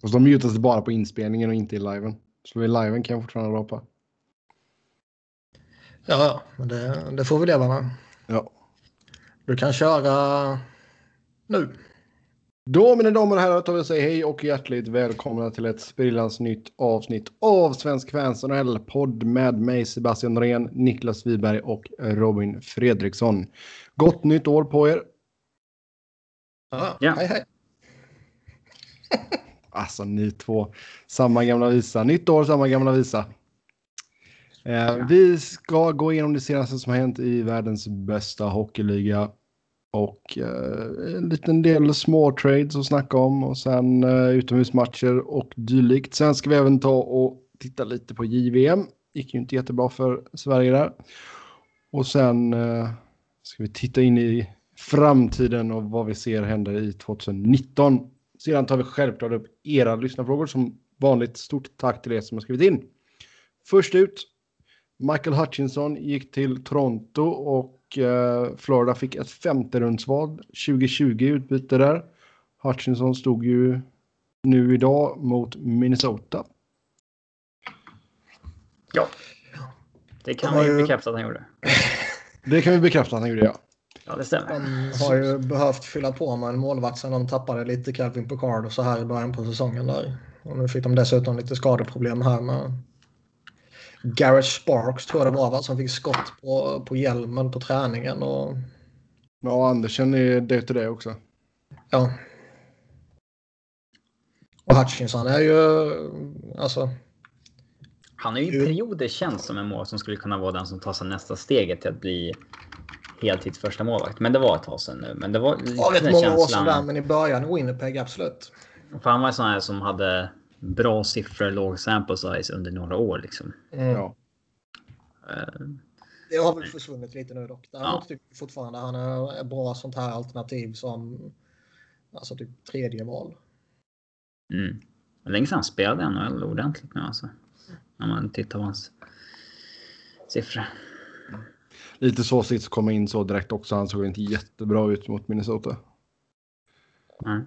Fast de mutas bara på inspelningen och inte i liven. Så i liven kan jag fortfarande rapa. Ja, men det, det får vi leva med. Ja. Du kan köra nu. Då mina damer och herrar tar vi och säger hej och hjärtligt välkomna till ett sprillans nytt avsnitt av Svensk Fans NHL-podd med mig Sebastian Norén, Niklas Wiberg och Robin Fredriksson. Gott nytt år på er! Ja, Ja. Hej, hej. Alltså ni två, samma gamla visa. Nytt år, samma gamla visa. Eh, Vi ska gå igenom det senaste som har hänt i världens bästa hockeyliga. Och eh, en liten del små trades att snacka om och sen eh, utomhusmatcher och dylikt. Sen ska vi även ta och titta lite på JVM. Gick ju inte jättebra för Sverige där. Och sen eh, ska vi titta in i framtiden och vad vi ser hända i 2019. Sedan tar vi självklart upp era lyssnarfrågor som vanligt. Stort tack till er som har skrivit in. Först ut, Michael Hutchinson gick till Toronto och eh, Florida fick ett femte rundsval 2020 i utbyte där. Hutchinson stod ju nu idag mot Minnesota. Ja. Det kan vi bekräfta att han gjorde. Det kan vi bekräfta att han gjorde, ja. Ja, det stämmer. De har ju behövt fylla på med en målvakt sen de tappade lite Calvin Picard och så här i början på säsongen där. Och nu fick de dessutom lite skadeproblem här med Garrett Sparks tror jag det var va? Som fick skott på, på hjälmen på träningen och Ja, Andersen är det till det också. ja. Och Hutchinson är ju alltså Han är ju i perioder känns som en mål som skulle kunna vara den som tar sig nästa steget till att bli heltids första målvakt. Men det var ett tag sedan nu. Men det var lite ja, rätt många år känslan. sedan men i början i Winnipeg absolut. För han var en sån här som hade bra siffror, låg sample size under några år liksom. Mm. Ja. Eh, Det har väl försvunnit lite nu dock. Däremot Ja. tycker jag fortfarande han är ett bra sånt här alternativ som alltså typ tredje val. Mm. Länge sedan han spelade NHL ordentligt nu alltså. När man tittar på hans siffror. Lite så sitt att komma in så direkt också. Han såg inte jättebra ut mot Minnesota. Nej.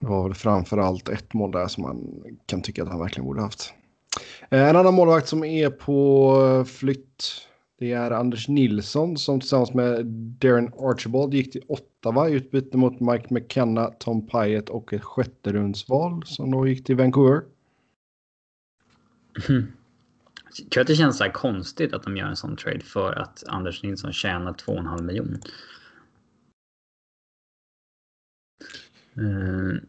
Det var väl framför allt ett mål där som man kan tycka att han verkligen borde haft. Eh, En annan målvakt som är på flytt. Det är Anders Nilsson som tillsammans med Darren Archibald gick till Ottawa i utbyte mot Mike McKenna, Tom Pyatt och ett sjätte rundsval som då gick till Vancouver. Jag tror att det känns så konstigt att de gör en sån trade för att Anders Nilsson tjänar 2,5 miljoner. Eh,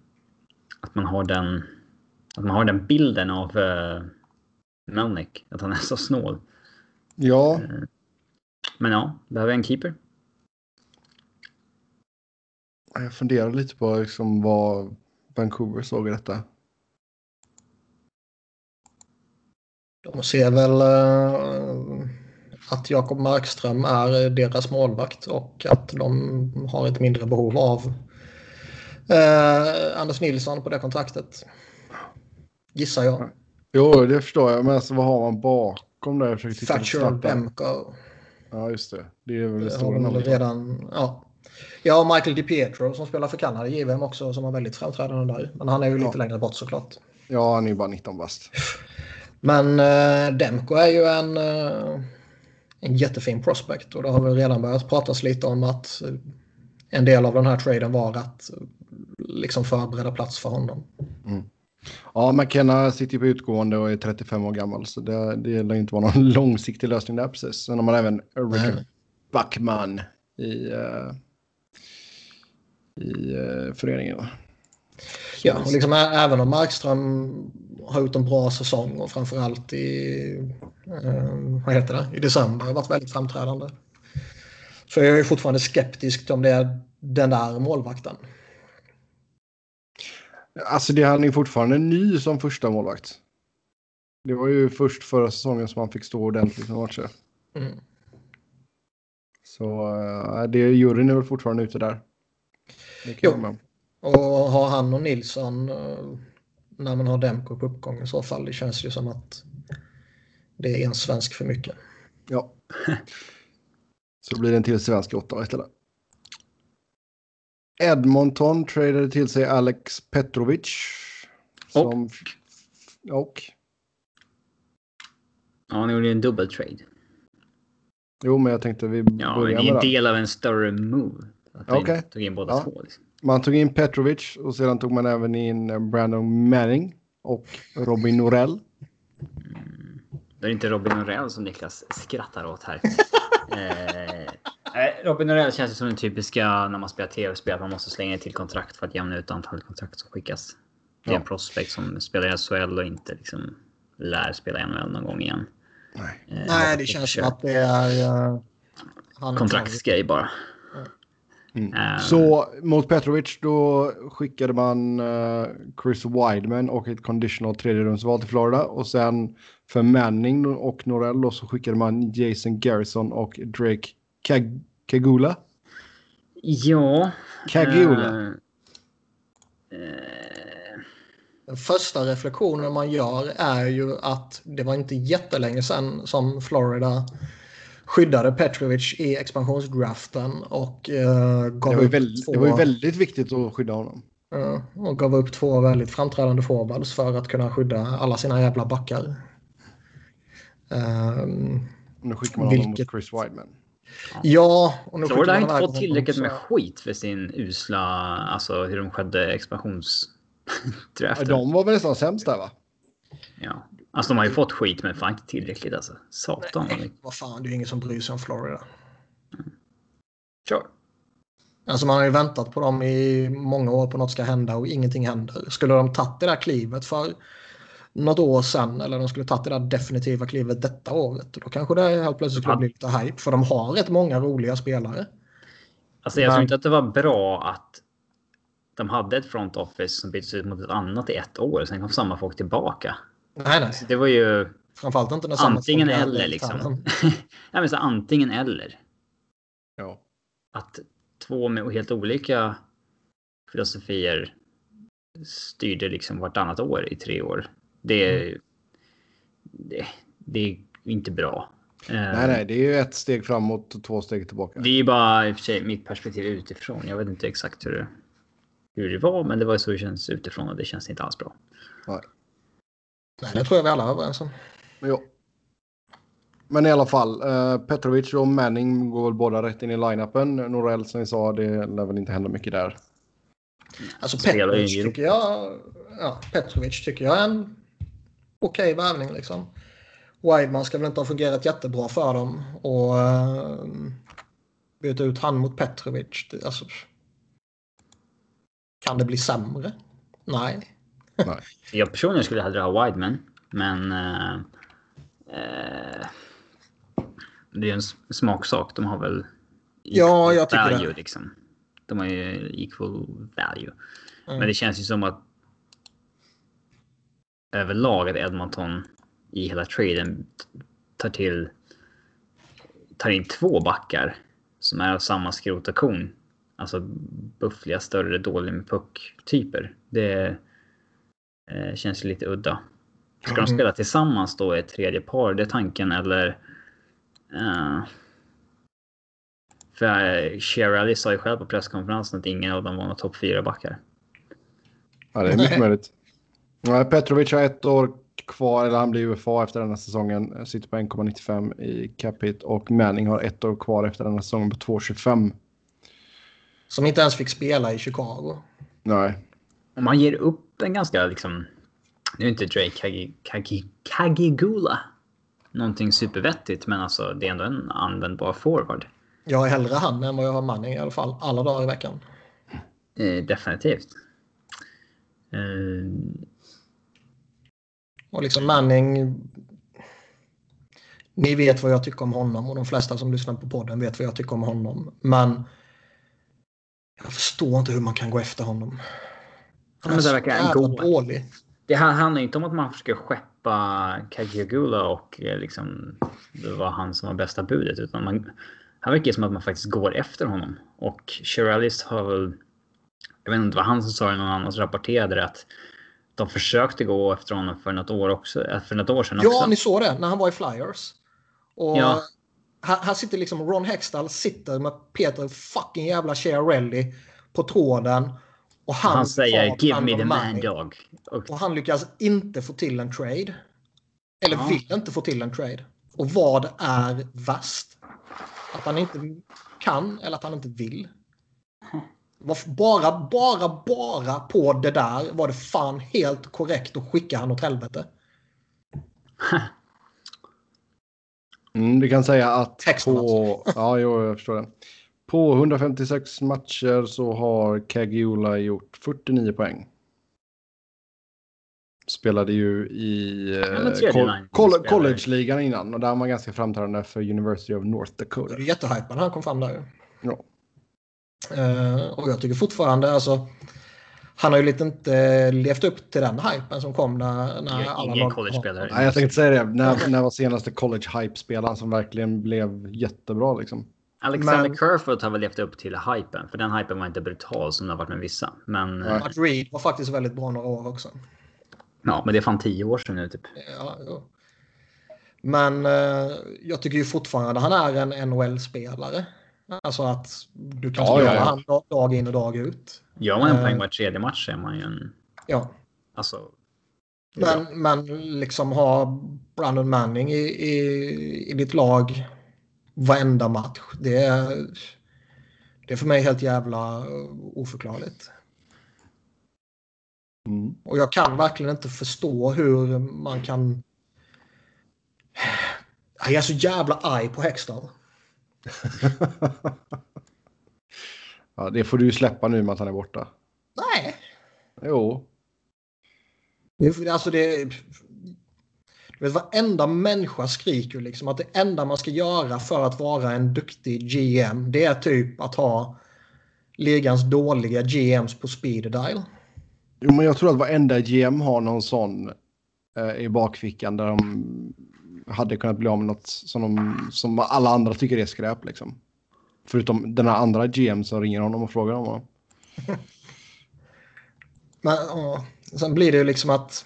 att man har den att man har den bilden av uh, Melnick, att han är så snål. Ja, Men ja, behöver en keeper. jag funderar lite på liksom vad Vancouver såg i detta. De ser väl eh, att Jakob Markström är deras målvakt och att de har ett mindre behov av eh, Anders Nilsson på det kontraktet. Gissar jag. Jo, det förstår jag. Men alltså, vad har man bakom där? Thatcher. Demko. Ja, just det. Det är väl det stora namnet. redan, ja. Ja, och Michael DiPietro som spelar för Kanada i JVM också som var väldigt framträdande där. Men han är ju lite Ja. längre bort såklart. Ja, han är ju bara 19 bast. Men eh, Demko är ju en, eh, en jättefin prospect och det har väl redan börjat pratas lite om att eh, en del av den här traden var att eh, liksom förbereda plats för honom. Ja, McKenna sitter ju på utgående och är 35 år gammal. Så det, det lär inte vara någon långsiktig lösning där precis. Sen har man även Rickard Nej. Backman i, eh, i eh, föreningen. Så- Ja, och liksom, även om Markström har gjort en bra säsong och framförallt i, eh, vad heter det, i december har varit väldigt framträdande. Så jag är fortfarande skeptisk om det är den där målvakten. Alltså det han är ju fortfarande ny som första målvakt. Det var ju först förra säsongen som han fick stå ordentligt med matcher. Mm. Så eh, det juryn är väl fortfarande ute där. Jo. Och har han och Nilsson eh, när man har Demko på uppgång i så fall, det känns ju som att det är en svensk för mycket. Ja. Så blir det en till svensk i åtta istället. Edmonton tradade till sig Alex Petrovic. Som, och? Ja, ni gjorde en dubbel trade. Jo, men jag tänkte vi Ja, börjar det är med en det. del av en större move. Att Okej. Tog in båda Ja. två. Liksom. Man tog in Petrovic och sedan tog man även in eh, Brandon Manning och Robin Norell. Det är inte Robin Norell som Niklas skrattar åt här. eh, nej, Robin Norell känns ju som den typiska när man spelar tv-spel. att Man måste slänga till kontrakt för att jämna ut antalet kontrakt som skickas. Det är Ja. en prospect som spelar i SHL och inte liksom lär spela i NHL någon gång igen. Nej. Eh, Nej, det känns som att det är... Uh, han är Kontraktsgrej bara. Mm. Eh, Så mot Petrovic då skickade man eh, Chris Wideman och ett conditional tredjerumsval till Florida. Och sen för Manning och Norell då så skickade man Jason Garrison och Drake Kag- Kagula. Ja. Kagula. eh, Den första reflektionen man gör är ju att det var inte jättelänge sedan som Florida skyddade Petrovic i expansionsdraften och uh, gav Det var, upp väldigt, två, det var ju väldigt viktigt att skydda honom. ja, och gav upp två väldigt framträdande forwards för att kunna skydda alla sina jävla backar. Ehm, Nu skickar man honom Vilket- mot Chris Wideman. ja, och nu Florida har inte fått tillräckligt honom med skit för sin usla, alltså hur de Ja, expansionsdraften. de var väl nästan sämst där va? Ja. Alltså de har ju fått skit men fan inte tillräckligt alltså. Satan. vad mycket. Vad fan, det är ingen som bryr sig om Florida. Sure. Alltså man har ju väntat på dem i många år på något ska hända och ingenting händer. Skulle de tagit det där klivet för något år sedan eller de skulle tagit det där definitiva klivet detta året då kanske det helt plötsligt skulle Ja. bli lite hype för de har rätt många roliga spelare. Alltså jag Men- tror inte att det var bra att de hade ett front office som byttes ut mot ett annat i ett år. Sen kom samma folk tillbaka. Nej, nej. Det var ju Framförallt inte när antingen eller liksom. Nej, men så antingen eller. Ja. Att två med helt olika filosofier styrde liksom vartannat år i tre år. Det är, det, det är inte bra. Eh, Nej, nej, det är ju ett steg framåt och två steg tillbaka. Det är ju bara i och för sig mitt perspektiv utifrån. Jag vet inte exakt hur det, hur det var, men det var så det känns utifrån och det känns inte alls bra. Nej, det tror jag vi alla är överens om. Ja. Men i alla fall, eh, Petrovic och Manning går väl båda rätt in i line-upen. Norell som vi sa, det lär väl inte hända mycket där. Alltså Petrovic tycker jag, ja, Petrovic tycker jag är en okej värvning liksom. Wideman ska väl inte ha fungerat jättebra för dem och uh, byta ut han mot Petrovic. Det, alltså, kan det bli sämre? Nej. Jag personligen skulle hellre ha Wideman, men... eh, eh, det är en smaksak. De har väl... Ja, jag tycker value, det. Liksom. De har ju equal value. Mm. Men det känns ju som att överlag att Edmonton i hela traden tar till tar in två backar som är av samma skrot och. Alltså buffliga, större, dåliga med puck-typer. Det eh, känns lite udda. Ska de Mhm. spela tillsammans då i ett tredje par? Det är tanken eller? Uh, för Shirley sa ju själv på presskonferensen att ingen av dem var några topp fyra backar. Ja, det är mycket möjligt. Petrovic har ett år kvar, eller han blir UFA efter den här säsongen. Sitter på 1,95 i cap hit och Manning har ett år kvar efter den här säsongen på 2,25. Som inte ens fick spela i Chicago. Nej, Om man ger upp en ganska liksom... Nu är inte Drake Kagi, Kagi, Kagigula någonting supervettigt, men alltså det är ändå en användbar forward. Jag har hellre han än vad jag har Manning i alla fall. Alla dagar i veckan. Eh, definitivt. Eh, Och liksom Manning. Ni vet vad jag tycker om honom och de flesta som lyssnar på podden vet vad jag tycker om honom. Men jag förstår inte hur man kan gå efter honom. Han det verkar gå. dålig. det här handlar inte om att man försöker skeppa Kagigula och eh, liksom det var han som var bästa budet, utan man, han verkar som att man faktiskt går efter honom. Och Shirellis har väl, jag vet inte vad han som sa det, någon annan som rapporterade det, att de försökte gå efter honom för något år också, eh, för något år sedan Ja, också. ni såg det när han var i Flyers. Och Ja. här, här sitter liksom Ron Hextall sitter med Peter fucking jävla Chiarelli på tråden. Och Han, han, säger “Give me the man Manning, dog”. Och, Och han lyckas inte få till en trade. Eller Ja. vill inte få till en trade. Och vad är värst? Att han inte kan eller att han inte vill? Bara, bara, bara på det där var det fan helt korrekt att skicka han åt helvete. Mm, vi kan säga att Texten på... Ja, jo, jag förstår det. På 156 matcher så har Kagula gjort 49 poäng. Spelade ju i eh, college-ligan innan och där var man ganska framträdande för University of North Dakota. Det är jättehypad när han kom fram där. Ja. Eh, och jag tycker fortfarande alltså. Han har ju lite inte levt upp till den hypen som kom när, när alla ingen lag- college-spelare. Nej, jag tänkte säga det. När, när var senaste college-hype-spelaren som verkligen blev jättebra liksom? Alexander Men- Kerfoot har väl levt upp till hypen. För den hypen var inte brutal som det har varit med vissa. Men, eh, Matt Reed var faktiskt väldigt bra några år också. ja, men det är fan tio år sedan nu typ. Ja, jo. Men eh, jag tycker ju fortfarande han är en NHL-spelare. Alltså att du kan Ja, spela ja, ja. han dag- dag in och dag ut. Gör man en Eh. poäng var tredje match är man ju en... Ja. Alltså... Men, men liksom ha Brandon Manning i, i, i ditt lag varenda match. Det är, det är för mig helt jävla oförklarligt. Mm. Och jag kan verkligen inte förstå hur man kan... Jag är så jävla arg på Hextall. ja, det får du ju släppa nu med att han är borta. Nej. Jo. Det, alltså det, vet, varenda människa skriker liksom att det enda man ska göra för att vara en duktig GM det är typ att ha ligans dåliga GMs på speed dial. Jo, men jag tror att varenda GM har någon sån eh, i bakfickan där de hade kunnat bli av med något som, de, som alla andra tycker är skräp liksom. Förutom den här andra GM som ringer honom och frågar om honom. Men ja, sen blir det ju liksom att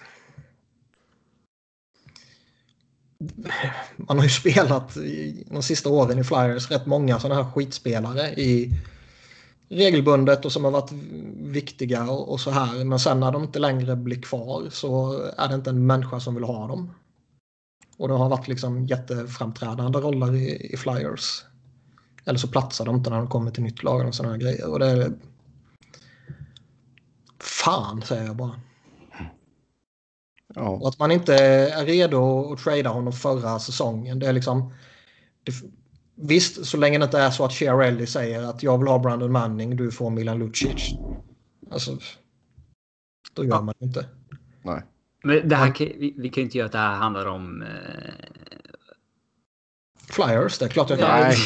man har ju spelat i, de sista åren i Flyers rätt många sådana här skitspelare i regelbundet och som har varit viktiga och, och så här. Men sen när de inte längre blir kvar så är det inte en människa som vill ha dem. Och det har varit liksom jätteframträdande roller i, i Flyers. Eller så platsar de inte när de kommer till nytt lag och sådana här grejer. Och det är... Fan säger jag bara. Ja. Och att man inte är redo att trada honom förra säsongen. Det är liksom... Det, visst, så länge det inte är så att Chiarelli säger att jag vill ha Brandon Manning, du får Milan Lucic. Alltså, då gör man det inte. Nej. Men det här, vi, vi kan ju inte göra att det här handlar om... Eh, Flyers, det är klart jag kan. Nej.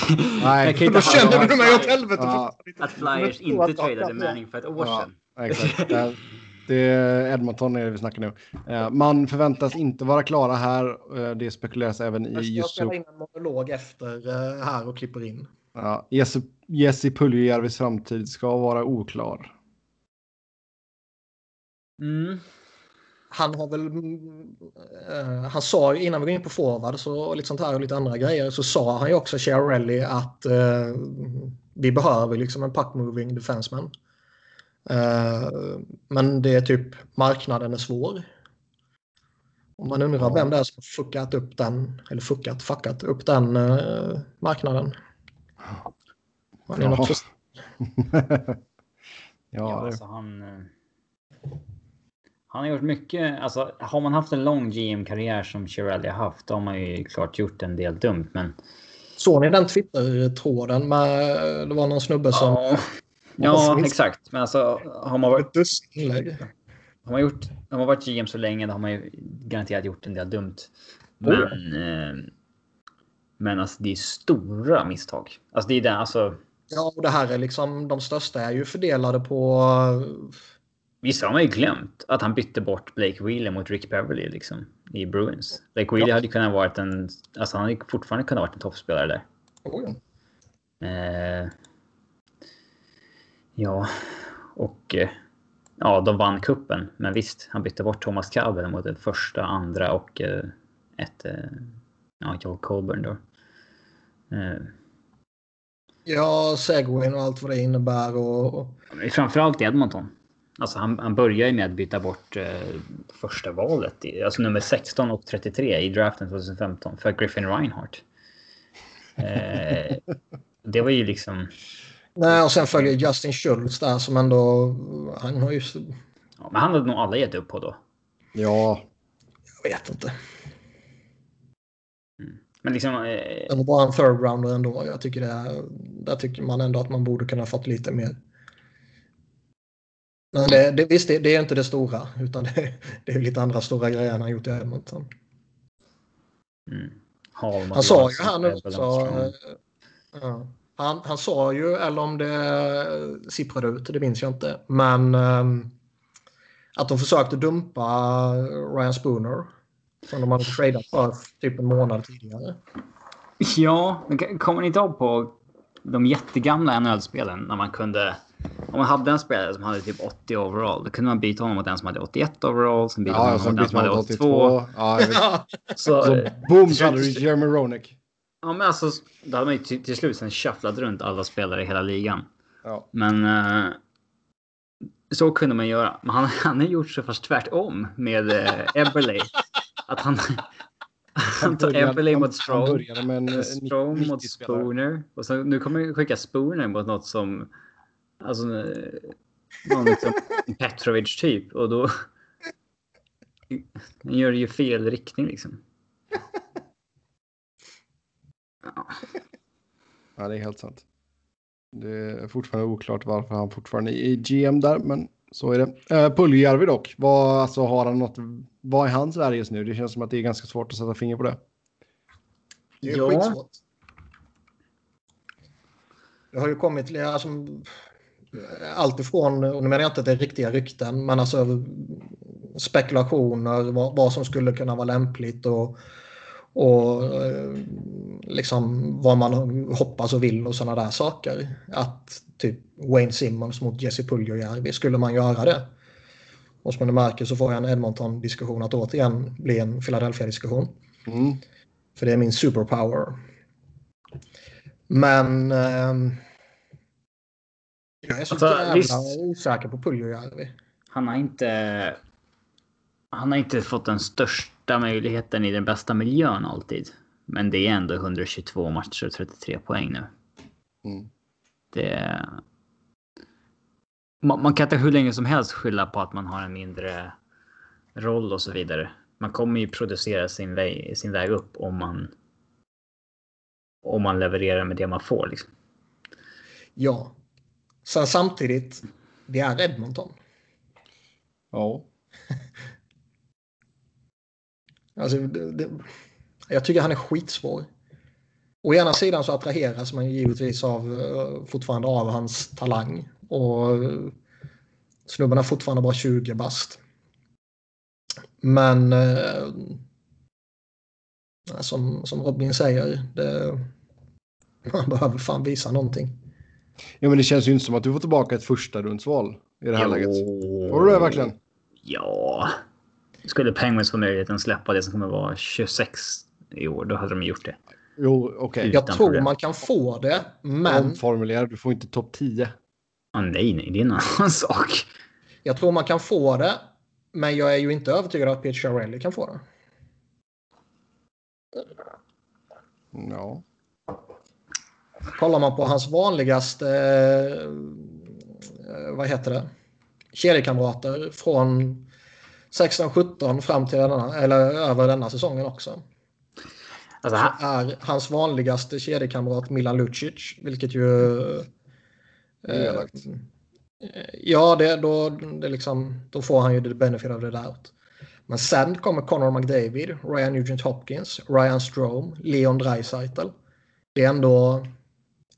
Nej. Jag kan Då känner du mig åt helvete. Ja. att Flyers inte tradade Manning för ett år Ja. sedan. Exakt. Det- är Edmonton är det vi snackar nu. Eh, Man förväntas inte vara klara här. Eh, Det spekuleras även i Jag ska just spela in en monolog efter eh, här och klipper in. ja, Jesse, Jesse Puljujärvis framtid ska vara oklar. Mm. Han har väl... eh, han sa ju innan vi går in på forwards och lite sånt här och lite andra grejer så sa han ju också Chiarelli att eh, vi behöver liksom en puck-moving defenseman. Eh, men det är typ marknaden är svår. Om man undrar Ja. vem det är som har fuckat upp den, eller fuckat, fuckat upp den eh, marknaden. Man är något ja, Ja, alltså han... eh, Han har gjort mycket. Alltså, har man haft en lång GM-karriär som Chiarelli har haft, då har man ju klart gjort en del dumt. Men Såg ni den Twitter-tråden med, det var någon snubbe som... ja, ja exakt. Men alltså, har man varit. Har man, gjort, har man varit GM så länge då har man ju garanterat gjort en del dumt. Oh. Men, eh, men alltså det är stora misstag. Alltså det är det, alltså. Ja, och det här är liksom, de största är ju fördelade på... Vissa har man ju glömt att han bytte bort Blake Wheeler mot Rick Beverly liksom i Bruins. Blake Wheeler Ja. hade kunnat varit en, alltså han hade fortfarande kunnat vara en toppspelare där. Oh, ja. Eh, ja, och eh, ja, de vann kuppen. Men visst, han bytte bort Thomas Kabel mot det första, andra och eh, ett eh, ja, Joel Colburn då. Ja, segwayn och allt vad det innebär och... framförallt i Edmonton. Alltså han, han börjar ju med att byta bort eh, första valet, alltså nummer 16 och 33 i draften 2015 för Griffin Reinhardt. Eh, det var ju liksom... Nej, och sen följer Justin Schultz där som ändå... Han har ju... Ja, men han hade nog alla gett upp på då. Ja. Jag vet inte. Men liksom... Eh, Det var bara en third rounder ändå. Jag tycker det är, där tycker man ändå att man borde kunna fått lite mer. Men det, det, visst, det, det är inte det stora. Utan det, det är lite andra stora grejer han har gjort i Edmonton. mm. Han sa ju här nu också. Strong. eh, Ja, han, han sa ju, eller om det sipprade ut, det minns jag inte. Men ehm, att de försökte dumpa Ryan Spooner. Som de hade tradat för typ en månad tidigare. Ja, men kommer ni inte ihåg på de jättegamla NHL-spelen när man kunde... Om man hade en spelare som hade typ 80 overall, då kunde man byta honom mot en som hade 81 overall, sen byta Ja, honom mot en bytte som hade till 82. 82. Ja. Så, Så boom så hade du Jeremy Roenick. Ja, men alltså, då hade man ju till, till slut sen shufflat runt alla spelare i hela ligan. Ja. Men eh, så kunde man göra. Men han, han har gjort så fast tvärtom med eh, Eberle. Att han, han tar började- Eberle han- mot Han med en eh, Strome 90 mot. Spooner. Och så, nu kommer jag skicka Spooner mot något som... Alltså... Någon liksom Petrovic typ. Och då... Han gör det ju fel riktning liksom. Ja, det är helt sant. Det är fortfarande oklart varför han fortfarande är GM där, men så är det. Eh, Puljärvi dock, vad, alltså, har han något, vad är hans värde just nu? Det känns som att det är ganska svårt att sätta finger på det. Det är Ja. skitsvårt. Det har ju kommit alltså, allt ifrån, och nu menar jag inte att det är riktiga rykten, men alltså spekulationer, vad, vad som skulle kunna vara lämpligt och, och eh, liksom vad man hoppas och vill och sådana där saker. Att typ Wayne Simmons mot Jesse Puljujärvi, skulle man göra det? Och som ni märker så får jag en Edmonton-diskussion att återigen bli en Philadelphia-diskussion. Mm. För det är min superpower. Men... ehm, jag är så Alltså, jävla visst. osäker på Puljujärvi. Han har inte... Han har inte fått den största möjligheten i den bästa miljön alltid. Men det är ändå 122 matcher och 33 poäng nu. Mm. Det... Man, man kan inte hur länge som helst skylla på att man har en mindre roll och så vidare. Man kommer ju producera sin väg, sin väg upp om man om man levererar med det man får. Liksom. Ja. Sen samtidigt, det är Edmonton. Ja. Alltså, det, det, jag tycker han är skitsvår. Å ena sidan så attraheras man ju givetvis av, eh, fortfarande av hans talang. Och eh, snubben är fortfarande bara 20 bast. Men eh, som, som Robin säger, det, man behöver fan visa någonting. ja, men det känns ju inte som att du får tillbaka ett första rundsval i det här läget. Får du det verkligen? Ja. Skulle Penguins få möjligheten att släppa det som kommer vara 26 i år, då hade de gjort det. Jo, okej. Jag Utan tror problem. man kan få det, men Omformulera, du får inte topp 10. Ah, nej, nej, det är en annan sak. jag tror man kan få det. Men jag är ju inte övertygad att Peter Chiarelli kan få det. Ja. Kollar man på hans vanligaste, eh, vad heter det, kedjekamrater från 16-17 fram till denna, eller över denna säsongen också. Alltså, är hans vanligaste kedjekamrat Milan Lucic, vilket ju... Elakt. eh, ja, det, då, det liksom, då får han ju the benefit of the doubt. Men sen kommer Connor McDavid, Ryan Nugent Hopkins, Ryan Strome, Leon Draisaitl. Det är ändå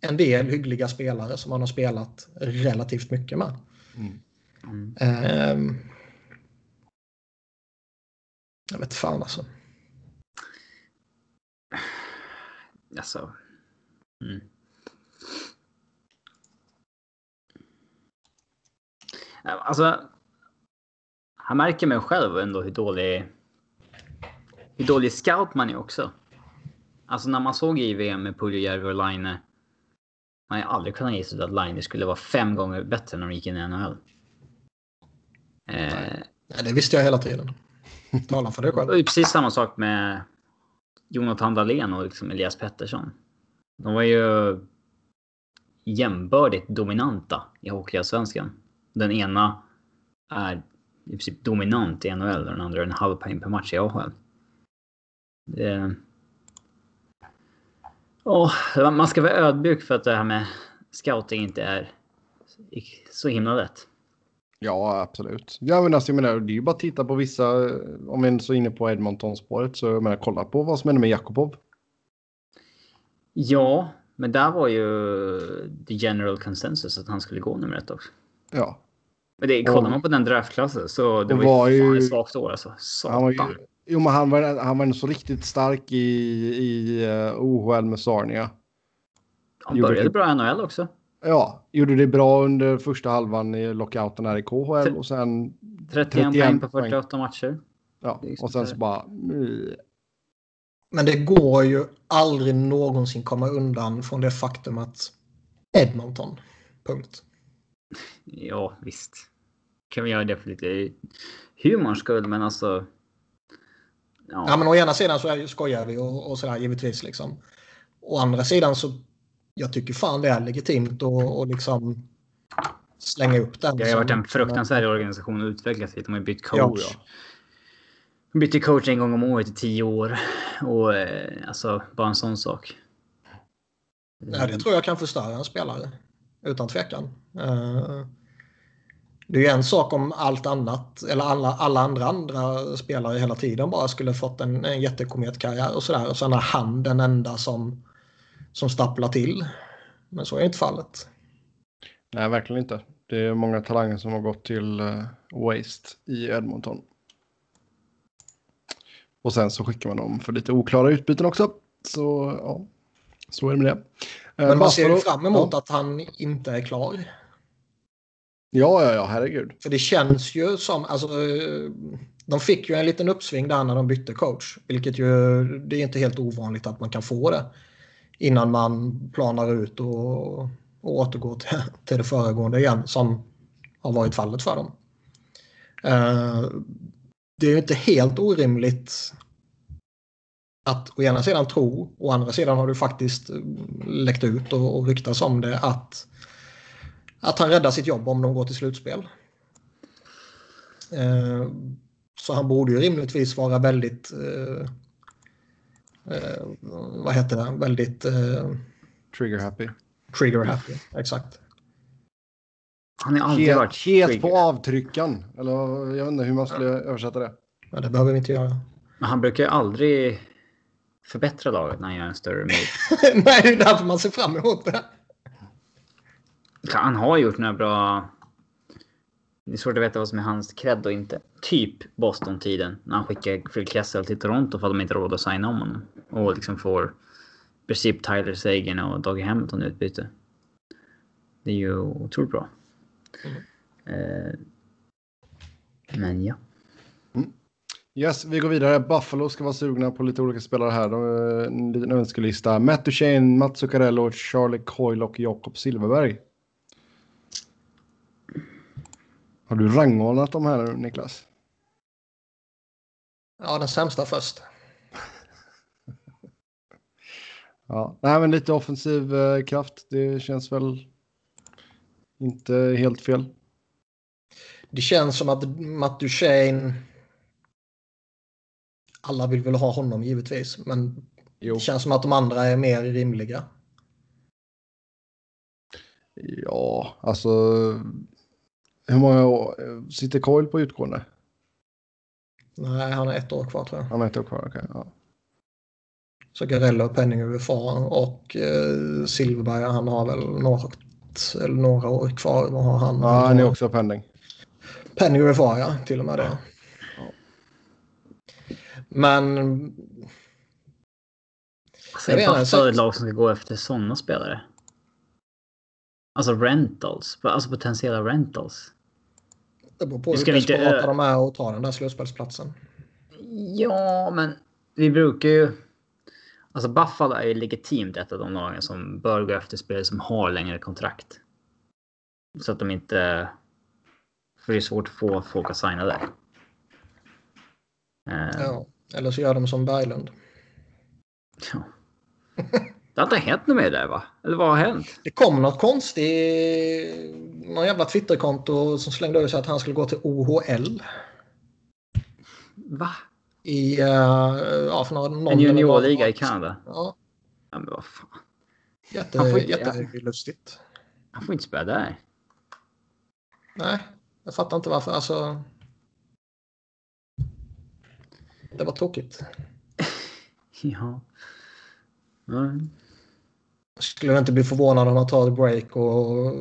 en del hyggliga spelare som han har spelat relativt mycket med. Mm. mm. Ehm, jag vet fan alltså. Alltså. Mm. Alltså. Han märker mig själv ändå hur dålig. Hur dålig scout man är också. Alltså när man såg i VM med Puljujärvi och Line. Man har aldrig kunnat gissa att Line skulle vara fem gånger bättre när de gick in i NHL. Eh, Nej, det visste jag hela tiden. Tala för dig det var ju precis samma sak med Jonathan Dahlén och liksom Elias Pettersson. De var ju jämbördigt dominanta i Hockeyallsvenskan. Den ena är i princip dominant i NHL och den andra är en halv poäng per match i AHL. Det... Oh, man ska vara ödmjuk för att det här med scouting inte är så himla lätt. Ja, absolut. Ja, men alltså, jag menar, det är ju bara att titta på vissa, om vi är så inne på Edmonton-spåret, så jag menar, kolla på vad som händer med Jakobov. Ja, men där var ju the general consensus att han skulle gå nummer ett också. Ja. Men det, kollar Och- man på den draftklassen så det var, var ju fan ett svagt år alltså. Satan. Han var ju, jo, men han var, han var så riktigt stark i, i uh, OHL med Sarnia. Han började det. bra i NHL också. Ja, gjorde det bra under första halvan i lockouten här i KHL och sen, 31, 31 poäng på poäng. 48 matcher. ja, och sen så bara... mm, Men det går ju aldrig någonsin komma undan från det faktum att Edmonton. Punkt. Ja, visst. Kan vi göra det för lite humorns skull, men alltså. Ja, Ja, men å ena sidan så är, skojar vi och, och sådär givetvis liksom. Å andra sidan så jag tycker fan det är legitimt och, och liksom slänga upp den. det har varit en fruktansvärd organisation att utvecklas i. De har bytt Ja, coach. De bytte coach en gång om året i tio år. Och eh, alltså, bara en sån sak. Ja, det tror jag kan förstöra en spelare. Utan tvekan. Eh, Det är ju en sak om allt annat, eller alla, alla andra andra spelare hela tiden bara skulle fått en, en jättekometkarriär och sådär. Och sen är han den enda som, som stapplar till. Men så är inte fallet. Nej, verkligen inte. Det är många talanger som har gått till eh, waste i Edmonton. Och sen så skickar man dem för lite oklara utbyten också. Så ja, så är det med det. Eh, Men man ser ju fram emot ja. att han inte är klar. Ja, ja, ja, herregud. För det känns ju som, alltså, de fick ju en liten uppsving där när de bytte coach. Vilket ju, det är inte helt ovanligt att man kan få det. Innan man planar ut och, och återgår till, till det föregående igen. Som har varit fallet för dem. Eh, det är ju inte helt orimligt att å ena sidan tro, å andra sidan har du faktiskt läckt ut och, och ryktas om det att att han räddar sitt jobb om de går till slutspel. Eh, så han borde ju rimligtvis vara väldigt, eh, eh, vad heter det, väldigt eh, Trigger happy. trigger happy. Exakt. Han har aldrig Het, varit het på avtryckan. Eller jag vet inte hur man skulle översätta det. Men det behöver vi inte göra. Men han brukar ju aldrig förbättra laget när han gör en större move. Nej, det är därför man ser fram emot det. Han har gjort några bra... Det är svårt att veta vad som är hans cred och inte. Typ Boston-tiden. När han skickar Phil Kessel till Toronto för att de inte råd att signa om honom. Och liksom får i princip Tyler Sagan och Dougie Hamilton utbyte. Det är ju otroligt bra. Eh, men ja. Yes, vi går vidare. Buffalo ska vara sugna på lite olika spelare här. De, har En liten önskelista. Matt Duchene, Mats Zuccarello, Charlie Coyle och Jakob Silverberg. Har du rangordnat de här Niklas? Ja, den sämsta först. Ja, nej, men lite offensiv eh, kraft. Det känns väl inte helt fel. Det känns som att Matt Duchene... Alla vill väl ha honom givetvis, men Jo. det känns som att de andra är mer rimliga. Ja, alltså. Hur många år sitter Coyle på utgående? Nej, han är ett år kvar tror jag. Han har ett år kvar. okej, ja. Så Garello, Penning UFA och eh, Silverberg, han har väl något, eller några år kvar. Vad har han? ja, han är också pending. Penning UFA, ja. Till och med det. Men Alltså, Jag är vet inte, så- ett lag som ska gå efter sådana spelare? Alltså rentals. Alltså potentiella rentals. Det beror på hur ska vi inte, desperata eh, de är att ta den där slutspelsplatsen. Ja, men vi brukar ju... Alltså Buffalo är ju legitimt ett av de lagen som bör gå efter spelare som har längre kontrakt. Så att de inte För det är svårt att få folk att signa där. Uh, ja, eller så gör de som Berglund. Ja. Det har inte hänt något mer där va? Eller vad har hänt? Det kom något konstigt. Någon jävla Twitterkonto som slängde ur sig att han skulle gå till OHL. Va? I, uh, ja, för någon, en juniorliga i Kanada? Ja. ja men vad fan. Jätte, han får inte, jättelustigt. Han får inte spela där. Nej, jag fattar inte varför. Alltså... Det var tråkigt. ja. Mm. Skulle inte bli förvånad om han tar ett break och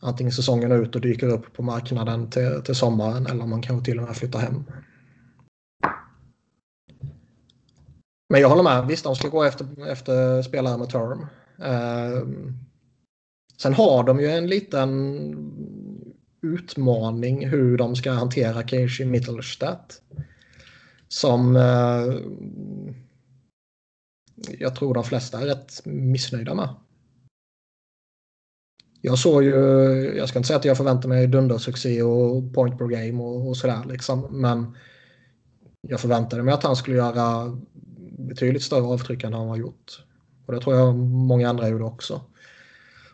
antingen säsongen ut och dyker upp på marknaden till, till sommaren eller om man kanske till och med flyttar hem. Men jag håller med. Visst, de ska gå efter, efter spelare med term. Eh, sen har de ju en liten utmaning hur de ska hantera Casey Mittelstadt. Som eh, jag tror de flesta är rätt missnöjda med. Jag såg ju, jag ska inte säga att jag förväntar mig dundersuccé och point per game och, och sådär liksom, men jag förväntade mig att han skulle göra betydligt större avtryck än han har gjort. Och det tror jag många andra gjorde också.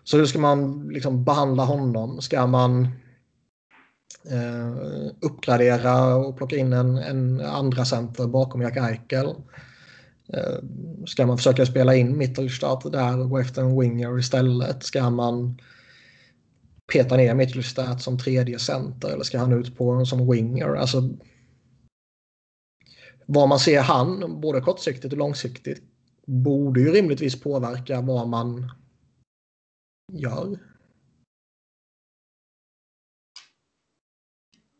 Så hur ska man liksom behandla honom? Ska man eh, uppgradera och plocka in en, en andra center bakom Jack Eichel? Eh, ska man försöka spela in Mittelstadt där och gå efter en winger istället? Ska man peta ner Mittelstadt som tredje center eller ska han ut på som winger? Alltså, vad man ser han, både kortsiktigt och långsiktigt, borde ju rimligtvis påverka vad man gör.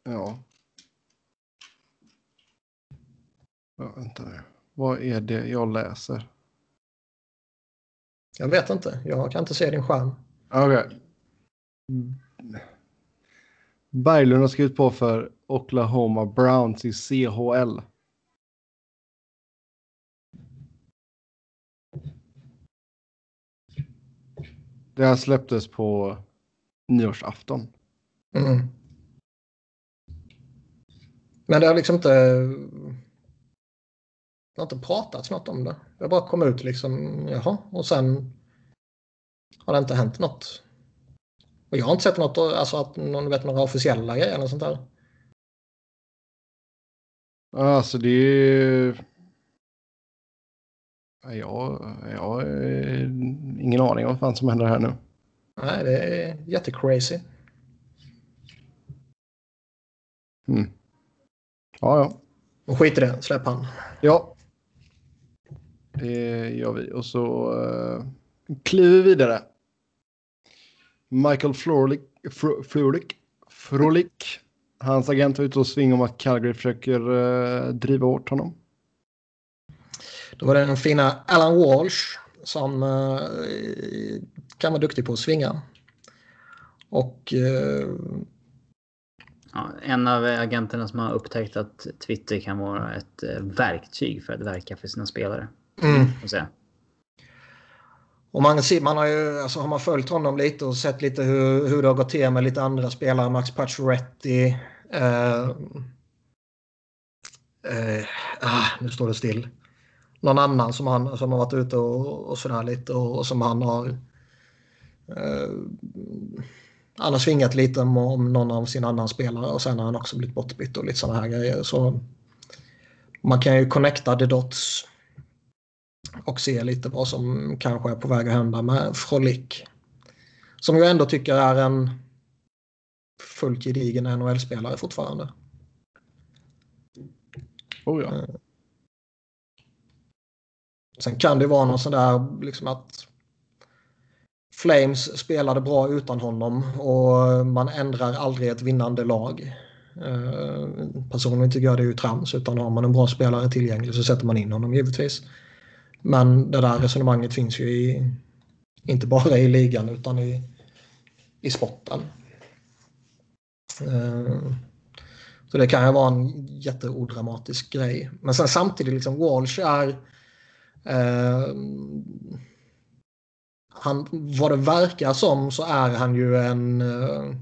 Ja. Jag väntar. nu. Vad är det jag läser? Jag vet inte. Jag kan inte se din skärm. Okej. Okay. Berglund har skrivit på för Oklahoma Browns i CHL. Det här släpptes på nyårsafton. Mm. Men det har liksom inte... Det har inte pratats något om det. Det har bara kommit ut liksom, jaha, och sen har det inte hänt något. Och jag har inte sett något, alltså att någon vet några officiella grejer eller sånt där. Alltså det är jag, jag har ingen aning om vad fan som händer här nu. Nej, det är jättecrazy. Mm. Ja, ja. Och skit i det, släpp han. Ja. Det gör vi. Och så uh, kliver vi vidare. Michael Florlick, Florlick, Frolick. Hans agent var ute och svingade om att Calgary försöker uh, driva åt honom. Då var det den fina Alan Walsh som uh, kan vara duktig på att svinga. Och... Uh, ja, en av agenterna som har upptäckt att Twitter kan vara ett verktyg för att verka för sina spelare. Mm. Och man, man har ju, alltså har man följt honom lite och sett lite hur, hur det har gått till med lite andra spelare, Max Pacioretty. Eh, eh, ah, nu står det still någon annan som, han, som har varit ute och, och sådär lite och, och som han har eh, han har svingat lite om, om någon av sina andra spelare och sen har han också blivit bortbytt och lite sådana här grejer. Så man kan ju connecta the dots och se lite vad som kanske är på väg att hända med Frolic. Som jag ändå tycker är en fullt gedigen NHL-spelare fortfarande. Oh ja. Eh, Sen kan det vara någon sån där liksom att Flames spelade bra utan honom och man ändrar aldrig ett vinnande lag. Eh, personligen tycker jag det är ju trams utan har man en bra spelare tillgänglig så sätter man in honom givetvis. Men det där resonemanget finns ju i, inte bara i ligan utan i, i sporten. Eh, så det kan ju vara en jätteodramatisk grej. Men sen samtidigt, liksom Walsh är Eh, han, vad det verkar som så är han ju en, eh,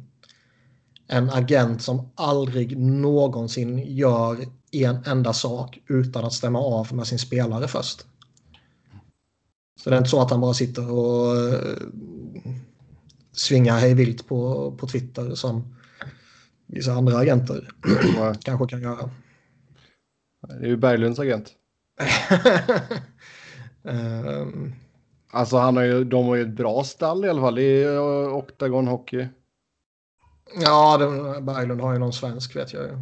en agent som aldrig någonsin gör en enda sak utan att stämma av med sin spelare först. Så det är inte så att han bara sitter och eh, svingar hej vilt på, på Twitter som vissa andra agenter kanske kan göra. Det är ju Berglunds agent. um, Alltså han har ju, de har ju ett bra stall i alla fall i uh, Octagon Hockey. ja, det, Berglund har ju någon svensk vet jag ju.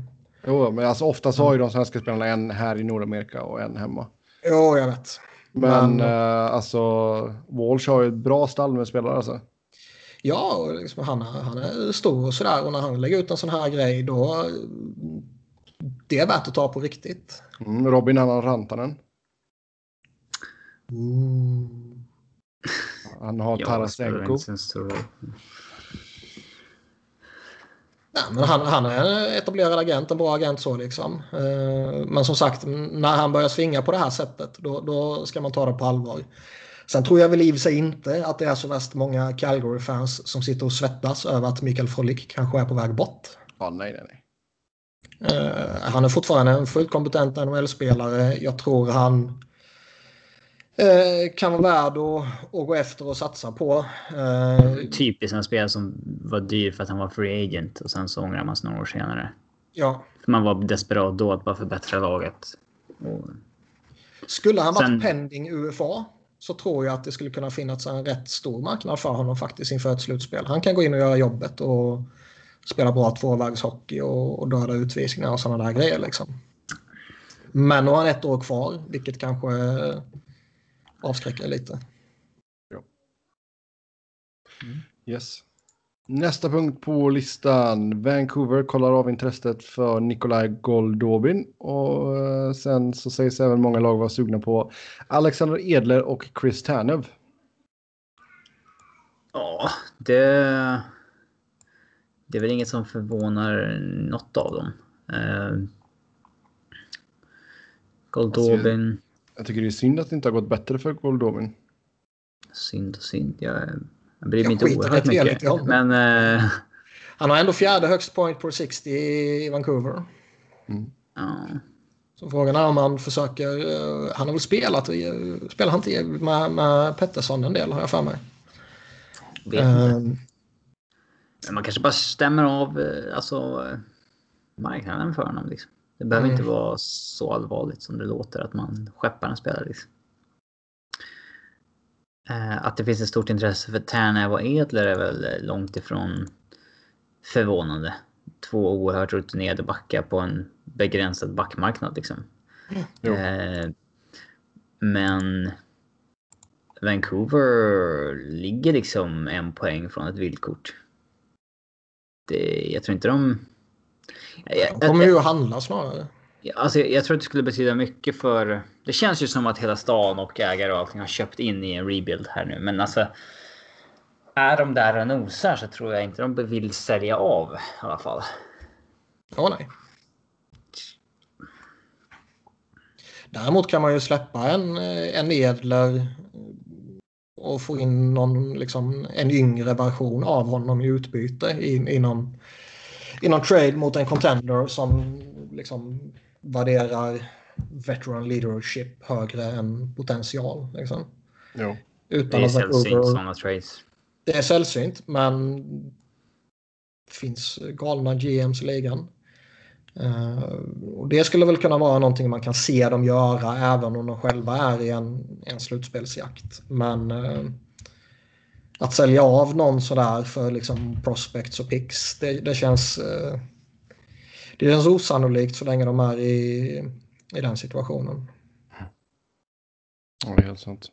Jo, men alltså oftast har ju de svenska spelarna en här i Nordamerika och en hemma. Jo, jag vet. Men Men- eh, alltså Walsh har ju ett bra stall med spelare alltså. Ja, och liksom, han, han är stor och sådär och när han lägger ut en sån här grej då det är värt att ta på riktigt. Mm, Robin han har Rantanen. Han har Ja, Tarasenko. Nej, men han, han är en etablerad agent, en bra agent så liksom. Eh, Men som sagt, när han börjar svinga på det här sättet då, då ska man ta det på allvar. Sen tror jag väl i och för sig inte att det är så värst många Calgary-fans som sitter och svettas över att Mikael Frolik kanske är på väg bort. Ja, nej, nej, nej. Eh, han är fortfarande en fullt kompetent NHL-spelare. Jag tror han eh, kan vara värd att, att gå efter och satsa på. Eh, Typiskt en spelare som var dyr för att han var free agent och sen så ångrar man sig några år senare. ja. För man var desperat då att bara förbättra laget. Och, Skulle han varit Sen- pending UFA så tror jag att det skulle kunna finnas en rätt stor marknad för honom faktiskt inför ett slutspel. Han kan gå in och göra jobbet och spela bra tvåvägshockey och, och döda utvisningar och sådana där grejer. Liksom. Men nu har han ett år kvar, vilket kanske avskräcker lite. Yes. Nästa punkt på listan. Vancouver kollar av intresset för Nikolaj Goldobin. Och eh, sen så sägs även många lag vara sugna på Alexander Edler och Chris Tanev. ja, det... Det är väl inget som förvånar något av dem. Uh, Goldobin. Jag tycker det är synd att det inte har gått bättre för Goldobin. Synd och synd. Jag, jag bryr Jag mig inte skiter oerhört mycket. Men eh, Han har ändå fjärde högst point per 60 i Vancouver. ja, Så frågan är om han försöker... eh, Han har väl spelat, eh, spelar han inte med, med Pettersson en del har jag för mig. vet inte. Men Man kanske bara stämmer av eh, alltså, eh, marknaden för honom. Liksom. Det behöver Mm. inte vara så allvarligt som det låter att man skeppar en spelare. Liksom. Eh, Att det finns ett stort intresse för Tärnev och Edler är väl långt ifrån förvånande. Två oerhört rutinerade backar på en begränsad backmarknad. Liksom. Jo. Eh, Men Vancouver ligger liksom en poäng från ett vildkort. Det, jag tror inte de... De kommer ju att handla snarare. alltså, jag, tror att det skulle betyda mycket för... Det känns ju som att hela stan och ägare och allting har köpt in i en rebuild här nu. Men alltså... Är de där och nosar så tror jag inte de vill sälja av i alla fall. Ja, nej. Däremot kan man ju släppa en, eh, en Edler och få in någon, liksom, en yngre version av honom i utbyte i, någon, i någon trade mot en contender som liksom värderar veteran leadership högre än potential. Liksom. Jo. Det Utan är att sällsynt sådana trades. det är sällsynt, men det finns galna GMs i ligan. Eh, och det skulle väl kunna vara någonting man kan se dem göra även om de själva är i en, en slutspelsjakt. Men eh, att sälja av någon sådär för liksom prospects och picks, det, det känns eh, det känns osannolikt så länge de är i, i den situationen. Ja, det är helt sant.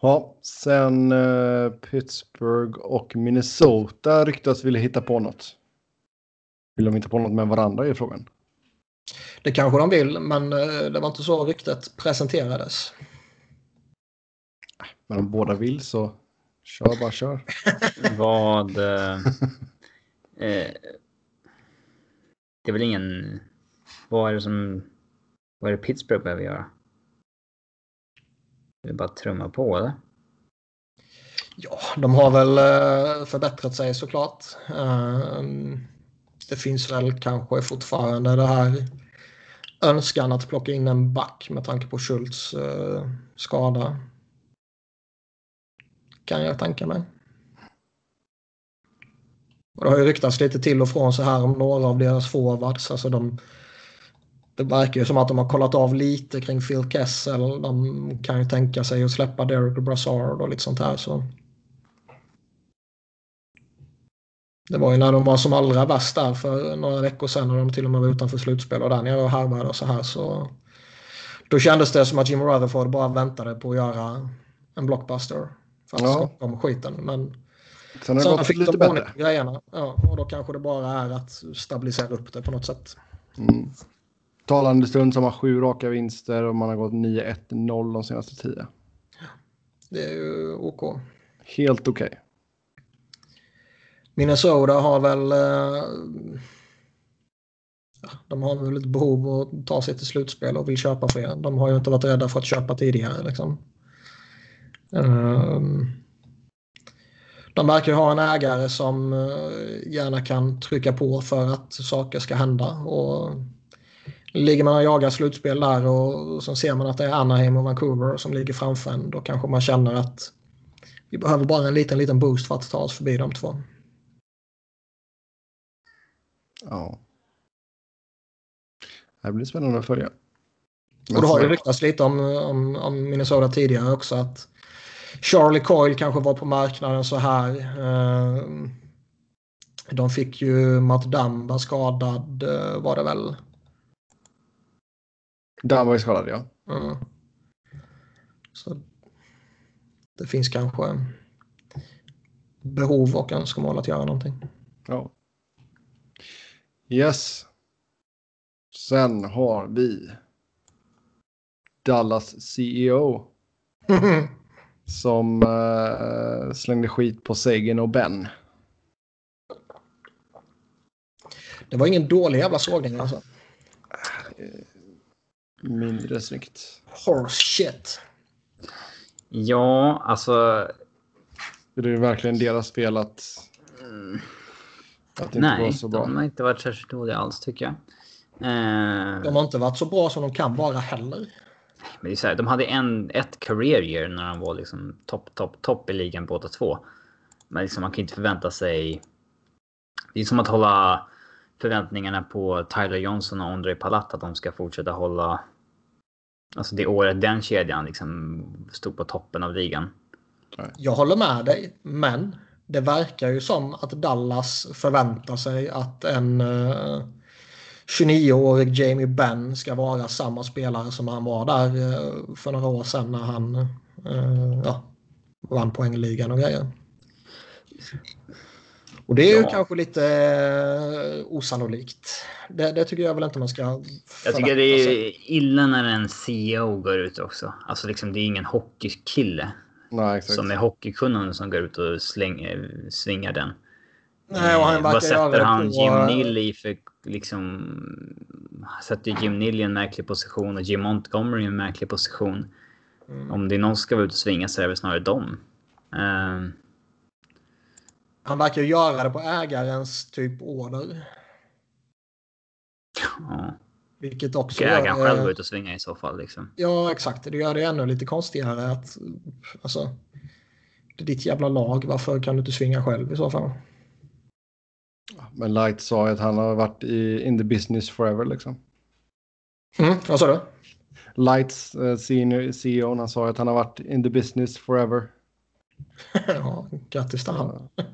Ja, sen eh, Pittsburgh och Minnesota ryktas vilja hitta på något. Vill de hitta på något med varandra i frågan? Det kanske de vill, men eh, det var inte så ryktet presenterades. Men om båda vill så kör bara kör. Vad... Eh, eh, det är väl ingen... Vad är det som... Vad är det Pittsburgh behöver göra? Det är bara att trumma på eller? Ja, de har väl eh, förbättrat sig såklart. Ehm, det finns väl kanske fortfarande det här önskan att plocka in en back med tanke på Schultz eh, skada. Kan jag tänka mig. Och det har ju ryktats lite till och från så här om några av deras forwards. Alltså de, det verkar ju som att de har kollat av lite kring Phil Kessel. De kan ju tänka sig att släppa Derek Brassard och lite sånt här. Så. Det var ju när de var som allra värst där för några veckor sedan när de till och med var utanför slutspel och där nere och harvade och så här så då kändes det som att Jim Rutherford bara väntade på att göra en blockbuster för att Ja. skapa om skiten. Men Sen har det gått lite de bättre. grejerna. Ja, och då kanske det bara är att stabilisera upp det på något sätt. Mm. Talande stund som har sju raka vinster och man har gått 9-1-0 de senaste tio. Det är ju OK. Helt okej. Minnesota har väl... Eh, de har väl ett behov att ta sig till slutspel och vill köpa fler. De har ju inte varit rädda för att köpa tidigare. Liksom. Ehm, de verkar ju ha en ägare som eh, gärna kan trycka på för att saker ska hända. Och ligger man och jagar slutspel där och så ser man att det är Anaheim och Vancouver som ligger framför en. Då kanske man känner att vi behöver bara en liten, liten boost för att ta oss förbi de två. Ja. Det blir spännande att följa. Och det har ju ryktats lite om, om, om Minnesota tidigare också att Charlie Coyle kanske var på marknaden så här. Eh, De fick ju Matt Dumba skadad eh, var det väl. Var ju skadad ja. Mm. Så det finns kanske behov och önskemål att göra någonting. ja. Yes. Sen har vi Dallas CEO som eh, slängde skit på Sagan och Ben. Det var ingen dålig jävla sågning alltså. Mindre snyggt. Horse shit. Ja, alltså... Det är verkligen deras fel att, att det inte Nej, så bra. de har inte varit särskilt dåliga alls tycker jag. Eh, De har inte varit så bra som de kan vara heller. Men det är så här, de hade en, ett career year när de var liksom topp, topp, topp i ligan båda två. Men liksom, man kan inte förvänta sig... Det är som att hålla förväntningarna på Tyler Johnson och André Palat att de ska fortsätta hålla... Alltså det året den kedjan liksom stod på toppen av ligan. Jag håller med dig, men det verkar ju som att Dallas förväntar sig att en Uh 29-årig Jamie Benn ska vara samma spelare som han var där eh, för några år sedan när han eh, ja, vann poängligan och grejer. Och det är ju Ja. kanske lite eh, osannolikt. Det, det tycker jag väl inte man ska Jag tycker det är illa när en CEO går ut också. Alltså liksom det är ingen hockeykille Nej, exakt. som är hockeykunnande som går ut och slänger, svingar den. Nej, och han verkar Vad sätter han Jim Nill i för liksom... Sätter Jim Nill i en märklig position och Jim Montgomery i en märklig position. Mm. Om det är någon som ska vara ute och svinga så är det väl snarare dem. Eh, Han verkar ju göra det på ägarens typ order. ja. Vilket också Ska ägaren gör själv gå ut och svinga i så fall liksom. Ja, exakt. Det gör det ännu lite konstigare att... Alltså, det är ditt jävla lag. Varför kan du inte svinga själv i så fall? Men Light sa att han har varit i in the business forever liksom. Mm, vad sa du? Lights eh, CEO, han sa att han har varit in the business forever. ja, grattis till han. Ja.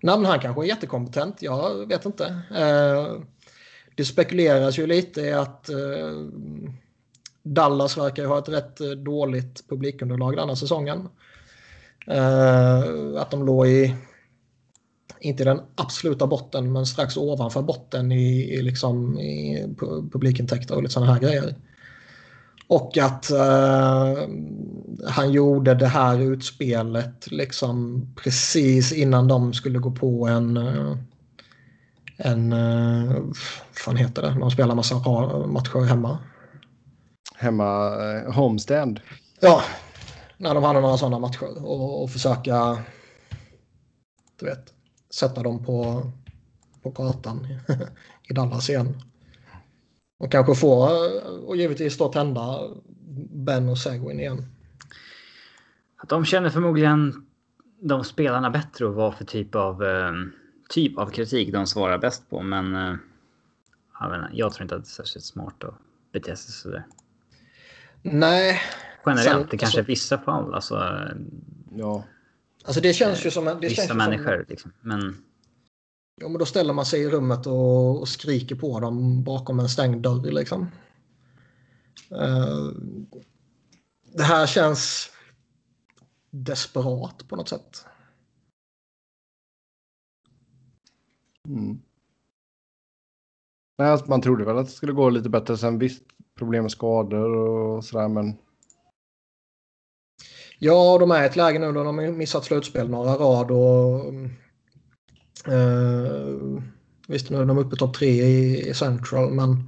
Nej, men han kanske är jättekompetent. Jag vet inte. Eh, det spekuleras ju lite i att eh, Dallas verkar ha ett rätt eh, dåligt publikunderlag denna säsongen. Eh, att de låg i, inte den absoluta botten, men strax ovanför botten i, i, liksom, i pu- publikintäkter och lite sådana här grejer. Och att eh, han gjorde det här utspelet liksom precis innan de skulle gå på en eh, en, eh, vad fan heter det, de spelar massa matcher hemma. Hemma, eh, homestand. Ja, när de hade några sådana matcher och, och försöka du vet, sätta dem på på kartan i Dallas igen. Och kanske få, och givetvis då tända Ben och Seguin igen. De känner förmodligen de spelarna bättre och vad för typ av, eh, typ av kritik de svarar bäst på. Men eh, jag, vet inte, jag tror inte att det är särskilt smart att bete sig sådär. Nej. Generellt, Sen- det kanske alltså- är vissa fall. Alltså, Ja. Alltså det känns ju som... en- Det vissa känns människor. Som, Liksom. Men ja, men då ställer man sig i rummet och, och skriker på dem bakom en stängd dörr liksom. Eh, det här känns desperat på något sätt. Mm. Nej, alltså, man trodde väl att det skulle gå lite bättre. Sen visst, problem med skador och sådär, men Ja, de är i ett läge nu då de har missat slutspel några rad och... Uh, visst, nu är de uppe topp tre i, i Central, men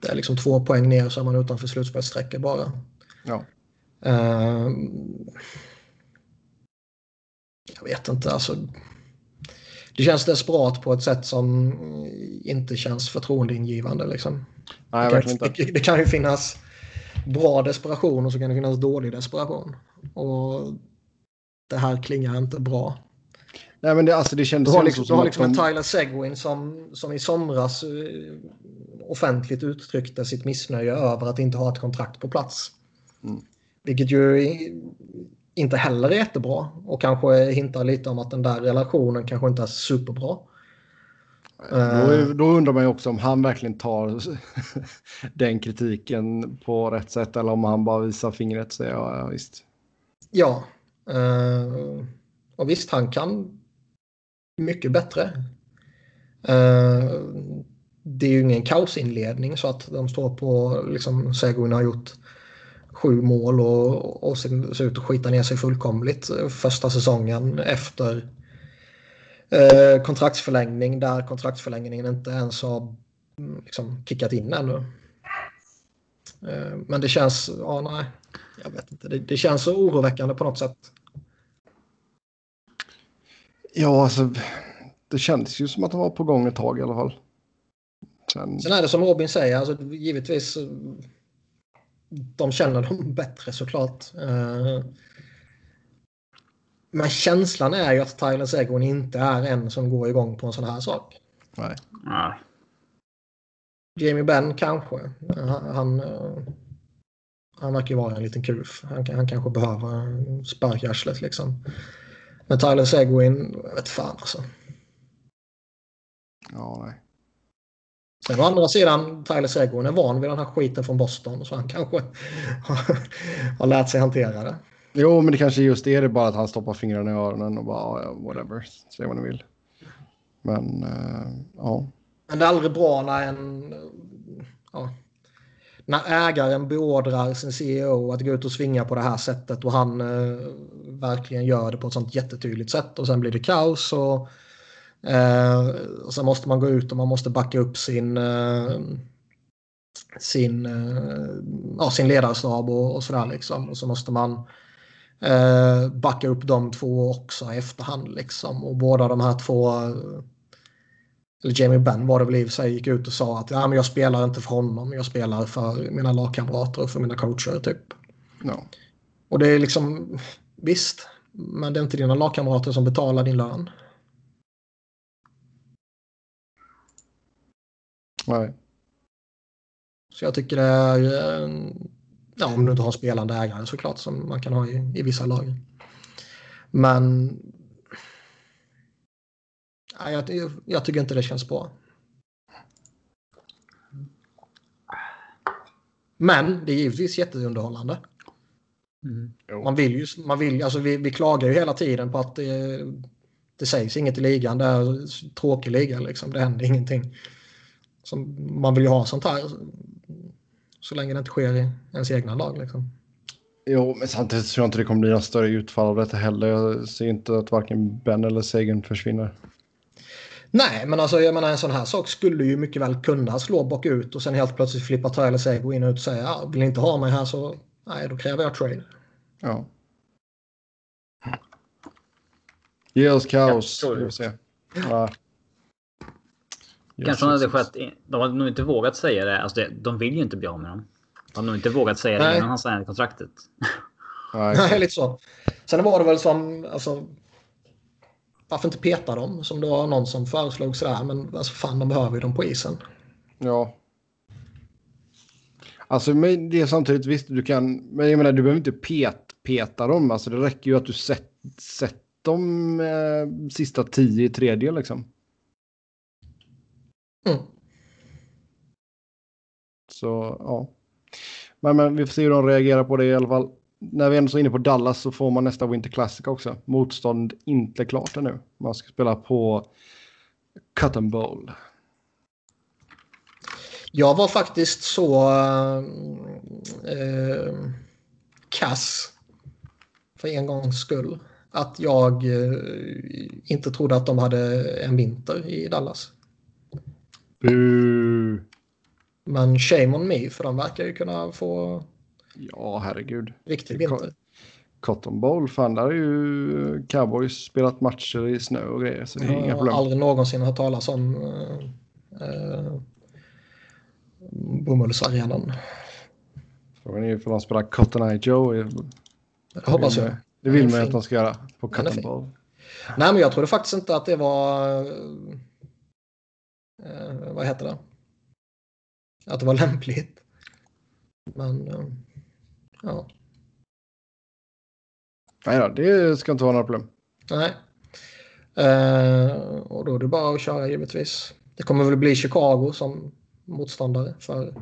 det är liksom två poäng ner så är man utanför slutspelsstrecket bara. ja. Eh, jag vet inte, alltså. Det känns desperat på ett sätt som inte känns förtroendeingivande. Liksom. Nej, det, kan, inte. det, det kan ju finnas bra desperation och så kan det finnas dålig desperation. Och det här klingar inte bra. Nej, men det, alltså, det Du kändes har ju liksom, du har som liksom en Tyler Seguin som, som i somras eh, offentligt uttryckte sitt missnöje över att inte ha ett kontrakt på plats. Mm. Vilket ju inte heller är jättebra och kanske hintar lite om att den där relationen kanske inte är superbra. Då, är- då undrar man ju också om han verkligen tar den kritiken på rätt sätt eller om han bara visar fingret säger ja, ja visst. Ja. eh, och visst, han kan mycket bättre. Eh, det är ju ingen kaosinledning så att de står på, liksom Seguin har gjort sju mål och, och ser, ut att skita ner sig fullkomligt eh, första säsongen efter eh, kontraktsförlängning där kontraktsförlängningen inte ens har mm, liksom, kickat in ännu. Eh, men det känns, ja nej, jag vet inte, det, det känns så oroväckande på något sätt. Ja, alltså det kändes ju som att de var på gång ett tag i alla fall. Sen, Sen är det som Robin säger, alltså, givetvis eh, de känner dem bättre såklart. Eh, Men känslan är ju att Tyler Seguin inte är en som går igång på en sån här sak. nej. ja, Jamie Benn kanske. Han, han, eh, han verkar ju vara en liten kuf. Han, han kanske behöver spark i arslet liksom. Men Tyler Seguin, vet fan alltså. Ja, nej. Sen å andra sidan, Tyler Seguin är van vid den här skiten från Boston så han kanske har, har lärt sig hantera det. Jo, men det kanske just är det bara att han stoppar fingrarna i öronen och bara ja, whatever, säg vad ni vill. Men uh, ja, Men det är aldrig bra när en... Ja, när ägaren beordrar sin CEO att gå ut och svinga på det här sättet och han eh, verkligen gör det på ett sånt jättetydligt sätt och sen blir det kaos och, eh, och sen måste man gå ut och man måste backa upp sin eh, sin, eh, ja, sin ledarstab och, och sådär liksom. Och så måste man eh, backa upp de två också i efterhand liksom och båda de här två eh, eller Jamie Benn var det väl i sig, gick ut och sa att ja, men jag spelar inte för honom, jag spelar för mina lagkamrater och för mina coacher typ. ja. Och det är liksom, visst, men det är inte dina lagkamrater som betalar din lön. nej. Så jag tycker det är, eh, ja om du inte har spelande ägare såklart som man kan ha i, i vissa lag. Men ja, jag, jag tycker inte det känns bra. Men det är givetvis jätteunderhållande. mm. Man vill ju, man vill, alltså vi, vi klagar ju hela tiden på att det, det sägs inget i ligan. Det är tråkig liga liksom. Det händer ingenting. Så man vill ju ha sånt här så länge det inte sker i ens egna lag. Liksom. Jo, men samtidigt tror jag inte det kommer bli något större utfall av detta heller. Jag ser inte att varken Ben eller Sagan försvinner. Nej, men alltså jag menar en sån här sak skulle ju mycket väl kunna slå bakut och sen helt plötsligt flippa Tyler Seguin ut och säga ja, vill ni inte ha mig här så nej, då kräver jag trade. Ja. Ge oss kaos. Vi se. Ja. Kanske hade skett. De hade nog inte vågat säga det. Alltså det, de vill ju inte bli av med dem. De hade nog inte vågat säga det innan han signade kontraktet. Nej. Nej, lite så. Sen var det väl som, alltså, varför inte peta dem? Som det var någon som föreslog sådär, men alltså fan de behöver ju dem på isen. Ja. Alltså men det är samtidigt visst du kan, men jag menar du behöver inte pet, peta dem, alltså det räcker ju att du sätter sätt dem eh, sista tio i tredje liksom. Mm. Så ja. Men, men vi får se hur de reagerar på det i alla fall. När vi ändå är inne på Dallas så får man nästa Winter Classic också. Motstånd inte klart ännu. Man ska spela på Cotton Bowl. Jag var faktiskt så eh, kass för en gångs skull att jag eh, inte trodde att de hade en vinter i Dallas. Uh. Men shame on me för de verkar ju kunna få Ja, herregud. riktig vinter. Cotton Bowl, fan där har ju Cowboys spelat matcher i snö och grejer. Så det är Jag inga har problem. aldrig någonsin hört talas om eh, eh, bomullsarenan. Frågan är ju för de spelar Cotton Eye Joe. Det hoppas jag. Det vill man ju att de ska göra på Cotton. Bowl. Nej, men jag trodde faktiskt inte att det var... Eh, vad heter det? Att det var lämpligt. Men, eh, ja. Nej då, det ska inte vara några problem. Nej. Eh, och då är det bara att köra givetvis. Det kommer väl bli Chicago som motståndare för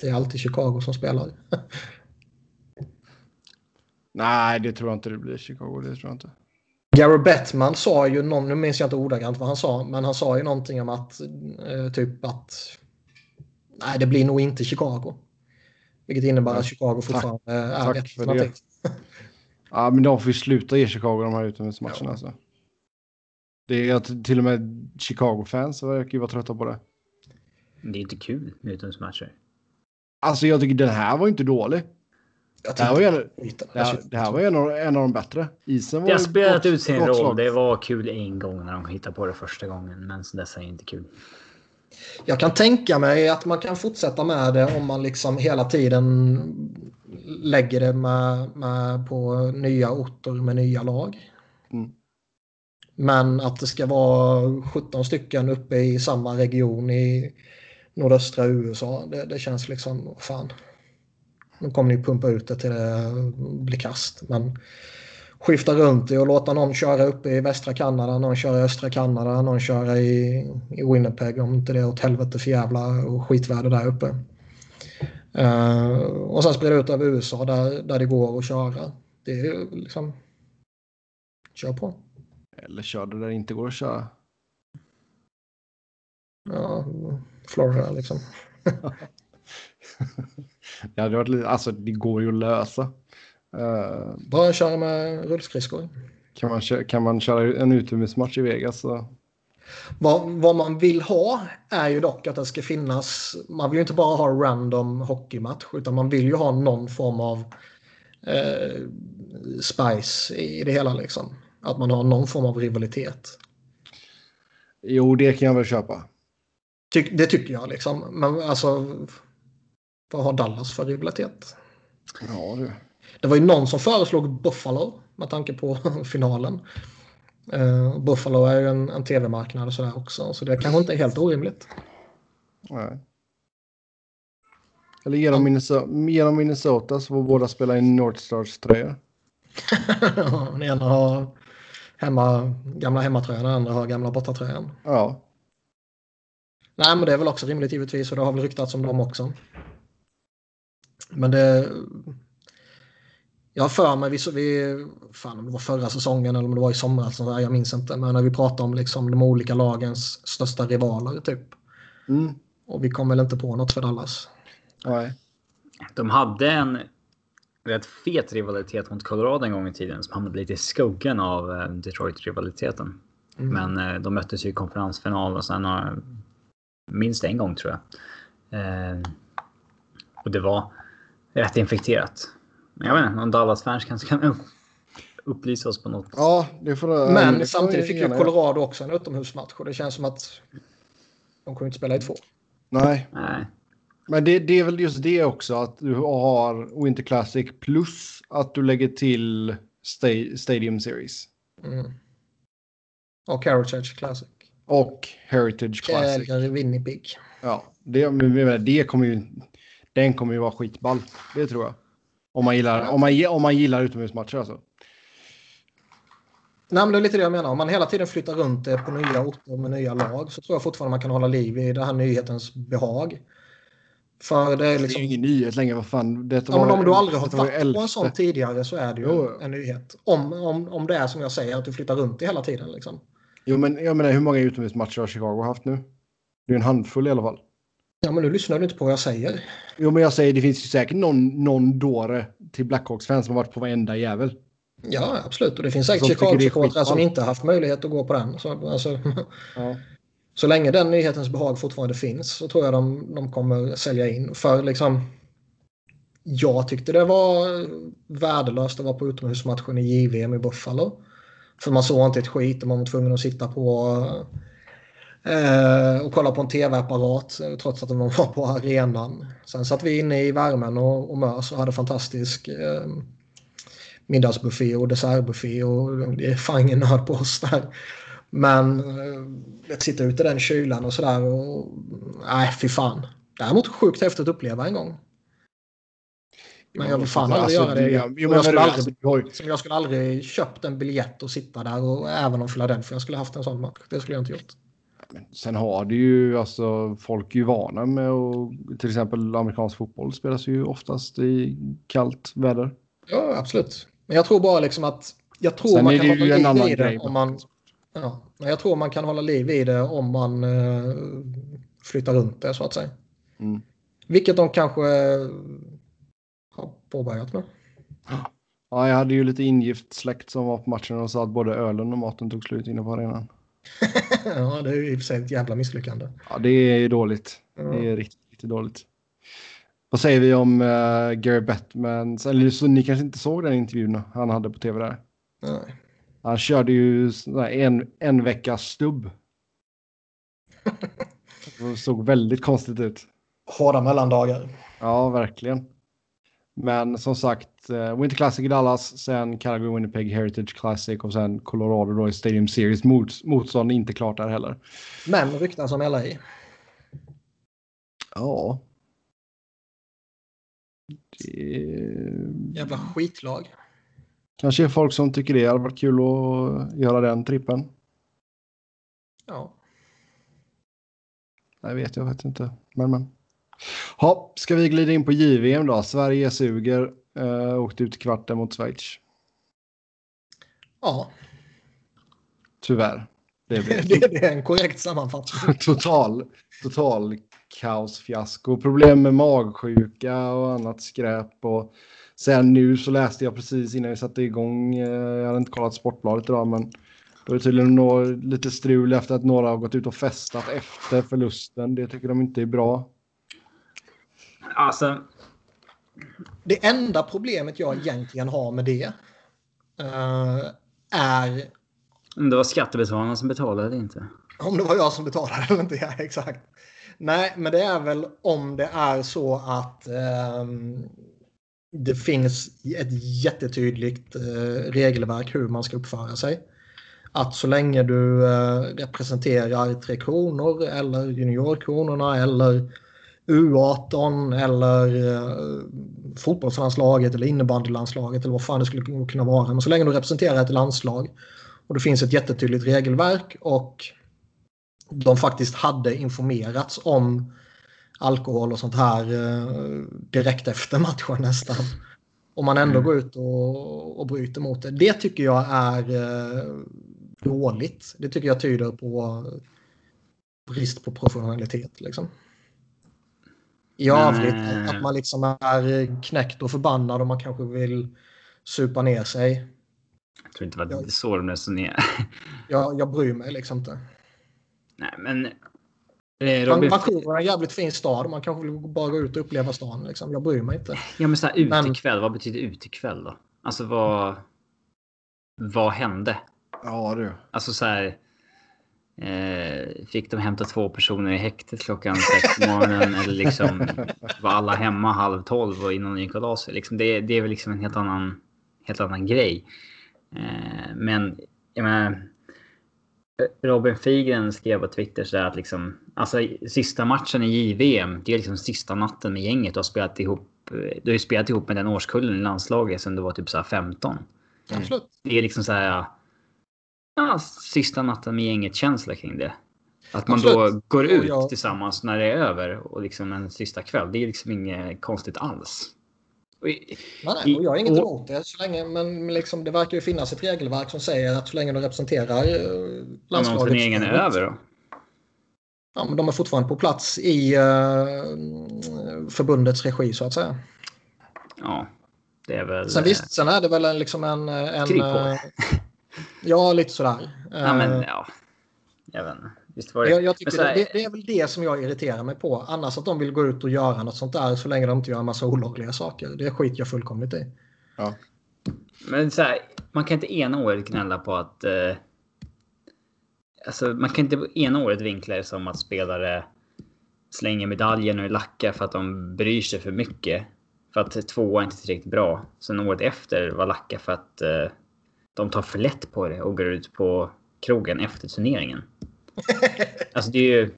det är alltid Chicago som spelar. Nej, det tror jag inte det blir Chicago. Det tror jag inte. Gary Bettman sa ju någon, nu minns jag inte ordagrant vad han sa, men han sa ju någonting om att eh, typ att nej, det blir nog inte Chicago. Vilket innebär Nej. att Chicago fortfarande är tack ett alternativ. Ja, men de får ju sluta ge Chicago de här utomhusmatcherna. Ja. Alltså. Det är att till och med Chicago-fans verkar ju vara trötta på det. Det är inte kul med utomhusmatcher. Alltså jag tycker den här var inte dålig. Det här var ju det här, det här var ju en, av, en av de bättre. Isen var Det har spelat gott- ut sin roll. slag. Det var kul en gång när de hittade på det första gången. Men sen dess är det inte kul. Jag kan tänka mig att man kan fortsätta med det om man liksom hela tiden lägger det med, med på nya orter med nya lag. Mm. Men att det ska vara 17 stycken uppe i samma region i nordöstra USA, det, det känns liksom, fan. Nu kommer ni pumpa ut det till det blir kast. Men skifta runt det och låta någon köra uppe i västra Kanada, någon köra i östra Kanada, någon köra i, i Winnipeg om inte det är åt helvete för jävla och skitväder där uppe. Eh, och sen sprida ut över USA där, där det går att köra. Det är liksom... Kör på. Eller kör det där det inte går att köra. Ja, Florida liksom. Det hade varit lite, alltså det går ju att lösa. Eh, Bara köra med rullskridskor. kan, man, kö- kan man köra en utomhusmatch i Vegas så Vad, vad man vill ha är ju dock att det ska finnas, man vill ju inte bara ha random hockeymatch utan man vill ju ha någon form av eh, spice i det hela liksom. Att man har någon form av rivalitet. jo, det kan jag väl köpa. Ty, det tycker jag liksom. Men alltså, vad har Dallas för rivalitet? Ja, du. Det var ju någon som föreslog Buffalo med tanke på finalen. Eh, Buffalo är ju en, en tv-marknad och sådär också, så det kanske inte är helt orimligt. Nej. Eller genom Minnesota, genom Minnesota så får båda spela i North Stars tröjor. den ena har hemma, gamla hemmatröjan, den andra har gamla bortatröjan. Ja, Nej, men det är väl också rimligt givetvis och det har väl ryktats om dem också. Men det... Jag för mig, vi, så- vi, fan om det var förra säsongen eller om det var i somras, jag minns inte. Men när vi pratade om liksom de olika lagens största rivaler typ. mm. Och vi kom väl inte på något för Dallas. nej. De hade en rätt fet rivalitet mot Colorado en gång i tiden som hamnade lite i skuggan av eh, Detroit-rivaliteten. Mm. Men eh, de möttes ju i konferensfinal och sen har minst en gång tror jag. Eh, och det var rätt infekterat. Men jag vet inte, någon Dallas-fans kanske kan upp- upplysa oss på något. Ja, det får det Men det får samtidigt fick ju. Colorado också en utomhusmatch och det känns som att De kommer inte spela i två. Nej, Nej. men det, det är väl just det också att du har Winter Classic plus att du lägger till sta- Stadium Series Mm. Och Heritage Classic. och Heritage Classic. Eller Winnipeg. Ja, det, det kommer ju, den kommer ju vara skitball. Det tror jag. Om man gillar, om man, om man gillar utomhusmatcher alltså. Nej, men det är lite det jag menar. Om man hela tiden flyttar runt det på nya orter med nya lag så tror jag fortfarande man kan hålla liv i det här nyhetens behag. För det är Det är liksom... ju ingen nyhet längre, vad fan. Detta Ja, men var- om du aldrig har varit på en sån tidigare så är det ju Jo. en nyhet. Om, om, om det är som jag säger att du flyttar runt det hela tiden. Liksom. Jo, men jag menar hur många utomhusmatcher har Chicago haft nu? Det är en handfull i alla fall. Ja, men nu lyssnar du inte på vad jag säger. Jo, men jag säger det finns ju säkert någon, någon dåre till Blackhawks-fans som har varit på varenda jävel. Ja, absolut. Och det finns säkert Chicago-supportrar som inte haft möjlighet att gå på den. Så, alltså, Ja. så länge den nyhetens behag fortfarande finns så tror jag de, de kommer sälja in. För liksom, jag tyckte det var värdelöst att vara på utomhusmatchen i JVM i Buffalo. För man såg inte ett skit och man var tvungen att sitta på och kolla på en tv-apparat eh, trots att de var på arenan. Sen satt vi inne i värmen och, och mös och hade fantastisk eh, middagsbuffé och dessertbuffé och det är fan ingen nöd på oss där. Men eh, att sitta ute i den kylan och sådär och nej fy fan. Däremot sjukt häftigt att uppleva en gång. Men jag vill fan aldrig göra det igen. Men jag skulle aldrig- alltså, jag skulle aldrig köpt en biljett och sitta där och även om Philadelphia skulle haft en sån match. Det skulle jag inte gjort. Sen har det ju, alltså folk är ju vana med att, till exempel amerikansk fotboll spelas ju oftast i kallt väder. Ja, absolut. Men jag tror bara liksom att jag tror Sen man kan hålla liv i det grej. om man... Ja, men jag tror man kan hålla liv i det om man eh, flyttar runt det så att säga. Mm. Vilket de kanske har påbörjat med. Ja, jag hade ju lite ingift släkt som var på matchen och sa att både ölen och maten tog slut inne på arenan. ja, det är ju i och för sig ett jävla misslyckande. Ja, det är ju dåligt. Ja. Det är riktigt, riktigt dåligt. Vad säger vi om uh, Gary Bettman? Eller så ni kanske inte såg den intervjun han hade på tv där. Nej. Han körde ju en, en veckas stubb. Det såg väldigt konstigt ut. Hårda mellandagar. Ja, verkligen. Men som sagt, eh, Winter Classic i Dallas, sen Calgary Winnipeg Heritage Classic och sen Colorado då i Stadium Series. Mot, motstånd inte klart där heller. Men ryktas som LA. Ja. Det Jävla skitlag. kanske är folk som tycker det hade varit kul att göra den trippen. Ja. Jag vet jag vet inte. Men men. Ja, ska vi glida in på JVM då? Sverige suger. Uh, åkte ut i kvarten mot Schweiz. Ja, Tyvärr. Det det, det är en korrekt sammanfattning. total, total kaosfiasko. Problem med magsjuka och annat skräp. Och sen nu så läste jag precis innan vi satte igång. eh, Jag hade inte kollat Sportbladet idag men då är det tydligen nå- lite strul efter att några har gått ut och festat efter förlusten. Det tycker de inte är bra. Alltså, Det enda problemet jag egentligen har med det eh, är om det var skattebetalarna som betalade eller inte. om det var jag som betalade eller inte. Ja, exakt. Nej, men det är väl om det är så att ehm, det finns ett jättetydligt eh, regelverk hur man ska uppföra sig. Att så länge du eh, representerar Tre Kronor eller Juniorkronorna eller U18 eller eh, fotbollslandslaget eller innebandylandslaget eller vad fan det skulle kunna vara. Men så länge du representerar ett landslag och det finns ett jättetydligt regelverk och de faktiskt hade informerats om alkohol och sånt här eh, direkt efter matchen nästan. Om man ändå Mm. går ut och, och bryter mot det. Det tycker jag är eh, dåligt. Det tycker jag tyder på brist på professionalitet. Liksom. I Men, övrigt eh, att man liksom är knäckt och förbannad och man kanske vill supa ner sig. Jag tror inte det var Ja. så de resonerade. Jag, jag bryr mig liksom inte. Nej, men... Eh, Man, Robin, Vancouver är en jävligt fin stad. Man kanske vill bara gå ut och uppleva stan. Liksom. Jag bryr mig inte. ja, men så här, men- utekväll, vad betyder utekväll då? Alltså vad... Vad hände? Ja du. Alltså så här... Eh, fick de hämta två personer i häktet klockan sex på morgonen eller liksom var alla hemma halv tolv och innan de gick och la sig. Liksom det, det är väl liksom en helt annan, helt annan grej. Eh, men jag menar, Robin Figren skrev på Twitter så att liksom, alltså sista matchen i JVM, det är liksom sista natten med gänget. Du har spelat ihop, du har spelat ihop med den årskullen i landslaget sen du var typ så 15. Absolut. Det är liksom så här, ja, sista natten med gänget-känsla kring det. Att man Absolut. då går ut jag- tillsammans när det är över och liksom en sista kväll. Det är liksom inget konstigt alls. Och i- Nej, nej, och jag har inget Och- emot det. Så länge, men liksom, det verkar ju finnas ett regelverk som säger att så länge de representerar eh, Om landslaget. turneringen är över då? Ja, men de är fortfarande på plats i eh, förbundets regi så att säga. Ja, det är väl... Sen visst, sen är det väl en, liksom en... en eh, ja, lite sådär. Ja, men Eh, ja. Jag vet inte. Visst var det... Jag, jag tycker här- det, det är väl det som jag irriterar mig på. Annars att de vill gå ut och göra något sånt där så länge de inte gör en massa olagliga saker. Det skiter jag fullkomligt i. Men så här, man kan inte ena året gnälla på att... Eh, alltså, man kan inte ena året vinkla det som att spelare slänger medaljen och lackar för att de bryr sig för mycket. För att tvåa är inte tillräckligt bra. Sen året efter var lacka för att eh, de tar för lätt på det och går ut på krogen efter turneringen. Alltså det är ju...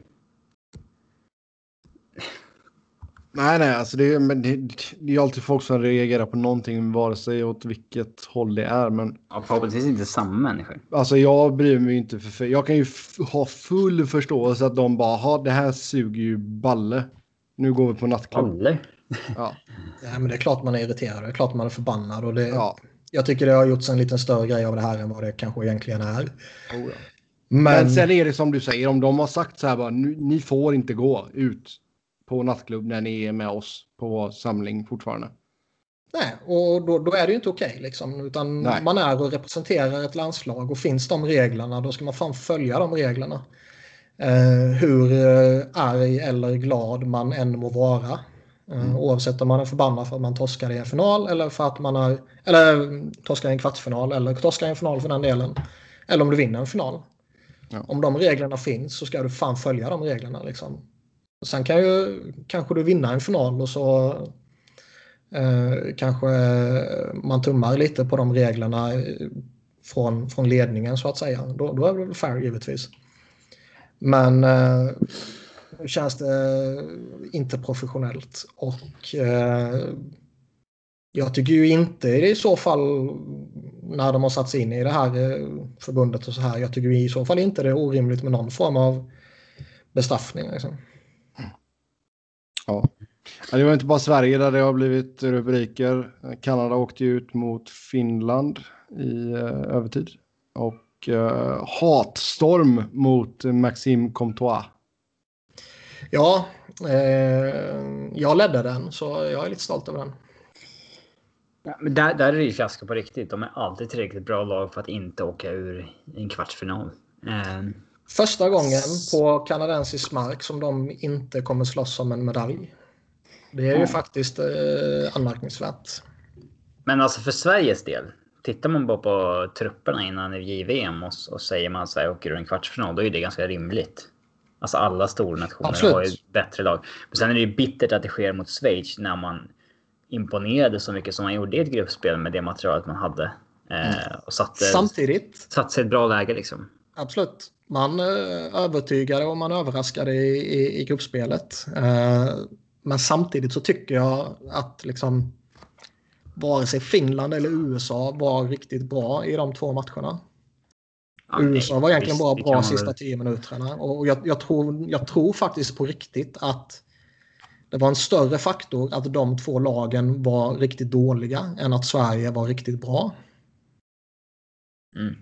Nej, nej, alltså det är, men det, det är alltid folk som reagerar på någonting, vare sig åt vilket håll det är. Men Ja, förhoppningsvis inte samma människor. alltså jag bryr mig inte för, jag kan ju ha full förståelse att de bara, ha det här suger ju balle. Nu går vi på nattklubb. Alla. Ja, Ja, men det är klart man är irriterad. Det är klart man är förbannad. Och det, ja. Jag tycker det har gjorts en liten större grej av det här än vad det kanske egentligen är. Oh, ja. Men, Men sen är det som du säger, om de har sagt så här bara, "Nu- ni får inte gå ut på nattklubb när ni är med oss på samling fortfarande. nej, och då, då är det ju inte okej. liksom, utan Nej. man är och representerar ett landslag och finns de reglerna då ska man fan följa de reglerna. Eh, hur eh, arg eller glad man än må vara. Eh, Oavsett om man är förbannad för att man torskar i en final eller för att man är eller mm, torskar i en kvartsfinal eller torskar i en final för den delen. Eller om du vinner en final. Ja. Om de reglerna finns så ska du fan följa de reglerna. Liksom. Sen kan ju kanske du vinna en final och så eh, kanske man tummar lite på de reglerna eh, från, från ledningen så att säga. Då, då är det väl fair givetvis. Men eh, känns det eh, inte professionellt och eh, jag tycker ju inte i så fall när de har satt sig in i det här eh, förbundet och så här. Jag tycker i så fall inte det är orimligt med någon form av bestraffning. Liksom. Ja. Det var inte bara Sverige där det har blivit rubriker. Kanada åkte ju ut mot Finland i eh, övertid. Och eh, hatstorm mot Maxime Comtois. Ja, eh, jag ledde den så jag är lite stolt över den. Ja, men där, där är det ju fiasko på riktigt. De är alltid tillräckligt bra lag för att inte åka ur en kvartsfinal. Eh, Första gången på kanadensisk mark som de inte kommer slåss om en medalj. Det är ju Mm. faktiskt eh, anmärkningsvärt. men alltså för Sveriges del. Tittar man bara på trupperna innan JVM och, och säger man att Sverige åker ur en kvartsfinal, då är det ganska rimligt. Alltså alla stora nationer Absolut. har ju bättre lag. Men sen är det ju bittert att det sker mot Schweiz när man imponerade så mycket som man gjorde i ett gruppspel med det materialet man hade. Eh, och satte, Samtidigt, satte sig ett bra läge liksom. absolut, man eh, övertygade och man överraskade i, i, i gruppspelet. Eh, men samtidigt så tycker jag att liksom vare sig Finland eller USA var riktigt bra i de två matcherna. Ja, USA nej, var egentligen bara bra sista tio minuterna. Och jag, jag, tror, jag tror faktiskt på riktigt att det var en större faktor att de två lagen var riktigt dåliga än att Sverige var riktigt bra. Mm.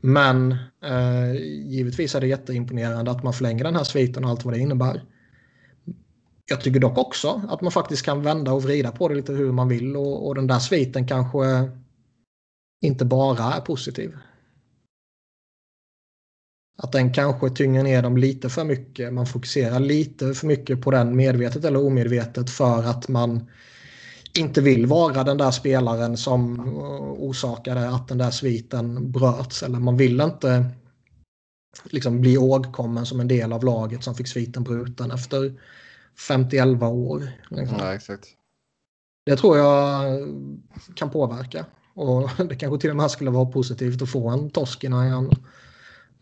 Men eh, givetvis är det jätteimponerande att man förlänger den här sviten och allt vad det innebär. Jag tycker dock också att man faktiskt kan vända och vrida på det lite hur man vill och, och den där sviten kanske inte bara är positiv. Att den kanske tynger ner dem lite för mycket. Man fokuserar lite för mycket på den medvetet eller omedvetet för att man inte vill vara den där spelaren som orsakade att den där sviten bröts. Eller man vill inte liksom bli ihågkommen som en del av laget som fick sviten bruten efter 50-11 år. Liksom. Ja, exakt. Det tror jag kan påverka. Och det kanske till och med skulle vara positivt att få en torsk innan en,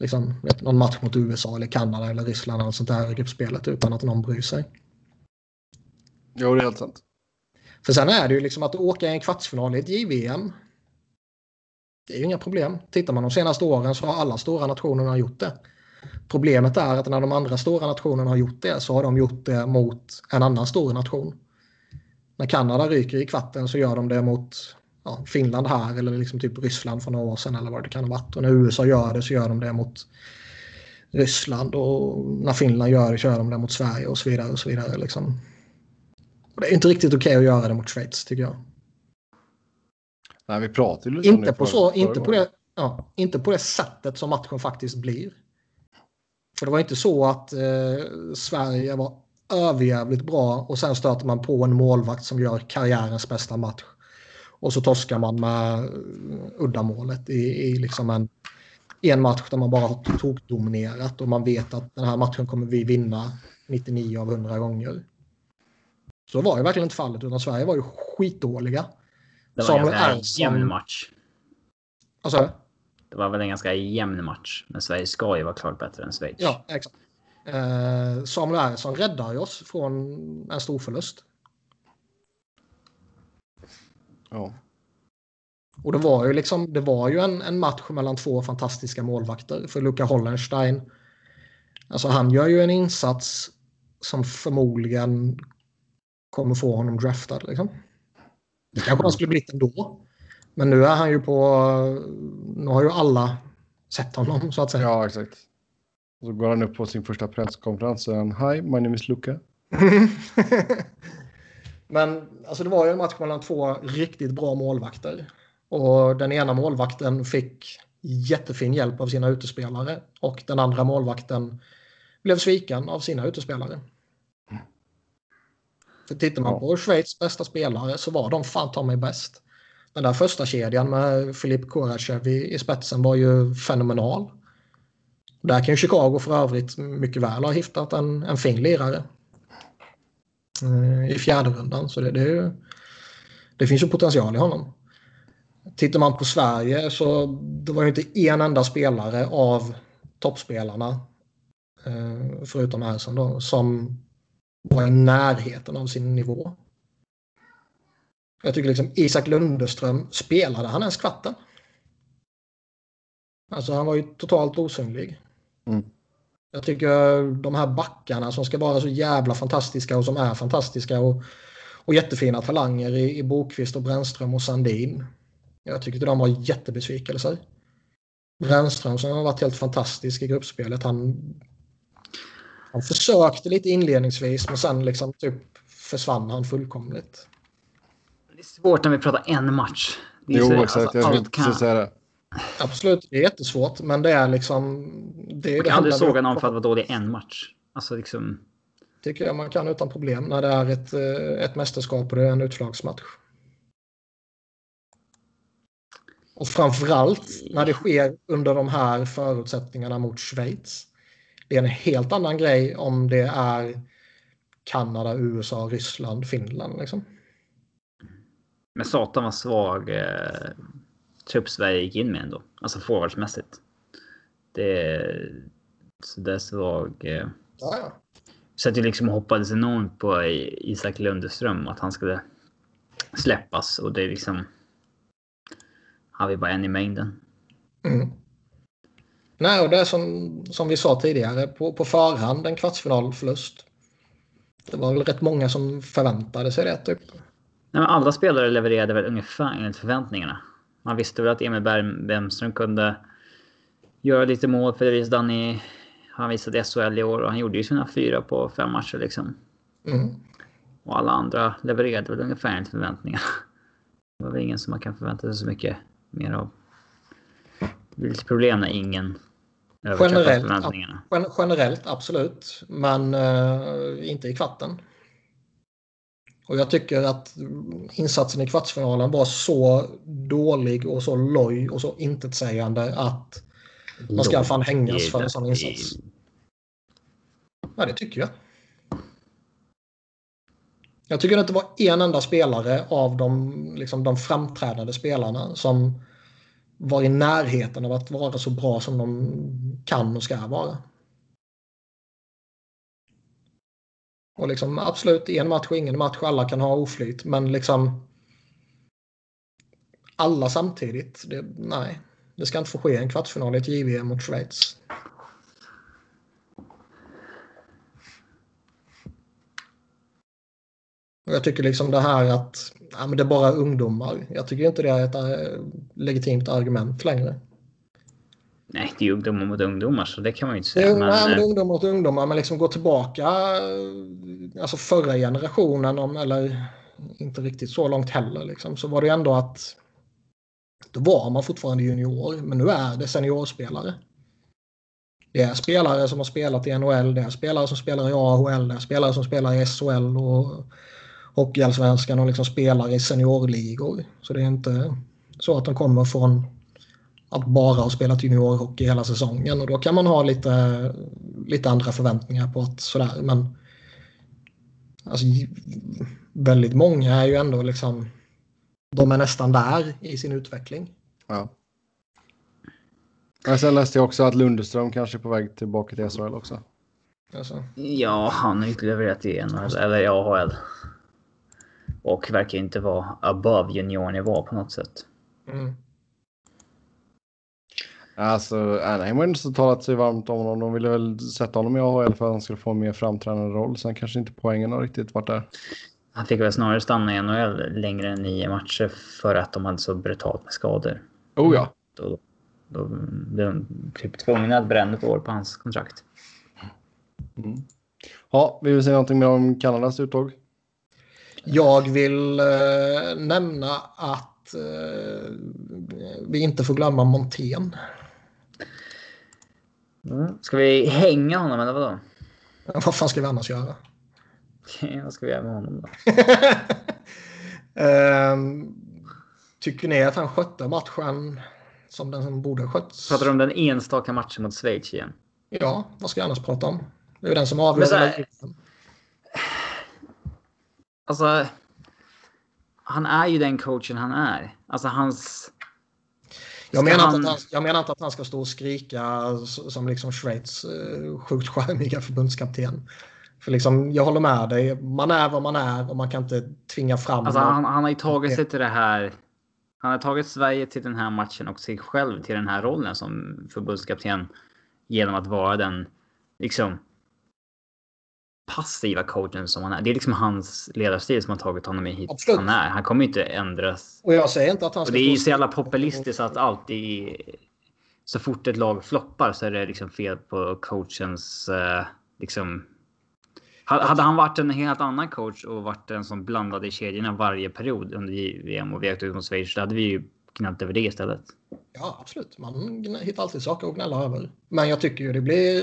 liksom, vet, någon match mot USA eller Kanada eller Ryssland eller sånt där i gruppspelet utan att någon bryr sig. Jo, det är helt sant. För sen är det ju liksom att åka i en kvartsfinal i ett JVM. Det är ju inga problem. Tittar man de senaste åren så har alla stora nationerna gjort det. Problemet är att när de andra stora nationerna har gjort det så har de gjort det mot en annan stor nation. När Kanada ryker i kvarten så gör de det mot ja, Finland här eller liksom typ Ryssland för några år sedan eller vad det kan ha varit. Och när USA gör det så gör de det mot Ryssland och när Finland gör det så gör de det mot Sverige och så vidare. Och så vidare liksom. och det är inte riktigt okej okay att göra det mot Schweiz tycker jag. Nej, vi pratade lite inte på så, inte på det, ja, inte på det sättet som matchen faktiskt blir. För det var inte så att eh, Sverige var överjävligt bra och sen stöter man på en målvakt som gör karriärens bästa match. Och så torskar man med eh, uddamålet i, i liksom en, en match där man bara har tokdominerat och man vet att den här matchen kommer vi vinna 99 av 100 gånger. Så var ju verkligen inte fallet utan Sverige var ju skitdåliga. Det var en ganska jämn match. Alltså? Det var väl en ganska jämn match. Men Sverige ska ju vara klart bättre än Schweiz. Ja, exakt. Eh, Samuel Ersson räddar oss från en stor förlust. Ja. Och det var ju liksom, det var ju en, en match mellan två fantastiska målvakter. För Luca Hollenstein, alltså han gör ju en insats som förmodligen kommer få honom draftad. Liksom. Det kanske han skulle blivit ändå. Men nu är han ju på, nu har ju alla sett honom så att säga. Ja, exakt. Och så går han upp på sin första presskonferens och säger Hi, my name is Luca. Men alltså det var ju en match mellan två riktigt bra målvakter. Och den ena målvakten fick jättefin hjälp av sina utespelare. Och den andra målvakten blev sviken av sina utespelare. För tittar man på Schweiz bästa spelare så var de fan ta mig bäst. Den där första kedjan med Filip Korachev i, i spetsen var ju fenomenal. Där kan ju Chicago för övrigt mycket väl ha hittat en, en fin lirare. Eh, I fjärde rundan. Så det, det, det finns ju potential i honom. Tittar man på Sverige så det var ju inte en enda spelare av toppspelarna eh, förutom Ersson då som var i närheten av sin nivå. Jag tycker liksom Isak Lundeström, spelade han ens kvarten? Alltså han var ju totalt osynlig. Mm. Jag tycker de här backarna som ska vara så jävla fantastiska och som är fantastiska och, och jättefina talanger i, i Bokvist och Brännström och Sandin. Jag tycker de var jättebesvikelser. Brännström som har varit helt fantastisk i gruppspelet. Han, han försökte lite inledningsvis men sen liksom typ försvann han fullkomligt. Det är svårt när vi pratar en match. Det är jo, så, exakt. Alltså, jag kan... säga det. Absolut, det är jättesvårt, men det är liksom... Det är man kan aldrig såga någon för att vara dålig en match. Alltså liksom... Tycker jag man kan utan problem när det är ett, eh, ett mästerskap och det är en utslagsmatch. Och framförallt när det sker under de här förutsättningarna mot Schweiz. Det är en helt annan grej om det är Kanada, USA, Ryssland, Finland. Liksom. Men satan var svag eh, trupp Sverige gick in med ändå. Alltså forwardsmässigt. Det så där svag. Eh. Ja, ja. Så att jag liksom hoppades enormt på Isak Lundeström att han skulle släppas och det är liksom. Har vi bara en i mängden. Mm. Nej, och det är som, som vi sa tidigare på, på förhand en kvartsfinalförlust. Det var väl rätt många som förväntade sig det typ. Nej, men alla spelare levererade väl ungefär enligt förväntningarna. Man visste väl att Emil Bemström kunde göra lite mål för det Danny han visade SHL i år och han gjorde ju sina fyra på fem matcher liksom. Mm. Och alla andra levererade väl ungefär enligt förväntningarna. Det var väl ingen som man kan förvänta sig så mycket mer av. Det blir lite problem när ingen generellt, förväntningarna. Generellt absolut, men uh, inte i kvarten. Och jag tycker att insatsen i kvartsfinalen var så dålig och så loj och så intetsägande att Man ska fan hängas för en sån insats. Ja, det tycker jag. Jag tycker att det var en enda spelare av de, liksom, de framträdande spelarna som var i närheten av att vara så bra som de kan och ska vara. Och liksom absolut en match och ingen match. Alla kan ha oflyt. Men liksom alla samtidigt. Det, nej, det ska inte få ske en kvartsfinal i ett JVM mot Schweiz. Och jag tycker liksom det här att ja, men det är bara ungdomar. Jag tycker inte det är ett äh, legitimt argument längre. Nej, det är ungdomar mot ungdomar så det kan man ju inte säga. Det är, men, nej, men är ungdomar mot ungdomar. Men liksom gå tillbaka alltså förra generationen om, eller inte riktigt så långt heller liksom, så var det ändå att då var man fortfarande junior, men nu är det seniorspelare. Det är spelare som har spelat i NHL, det är spelare som spelar i AHL, det är spelare som spelar i SHL och Hockeyallsvenskan och liksom spelar i seniorligor. Så det är inte så att de kommer från att bara ha spelat juniorhockey hela säsongen och då kan man ha lite, lite andra förväntningar på att sådär men alltså, väldigt många är ju ändå liksom de är nästan där i sin utveckling. Ja. Men sen läste jag också att Lundström kanske är på väg tillbaka till SHL också. Alltså. Ja, han har ju levererat i NHL eller AHL. Och verkar inte vara above juniornivå på något sätt. Mm. Alltså, Anaheim har inte så talat sig varmt om honom. De ville väl sätta honom i AHL för att han skulle få en mer framträdande roll. Sen kanske inte poängen har riktigt varit där. Han fick väl snarare stanna i NHL längre än nio matcher för att de hade så brutalt med skador. Oh ja. Då, då blev de typ tvungna att bränna ett år på hans kontrakt. Mm. Ja, vi vill säga någonting mer om Kanadas uttåg? Jag vill eh, nämna att eh, vi inte får glömma Montén. Mm. Ska vi hänga honom eller vadå? Vad fan ska vi annars göra? Vad ska vi göra med honom då? um, tycker ni att han skötte matchen som den som borde skötts? Pratar du om den enstaka matchen mot Schweiz igen? Ja, vad ska jag annars prata om? Det är ju den som avgör. Alltså. Han är ju den coachen han är. Alltså hans. Jag menar, han... han, jag menar, inte att han ska stå och skrika som liksom Schweiz uh, sjukt charmiga förbundskapten. För liksom, jag håller med dig. Man är vad man är och man kan inte tvinga fram. Alltså, han, han har ju tagit sig till det här. Han har tagit Sverige till den här matchen och sig själv till den här rollen som förbundskapten. Genom att vara den liksom passiva coachen som han är. Det är liksom hans ledarstil som har tagit honom hit Absolut. han är. Han kommer inte ändras. Och jag säger inte att han ska... Och det är ju så jävla populistiskt att alltid... Så fort ett lag floppar så är det liksom fel på coachens uh, liksom hade han varit en helt annan coach och varit den som blandade i kedjorna varje period under VM och vi åkte ut mot Schweiz, så hade vi ju gnällt över det istället. Ja, absolut. Man hittar alltid saker att gnälla över. Men jag tycker ju det blir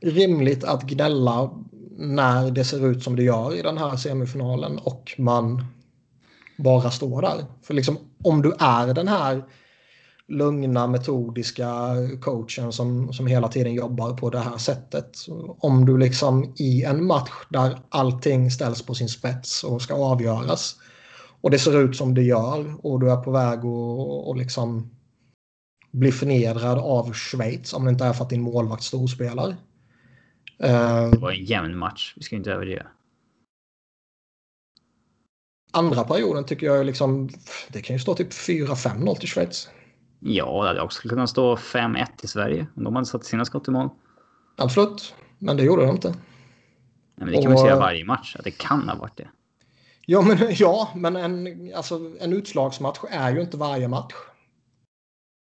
rimligt att gnälla när det ser ut som det gör i den här semifinalen och man bara står där. För liksom om du är den här lugna metodiska coachen som, som hela tiden jobbar på det här sättet. Om du liksom i en match där allting ställs på sin spets och ska avgöras och det ser ut som det gör och du är på väg att och liksom bli förnedrad av Schweiz om det inte är för att din målvakt storspelar. Eh, det var en jämn match, vi ska inte överdriva. Andra perioden tycker jag liksom, det kan ju stå typ 4-5-0 till Schweiz. Ja, det hade också kunnat stå 5-1 i Sverige om de hade satt sina skott i mål. Absolut, men det gjorde de inte. Nej, men det kan man säga varje match, att det kan ha varit det. Ja, men, ja, men en, alltså, en utslagsmatch är ju inte varje match.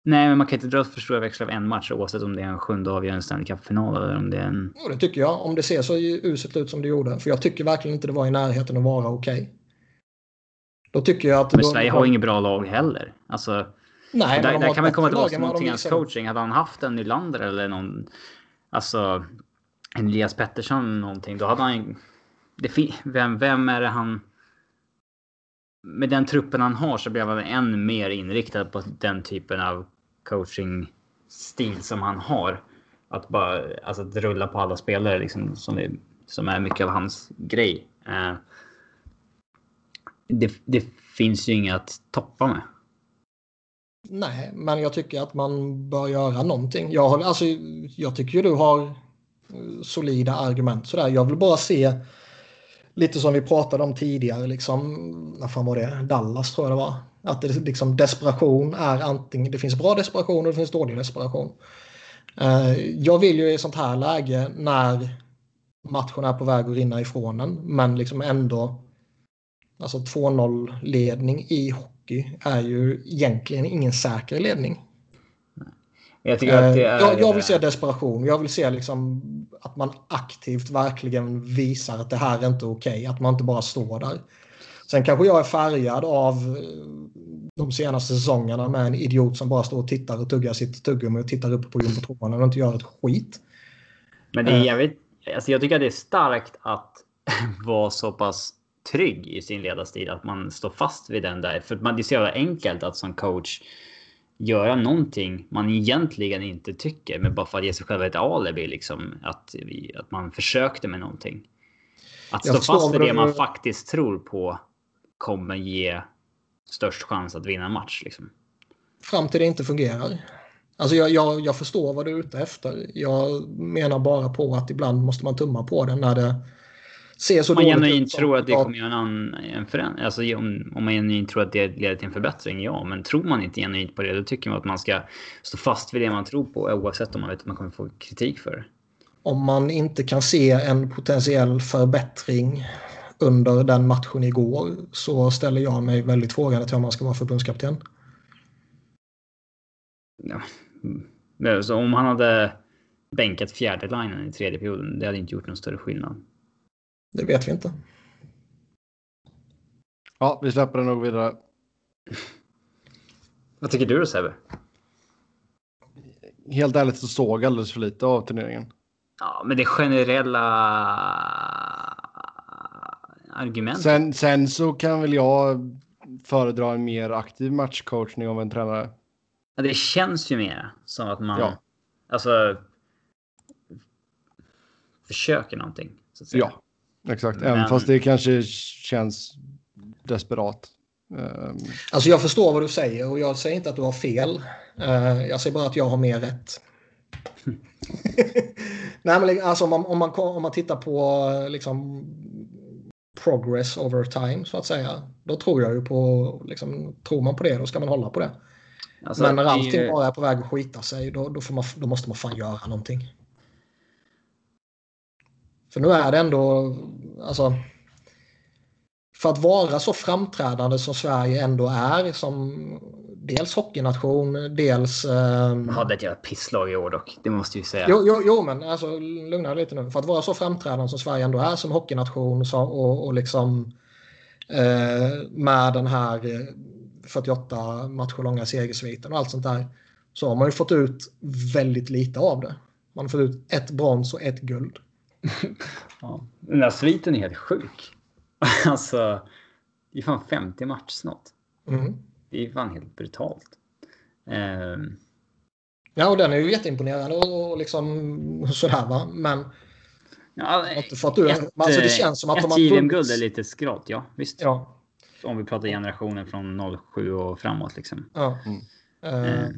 Nej, men man kan inte dra för stora växlar av en match oavsett om det är en sjunde avgörande Stanley Cup-final eller om det är en... Jo, det tycker jag. Om det ser så uselt ut som det gjorde. För jag tycker verkligen inte det var i närheten att vara okej. Okay. Då tycker jag att... Men Sverige har inget bra lag heller. Alltså... Nej, där, där kan man komma tillbaka till Monteans coaching. Hade han haft en Nylander eller någon... Alltså... En Elias Pettersson någonting. Då hade han... Det, vem, vem är det han... Med den truppen han har så blev han än mer inriktad på den typen av coachingstil som han har. Att bara alltså, att rulla på alla spelare liksom, som, är, som är mycket av hans grej. Eh, det, det finns ju inget att toppa med. Nej, men jag tycker att man bör göra någonting. Jag, har, alltså, jag tycker ju du har solida argument sådär. Jag vill bara se lite som vi pratade om tidigare, liksom, när fan var det? Dallas tror jag det var. Att det, liksom, desperation är antingen, det finns bra desperation och det finns dålig desperation. Uh, jag vill ju i sånt här läge när matchen är på väg att rinna ifrån en, men liksom ändå alltså 2-0 ledning i hockey är ju egentligen ingen säker ledning. Jag, är... jag, jag, vill se desperation. Jag vill se liksom att man aktivt verkligen visar att det här är inte okej. Okay, att man inte bara står där. Sen kanske jag är färgad av eh, de senaste säsongerna med en idiot som bara står och tittar och tuggar sitt tuggummi och tittar upp på jumbotronen och inte gör ett skit. Men det är eh. jävligt, alltså jag tycker att det är starkt att vara så pass trygg i sin ledarstil att man står fast vid den där. För man, det är så jävla enkelt att som coach göra någonting man egentligen inte tycker, men bara för att ge sig själv ett alibi liksom. Att, att man försökte med någonting. Att stå fast vid det man faktiskt tror på kommer ge störst chans att vinna en match. Liksom. Fram till det inte fungerar. Alltså jag, jag, jag förstår vad du är ute efter. Jag menar bara på att ibland måste man tumma på den när det ser så man genuint tror att det kommer göra en, en förändring. Alltså om, om man genuint tror att det leder till en förbättring, ja. Men tror man inte genuint på det, då tycker man att man ska stå fast vid det man tror på oavsett om man vet att man kommer få kritik för det. Om man inte kan se en potentiell förbättring under den matchen igår så ställer jag mig väldigt frågande till om man ska vara förbundskapten. Ja. Så om han hade bänkat fjärde linjen i tredje perioden, det hade inte gjort någon större skillnad. Det vet vi inte. Ja, vi släpper den nog vidare. Vad tycker du då Sebbe? Helt ärligt så såg alldeles för lite av turneringen. Ja, men det generella argumentet. Sen, sen så kan väl jag föredra en mer aktiv matchcoachning av en tränare. Ja, det känns ju mer som att man ja. alltså försöker någonting. Så att säga. Ja, Exakt, Men... även fast det kanske känns desperat. Um... Alltså jag förstår vad du säger och jag säger inte att du har fel. Uh, jag säger bara att jag har mer rätt. Nej, men alltså om man, om man, om man tittar på liksom, progress over time så att säga. Då tror jag ju på, liksom, tror man på det då ska man hålla på det. Alltså, men när allting är... bara är på väg att skita sig då, då, man, då måste man fan göra någonting. För nu är det ändå, alltså, för att vara så framträdande som Sverige ändå är som dels hockeynation, dels... Eh, Man hade ett jävla pisslag i år dock, det måste ju säga. Jo, jo, jo men alltså lugna dig lite nu. För att vara så framträdande som Sverige ändå är som hockeynation så, och, och liksom eh, med den här 48 matcher långa segersviten och allt sånt där så har man ju fått ut väldigt lite av det. Man har fått ut ett brons och ett guld. Ja. Den där sviten är helt sjuk. alltså, det är fan 50 match snart. Mm. Det är fan helt brutalt. Um... Ja, och den är ju jätteimponerande och liksom sådär va. Men... Ja, för att du, ett, alltså det känns som att ett JVM-guld är lite skralt, ja visst. Ja. Om vi pratar generationen från 07 och framåt liksom. Ja. Mm. Uh.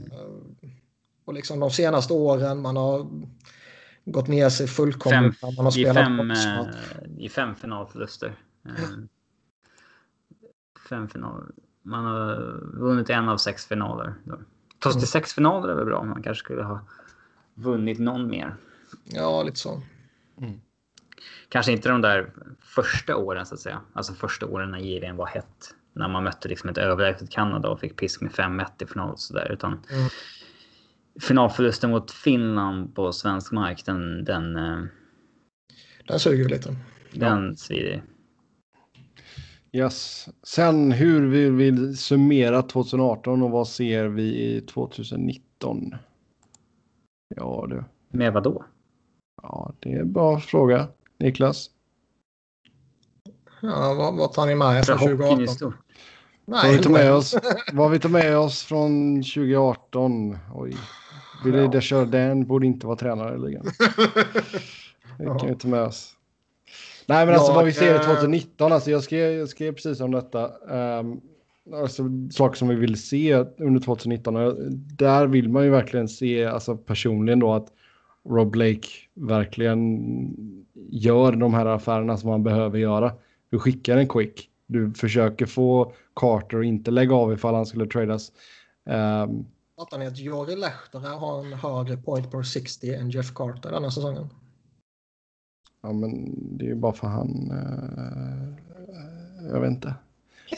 Och liksom de senaste åren man har gått ner sig fullkomligt. Fem, man har spelat i, fem, eh, I fem finalförluster. Mm. Fem finaler. Man har vunnit en av sex finaler. Ta sig till sex finaler är väl bra. Man kanske skulle ha vunnit någon mer. Ja, lite så. Mm. Kanske inte de där första åren så att säga. Alltså första åren när JVM var hett. När man mötte liksom ett överlägset Kanada och fick pisk med 5-1 i final och sådär. Utan mm finalförlusten mot Finland på svensk mark, den... Den, eh, den suger lite. Den ja. svider. Yes. Sen hur vill vi summera 2018 och vad ser vi i 2019? Ja du. Med vad då? Ja, det är en bra fråga. Niklas? Ja, vad, vad tar ni med er från 2018? Nej, vad, vi tar med oss, vad vi tar med oss från 2018? Oj. Billy Ja. Desjardins borde inte vara tränare i ligan. Det kan Ja. ju inte med oss. Nej, men alltså Jag, vad vi ser eh, 2019, alltså jag skrev, jag skrev precis om detta. Um, alltså saker som vi vill se under 2019. och Där vill man ju verkligen se, alltså personligen då att Rob Blake verkligen gör de här affärerna som man behöver göra. Du skickar en quick. Du försöker få Carter att inte lägga av ifall han skulle tradas. Um, Fattar ni att Jori Lehtonen har en högre point per 60 än Jeff Carter denna säsongen? Ja, men det är ju bara för han... eh, jag vet inte.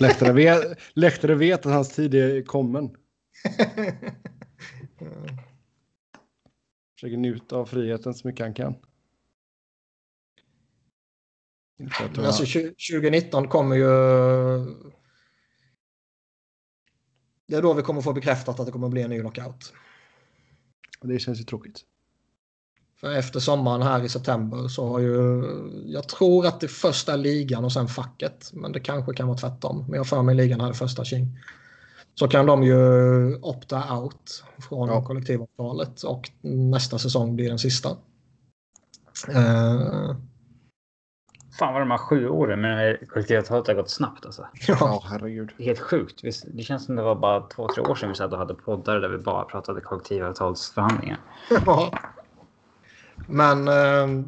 Läktare vet, vet att hans tid är kommen. Försöker njuta av friheten så mycket han kan. Alltså tju- 2019 kommer ju... Det är då vi kommer få bekräftat att det kommer bli en ny lockout. Det känns ju tråkigt. För efter sommaren här i september så har ju... Jag tror att det första är ligan och sen facket. Men det kanske kan vara tvärtom. Men jag för mig ligan hade första king. Så kan de ju opta out från Ja. kollektivavtalet och nästa säsong blir den sista. Eh, Fan vad de här sju åren med det här kollektivavtalet har gått snabbt alltså. ja. Herregud. Det är helt sjukt. Det känns som det var bara två, tre år sedan vi satt och hade poddar där vi bara pratade kollektivavtalsförhandlingar. Ja. Men eh,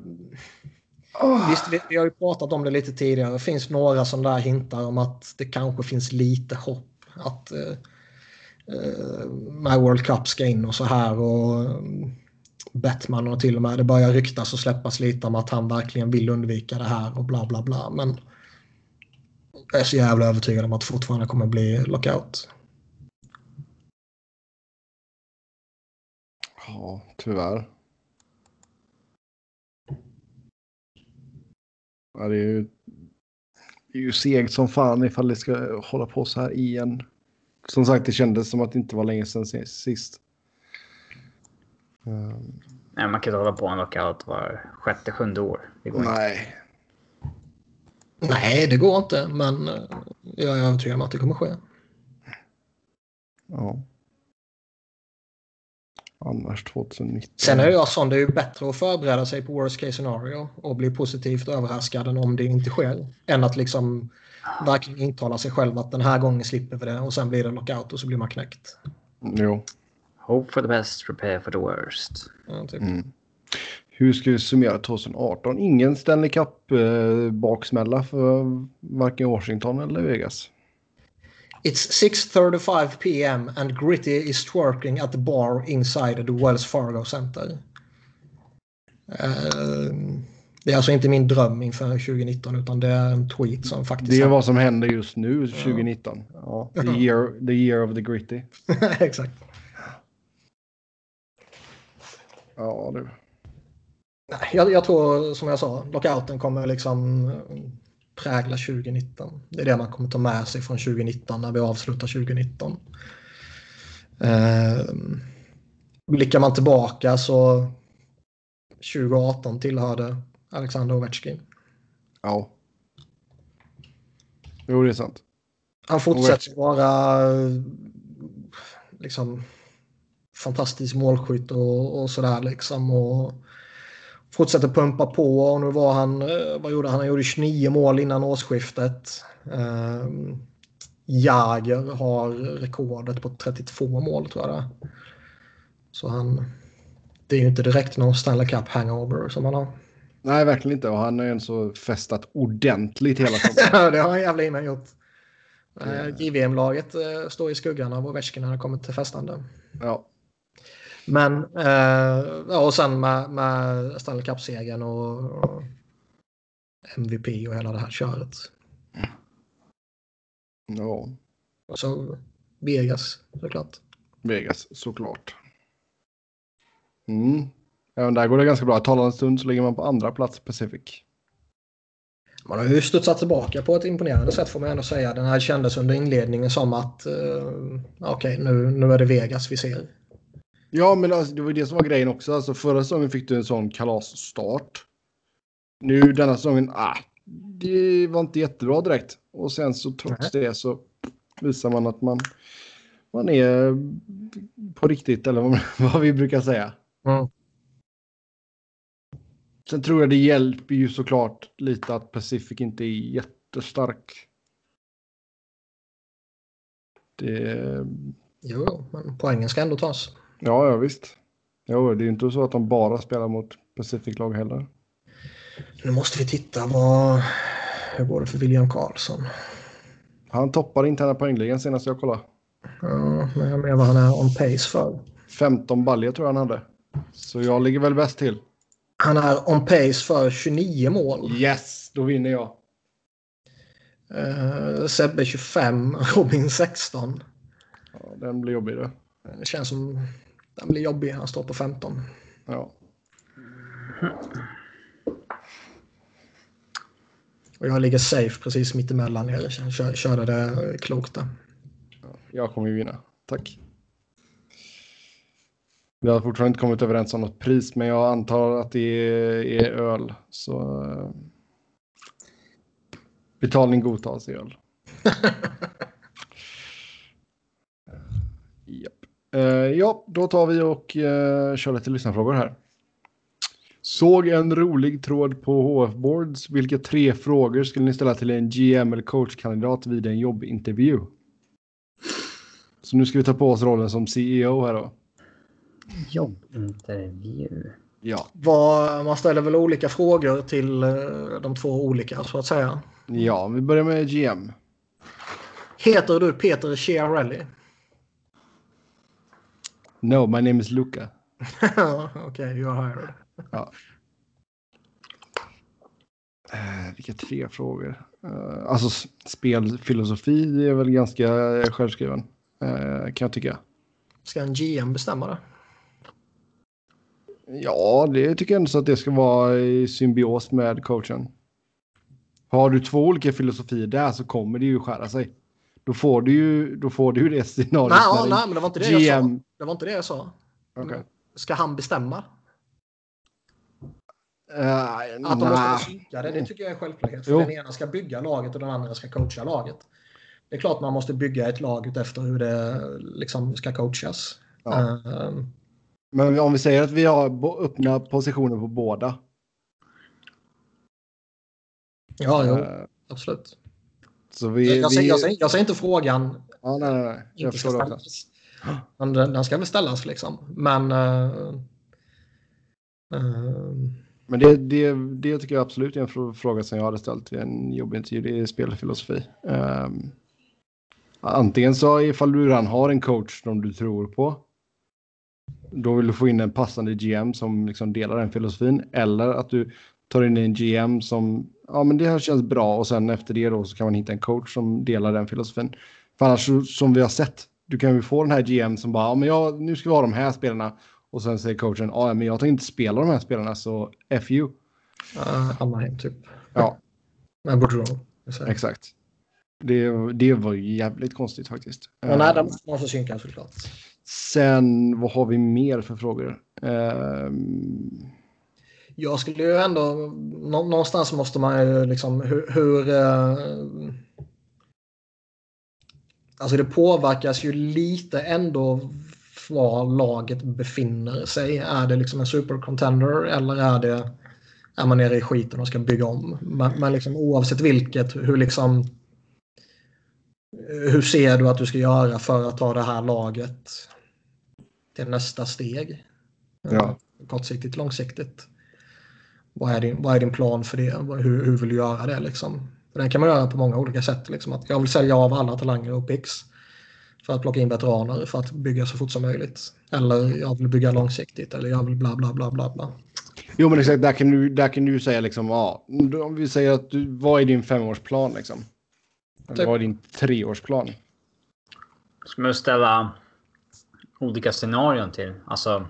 visst, vi, vi har ju pratat om det lite tidigare. Det finns några som där hintar om att det kanske finns lite hopp att eh, eh, World Cup ska in och så här. Och Batman och till och med det börjar ryktas och släppas lite om att han verkligen vill undvika det här och bla bla bla. Men jag är så jävla övertygad om att det fortfarande kommer bli lockout. Ja, tyvärr. Ja, det är ju, det är ju segt som fan ifall det ska hålla på så här igen. Som sagt, det kändes som att det inte var länge sedan sist. Um, Nej, man kan inte hålla på en lockout var sjätte, sjunde år. Det går inte. nej, Nej, det går inte, men eh, jag är övertygad om att det kommer ske. ja. Annars 2019. Sen är jag sån, det är ju bättre att förbereda sig på worst case scenario och bli positivt överraskad än om det inte sker. Än att liksom verkligen intala sig själv att den här gången slipper vi det och sen blir det lockout och så blir man knäckt. Jo. Hope for the best, prepare for the worst. Ja, typ. Mm. Hur ska vi summera 2018? Ingen Stanley Cup-baksmälla för varken Washington eller Vegas. It's 6.35 p.m. and Gritty is twerking at the bar inside the Wells Fargo Center. Eh, det är alltså inte min dröm inför 2019 utan det är en tweet som faktiskt... Det är vad som händer just nu 2019. Ja, the, year, the year of the gritty. Exakt. Ja, du. Nej, Jag, jag tror som jag sa, lockouten kommer liksom prägla 2019. Det är det man kommer ta med sig från 2019 när vi avslutar 2019. Eh, blickar man tillbaka så 2018 tillhörde Alexander Ovechkin. Ja. Jo, det är sant. Han fortsätter vara eh, liksom fantastisk målskytt och, och sådär liksom. Och fortsätter pumpa på och nu var han, eh, vad gjorde han? Han gjorde 29 mål innan årsskiftet. Eh, Jager har rekordet på 32 mål tror jag det. Så han, det är ju inte direkt någon Stanley Cup hangover som han har. Nej, verkligen inte. Och han har ju en så festat ordentligt hela sommaren. det har han jävla innan gjort. Det- Eh, JVM-laget eh, står i skuggan av Ovechkin när det kommer till festande. ja. Men, eh, och sen med, med Stanley Cup-segern och, och MVP och hela det här köret. ja. Och så Vegas såklart. Vegas, såklart. Mm. Även där går det ganska bra. Talande stund så ligger man på andra plats Pacific. Man har ju studsat tillbaka på ett imponerande sätt får man ändå säga. Den här kändes under inledningen som att eh, okej, nu, nu är det Vegas vi ser. Ja, men alltså, det var det som var grejen också. Alltså, förra säsongen fick du en sån kalasstart. Nu denna säsongen, ah, det var inte jättebra direkt. Och sen så trots det så visar man att man man är på riktigt eller vad, vad vi brukar säga. Mm. Sen tror jag det hjälper ju såklart lite att Pacific inte är jättestark. Det, Jo, men poängen ska ändå tas. Ja, ja visst. Jo, det är ju inte så att de bara spelar mot Pacific-lag heller. Nu måste vi titta vad... Hur går det för William Karlsson? Han toppar interna poängligan senast jag kollade. Ja, men jag menar vad han är on pace för. 15 baljor tror jag han hade. Så jag ligger väl bäst till. Han är on pace för 29 mål. Yes, då vinner jag. Uh, Sebbe 25, Robin 16. Ja, den blir jobbig det. Det känns som den blir jobbig. Han står på 15. Ja. Och jag ligger safe precis mittemellan er. Kör, körde det klokt där. Jag kommer ju vinna. Tack. Vi har fortfarande inte kommit överens om något pris, men jag antar att det är, är öl. Så eh, betalning godtas i öl. Eh, ja, då tar vi och eh, kör lite lyssnarfrågor här. Såg en rolig tråd på HF Boards. Vilka tre frågor skulle ni ställa till en GM eller coachkandidat vid en jobbintervju? Så nu ska vi ta på oss rollen som CEO här då. Jobbintervju. Ja. Vad, man ställer väl olika frågor till eh, de två olika så att säga. Ja, vi börjar med GM. Heter du Peter Chiarelli? No, my name is Luca. Okej, okay, you are hired. Ja. Eh, vilka tre frågor? Eh, alltså spelfilosofi är väl ganska självskriven. Eh, kan jag tycka. Ska en GM bestämma det? Ja, det tycker jag ändå så att det ska vara i symbios med coachen. Har du två olika filosofier där så kommer det ju skära sig. Då får du ju, då får du ju det scenariot. Nej, ja, det- nej, men det var inte det jag sa. GM. Det var inte det jag sa. Okej. Ska han bestämma? Eh, Att de måste vara nej. synkade, det tycker jag är självklart. För Jo. den ena ska bygga laget och den andra ska coacha laget. Det är klart man måste bygga ett lag efter hur det liksom ska coachas. Ja. Ehm, Men om vi säger att vi har öppna positioner på båda. ja, jo, Eh, absolut. Så vi, jag, vi... säger, jag, säger, jag säger inte frågan Ja, nej, nej, nej. Jag inte förstår det. Men den, den ska väl ställas liksom. Men... eh, ehm, Men det, det, det tycker jag absolut är en frå- fråga som jag hade ställt vid en jobbintervju. Det är spelfilosofi. Um, antingen så ifall du redan har en coach som du tror på. Då vill du få in en passande GM som liksom delar den filosofin. Eller att du tar in en GM som, ja men det här känns bra och sen efter det då så kan man hitta en coach som delar den filosofin. För annars som vi har sett, du kan ju få den här GM som bara, ja men jag, nu ska vi ha de här spelarna. Och sen säger coachen, ja men jag tänker inte spela de här spelarna så F you. uh, Anaheim typ. Ja, Men Boudreau. säger. exakt. Det, det var ju jävligt konstigt faktiskt. Men nej, Eh, den måste man synka såklart. Sen, vad har vi mer för frågor? Ehm, Jag skulle ju ändå... nå- Någonstans måste man ju liksom... Hur... hur eh, alltså det påverkas ju lite ändå var laget befinner sig. Är det liksom en supercontender eller är det... Är man nere i skiten och ska bygga om? Men, men liksom oavsett vilket, hur liksom... Hur ser du att du ska göra för att ta det här laget till nästa steg? Ja. Kortsiktigt, långsiktigt. Vad är din, vad är din plan för det? Hur, hur vill du göra det? Liksom? För den kan man göra på många olika sätt. Liksom. Att jag vill sälja av alla talanger och picks för att plocka in veteraner för att bygga så fort som möjligt. Eller jag vill bygga långsiktigt eller jag vill bla bla bla bla bla. jo men exakt, där kan du, där kan du säga liksom, ja, om vi säger att du, vad är din femårsplan liksom? Eller Typ. Vad är din treårsplan? Ska man ställa olika scenarion till? Alltså.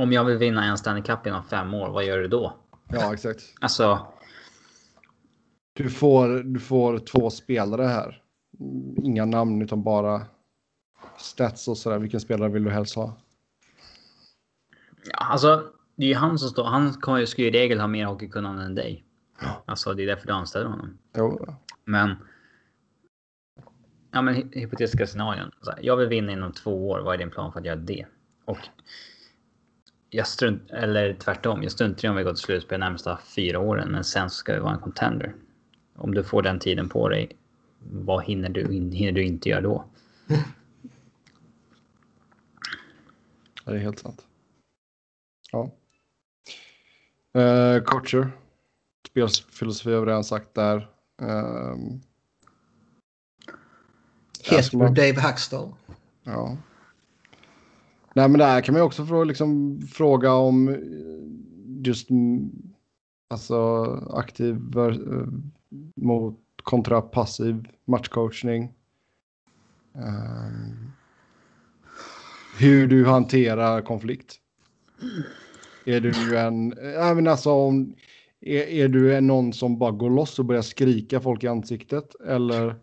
Om jag vill vinna en Stanley Cup inom fem år, vad gör du då? Ja, exakt. Alltså, Du får, du får två spelare här. Inga namn utan bara stats och sådär. Vilken spelare vill du helst ha? ja, alltså det är ju han som står. Han kommer ju- ska ju i regel ha mer hockeykunnande än dig. Alltså, det är därför du anställer honom. Jo, Men. ja, men hy- hypotetiska scenarion. Jag vill vinna inom två år. Vad är din plan för att göra det? Och jag strunt, eller tvärtom, jag struntar i om vi går till slutspel de närmsta fyra åren, men sen ska vi vara en contender. Om du får den tiden på dig, vad hinner du, hinner du inte göra då? Ja, det är helt sant. Ja. Eh, coacher. Spelfilosofi har vi redan sagt där. Ehm, Heter man- du Dave Hackstall? ja. Nej, men där kan man ju också fråga, liksom, fråga om eh, just mm, alltså aktiv eh, mot kontra passiv matchcoachning. Ehm, hur du hanterar konflikt. Är du en, ja men alltså om, är, är du någon som bara går loss och börjar skrika folk i ansiktet eller?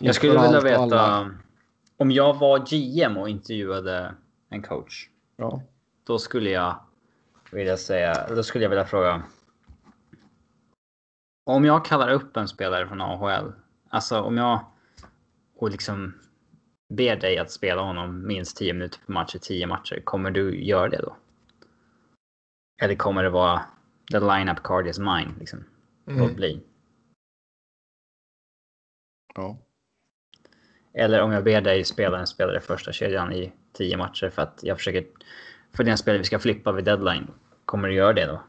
Jag skulle vilja veta alla? om jag var GM och intervjuade en coach. Ja. Då skulle jag vilja säga, då skulle jag vilja fråga. Om jag kallar upp en spelare från AHL, alltså om jag och liksom ber dig att spela honom minst 10 minuter per match i 10 matcher, kommer du göra det då? Eller kommer det vara the lineup card is mine liksom? Mm. bli. ja. Eller om jag ber dig spela en spelare i första kedjan i tio matcher för att jag försöker för den spelare vi ska flippa vid deadline. Kommer du göra det då?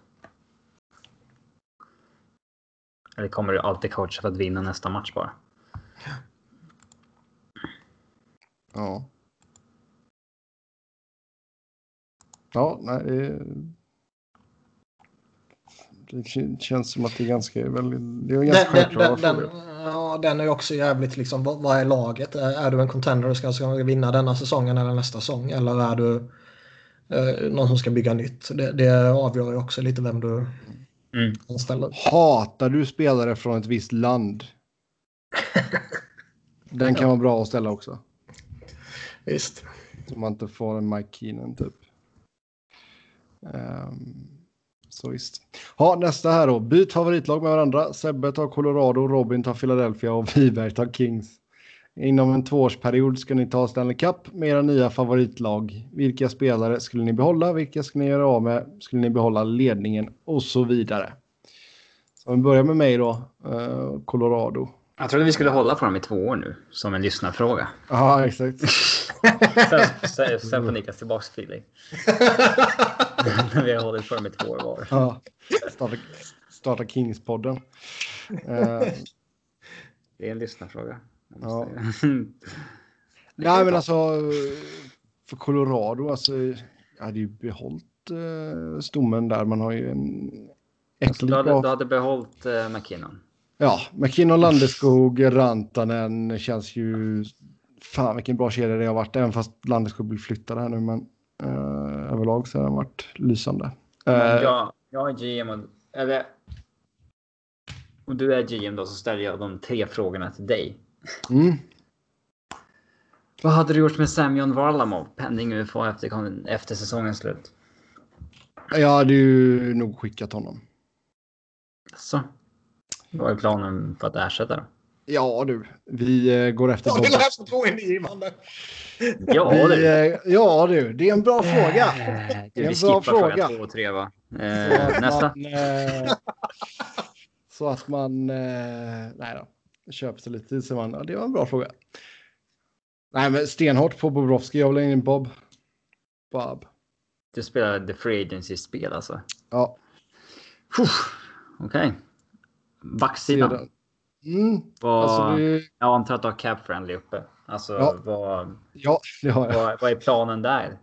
Eller kommer du alltid coacha för att vinna nästa match bara? Ja. Ja, nej. Det, det kän- känns som att det är ganska, väldigt, det är ganska den, självklara den, den, frågor. ja, den är också jävligt liksom, vad, vad är laget? Är, är du en contender och ska, ska vinna denna säsongen eller nästa säsong? Eller är du eh, någon som ska bygga nytt? Det, det avgör ju också lite vem du Mm. anställer. Hatar du spelare från ett visst land? Den kan vara bra att ställa också. Visst. Så man inte får en Mike Keenan typ. Ehm, så visst. Ja, nästa här då. Byt favoritlag med varandra. Sebbe tar Colorado, Robin tar Philadelphia och Wiberg tar Kings. Inom en tvåårsperiod ska ni ta Stanley Cup med era nya favoritlag. Vilka spelare skulle ni behålla? Vilka skulle ni göra av med? Skulle ni behålla ledningen? Och så vidare. Så vi börjar med mig då. Eh, Colorado. Jag trodde vi skulle hålla på dem i två år nu som en lyssnarfråga. Ja, exakt. Sen, sen, sen får Niklas tillbaks feeling. Vi har hållit på dem i två år var. Ja, starta, starta Kings-podden. Eh, Det är en lyssnarfråga. Ja. Nej, men alltså för Colorado, alltså, jag hade ju behållit eh, stommen där. Man har ju en Alltså, du, hade, du hade behållit uh, McKinnon. Ja, McKinnon, Landeskog, Rantanen känns ju... Fan vilken bra kedja det har varit, även fast Landeskog blir flyttad här nu. Men eh, överlag så har den varit lysande. Eh, jag, jag är GM och... Eller... Om du är GM då så ställer jag de tre frågorna till dig. mm, Vad hade du gjort med Semyon Varlamov pending UFA efter, efter säsongens slut? jag hade ju nog skickat honom. Så. Vad är planen för att ersätta då? Ja du, vi eh, går efter Ja, det Bob. lät förtroendeingivande. Ja, Vi, du. eh, ja du, det är en bra fråga. Eh, Det är vi en bra skippar fråga fråga. två och tre va? Eh, nästa. Man, eh, så att man... Eh, nej då. Köper sig lite tid så man... Ja, det var en bra fråga. Nej, men stenhårt på Bobrovski. Jag vill in Bob. Bob. Du spelar The Free Agency-spel alltså? Ja, Okej. Backsidan. Mm, Vad- alltså det, Jag antar att du har cap friendly uppe. Alltså Ja. vad, ja, det har jag. vad, vad är planen där?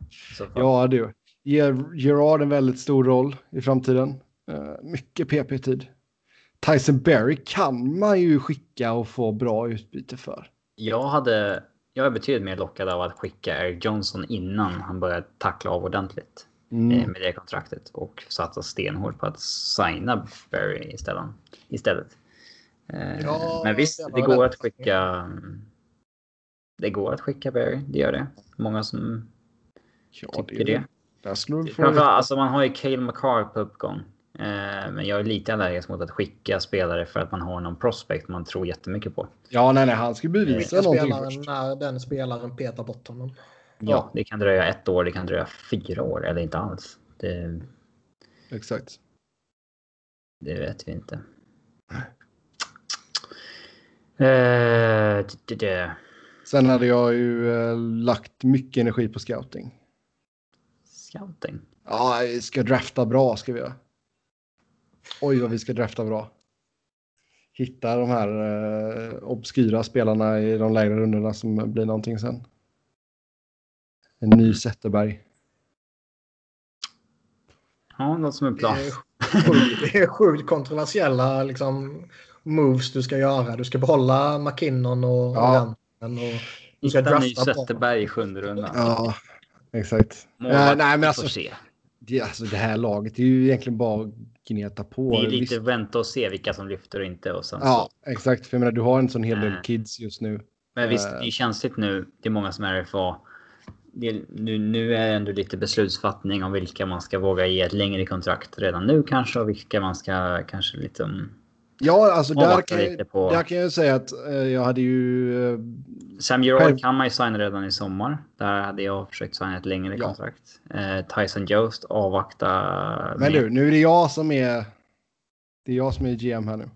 Ja, du. Ger Gerard en väldigt stor roll i framtiden. Eh, mycket PP-tid. Tyson Berry kan man ju skicka och få bra utbyte för. Jag hade. Jag är betydligt mer lockad av att skicka Eric Johnson innan han började tackla av ordentligt Mm. med det kontraktet och satsa stenhårt på att signa Barry istället. istället. Eh, Ja, Men visst, det det går att skicka. Det går att skicka Barry, det gör det. Många som Ja, tycker det. Få Framförallt, alltså man har ju Cale McCarr på uppgång. Eh, men jag är lite allergisk mot att skicka spelare för att man har någon prospect man tror jättemycket på. Ja, nej, nej, han ska bevisa någonting spelaren först. när den spelaren petar bort honom. Ja, det kan dröja ett år, det kan dröja fyra år eller inte alls. Det, Exakt. det vet vi inte. Eh, det, det. Sen hade jag ju eh, lagt mycket energi på scouting. Scouting. Ja, vi ska drafta bra ska vi göra. Oj, vad vi ska drafta bra. Hitta de här eh, obskyra spelarna i de lägre rundorna som blir någonting sen. En ny Zetterberg. Ja, något som är Det plan. är sjukt, det är sjukt kontroversiella liksom, moves du ska göra. Du ska behålla McKinnon och Ja. Och du ska Hitta en ny bra. Zetterberg i sjunde rundan. Ja, exakt. Målvakt, Eh, nej, men alltså, se. det, alltså det här laget är ju egentligen bara att gneta på. Det är Visst- lite vänta och se vilka som lyfter och inte. Och sen Ja, så. exakt. För jag menar, du har en sån hel del kids just nu. Men visst, Eh. det är känsligt nu. Det är många som är RFA. Det nu, nu är det ändå lite beslutsfattning om vilka man ska våga ge ett längre kontrakt redan nu kanske och vilka man ska kanske liksom... Ja, alltså där kan, lite jag, på- där kan jag säga att eh, jag hade ju... Eh, Sam Gerard Själv- kan man ju signa redan i sommar. Där hade jag försökt signa ett längre Ja. kontrakt. Eh, Tyson Jost avvakta. men du, nu är det jag som är... Det är jag som är GM här nu.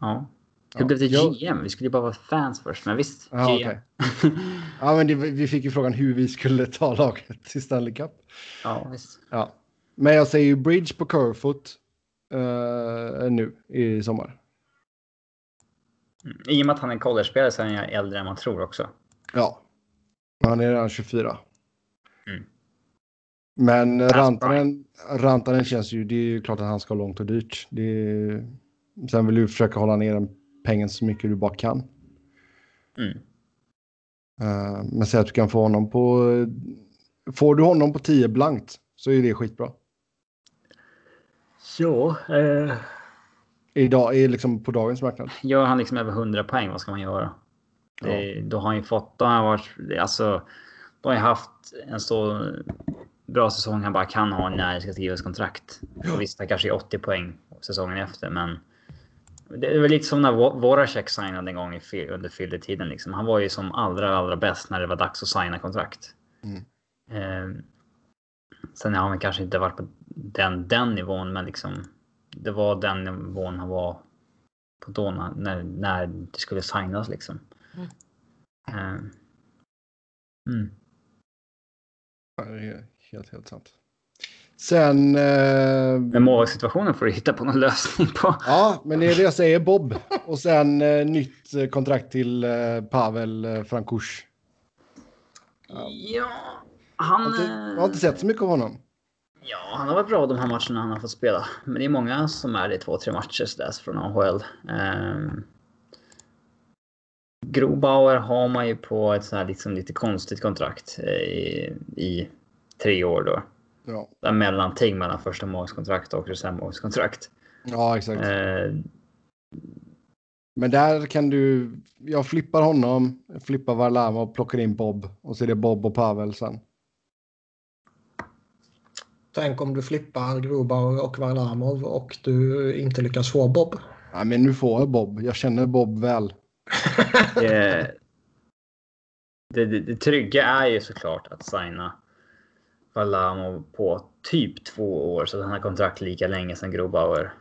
Ja. Hur blev det GM? Vi skulle ju bara vara fans först. Men visst, Ja, GM. Ja, men det, vi fick ju frågan hur vi skulle ta laget till Stanley Cup. ja, visst. Ja. Men jag säger ju Bridge på Curfoot eh, nu i sommar. Mm. I och med att han är college-spelare så är han äldre än man tror också. Ja. Han är redan 24. Mm. Men Rantanen, Rantanen känns ju, det är ju klart att han ska långt och dyrt. Det är, sen vill du försöka hålla ner den pengen så mycket du bara kan. Mm. Eh, men säg att du kan få honom på... Får du honom på 10 blankt så är det skitbra. Så, eh, Idag, är liksom på dagens marknad. gör han liksom över 100 poäng, vad ska man göra? Det, Då har han ju fått, då har han varit, alltså, då har han haft en så bra säsong han bara kan ha när det ska skrivas kontrakt. Och visst, han kanske är 80 poäng säsongen efter, men det väl lite som när Vo- Voracek signade en gång under fylltiden. Liksom. Han var ju som allra, allra bäst när det var dags att signa kontrakt. Mm. Eh, sen har han kanske inte varit på den, den nivån, men liksom det var den nivån han var på då när, när, när det skulle signas liksom. Mm. Eh, mm. Ja, det är helt, helt sant. Sen... Eh, Men målvaktssituationen får du hitta på någon lösning på. ja, men det är det jag säger, Bob. Och sen eh, nytt eh, kontrakt till eh, Pavel eh, Frankush. Ja, Jag han... har, inte, jag har inte sett så mycket av honom. Ja, han har varit bra de här matcherna han har fått spela. Men det är många som är det i två, tre matcher sådär från AHL. Um, Grobauer har man ju på ett så här liksom lite konstigt kontrakt eh, i, i tre år då. Ja, Där mellanting mellan första målskontrakt och reservmålskontrakt. ja exakt. Eh, Men där kan du... Jag flippar honom, flippar Varlama och plockar in Bob. Och så är det Bob och Pavel sen. Tänk om du flippar Grobauer och Varlamov och du inte lyckas få Bob. Ja, men nu får jag Bob. Jag känner Bob väl. det, det, det, det trygga är ju såklart att signa Valamo på typ två år så att han har kontrakt lika länge som Grobauer.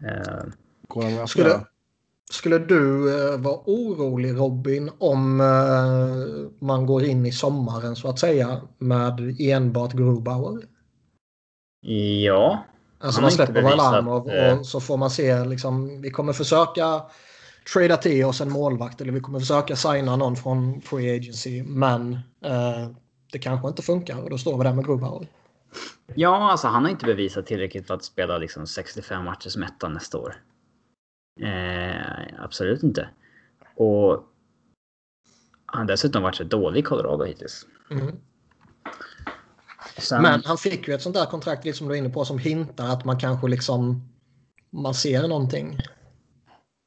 Eh, Skulle, skulle du eh, vara orolig Robin om eh, man går in i sommaren så att säga med enbart Grobauer? ja, Alltså man släpper bevisat, Varlamov eh, och så får man se liksom, vi kommer försöka trada till oss en målvakt eller vi kommer försöka signa någon från Free Agency men eh, det kanske inte funkar och då står vi där med Grobauer. ja, alltså han har inte bevisat tillräckligt för att spela liksom 65 matcher som etta nästa år. Eh, absolut inte. Och han har dessutom varit så dålig i Colorado hittills. Mm. Sen, Men han fick ju ett sånt där kontrakt lite som du är inne på som hintar att man kanske liksom man ser någonting.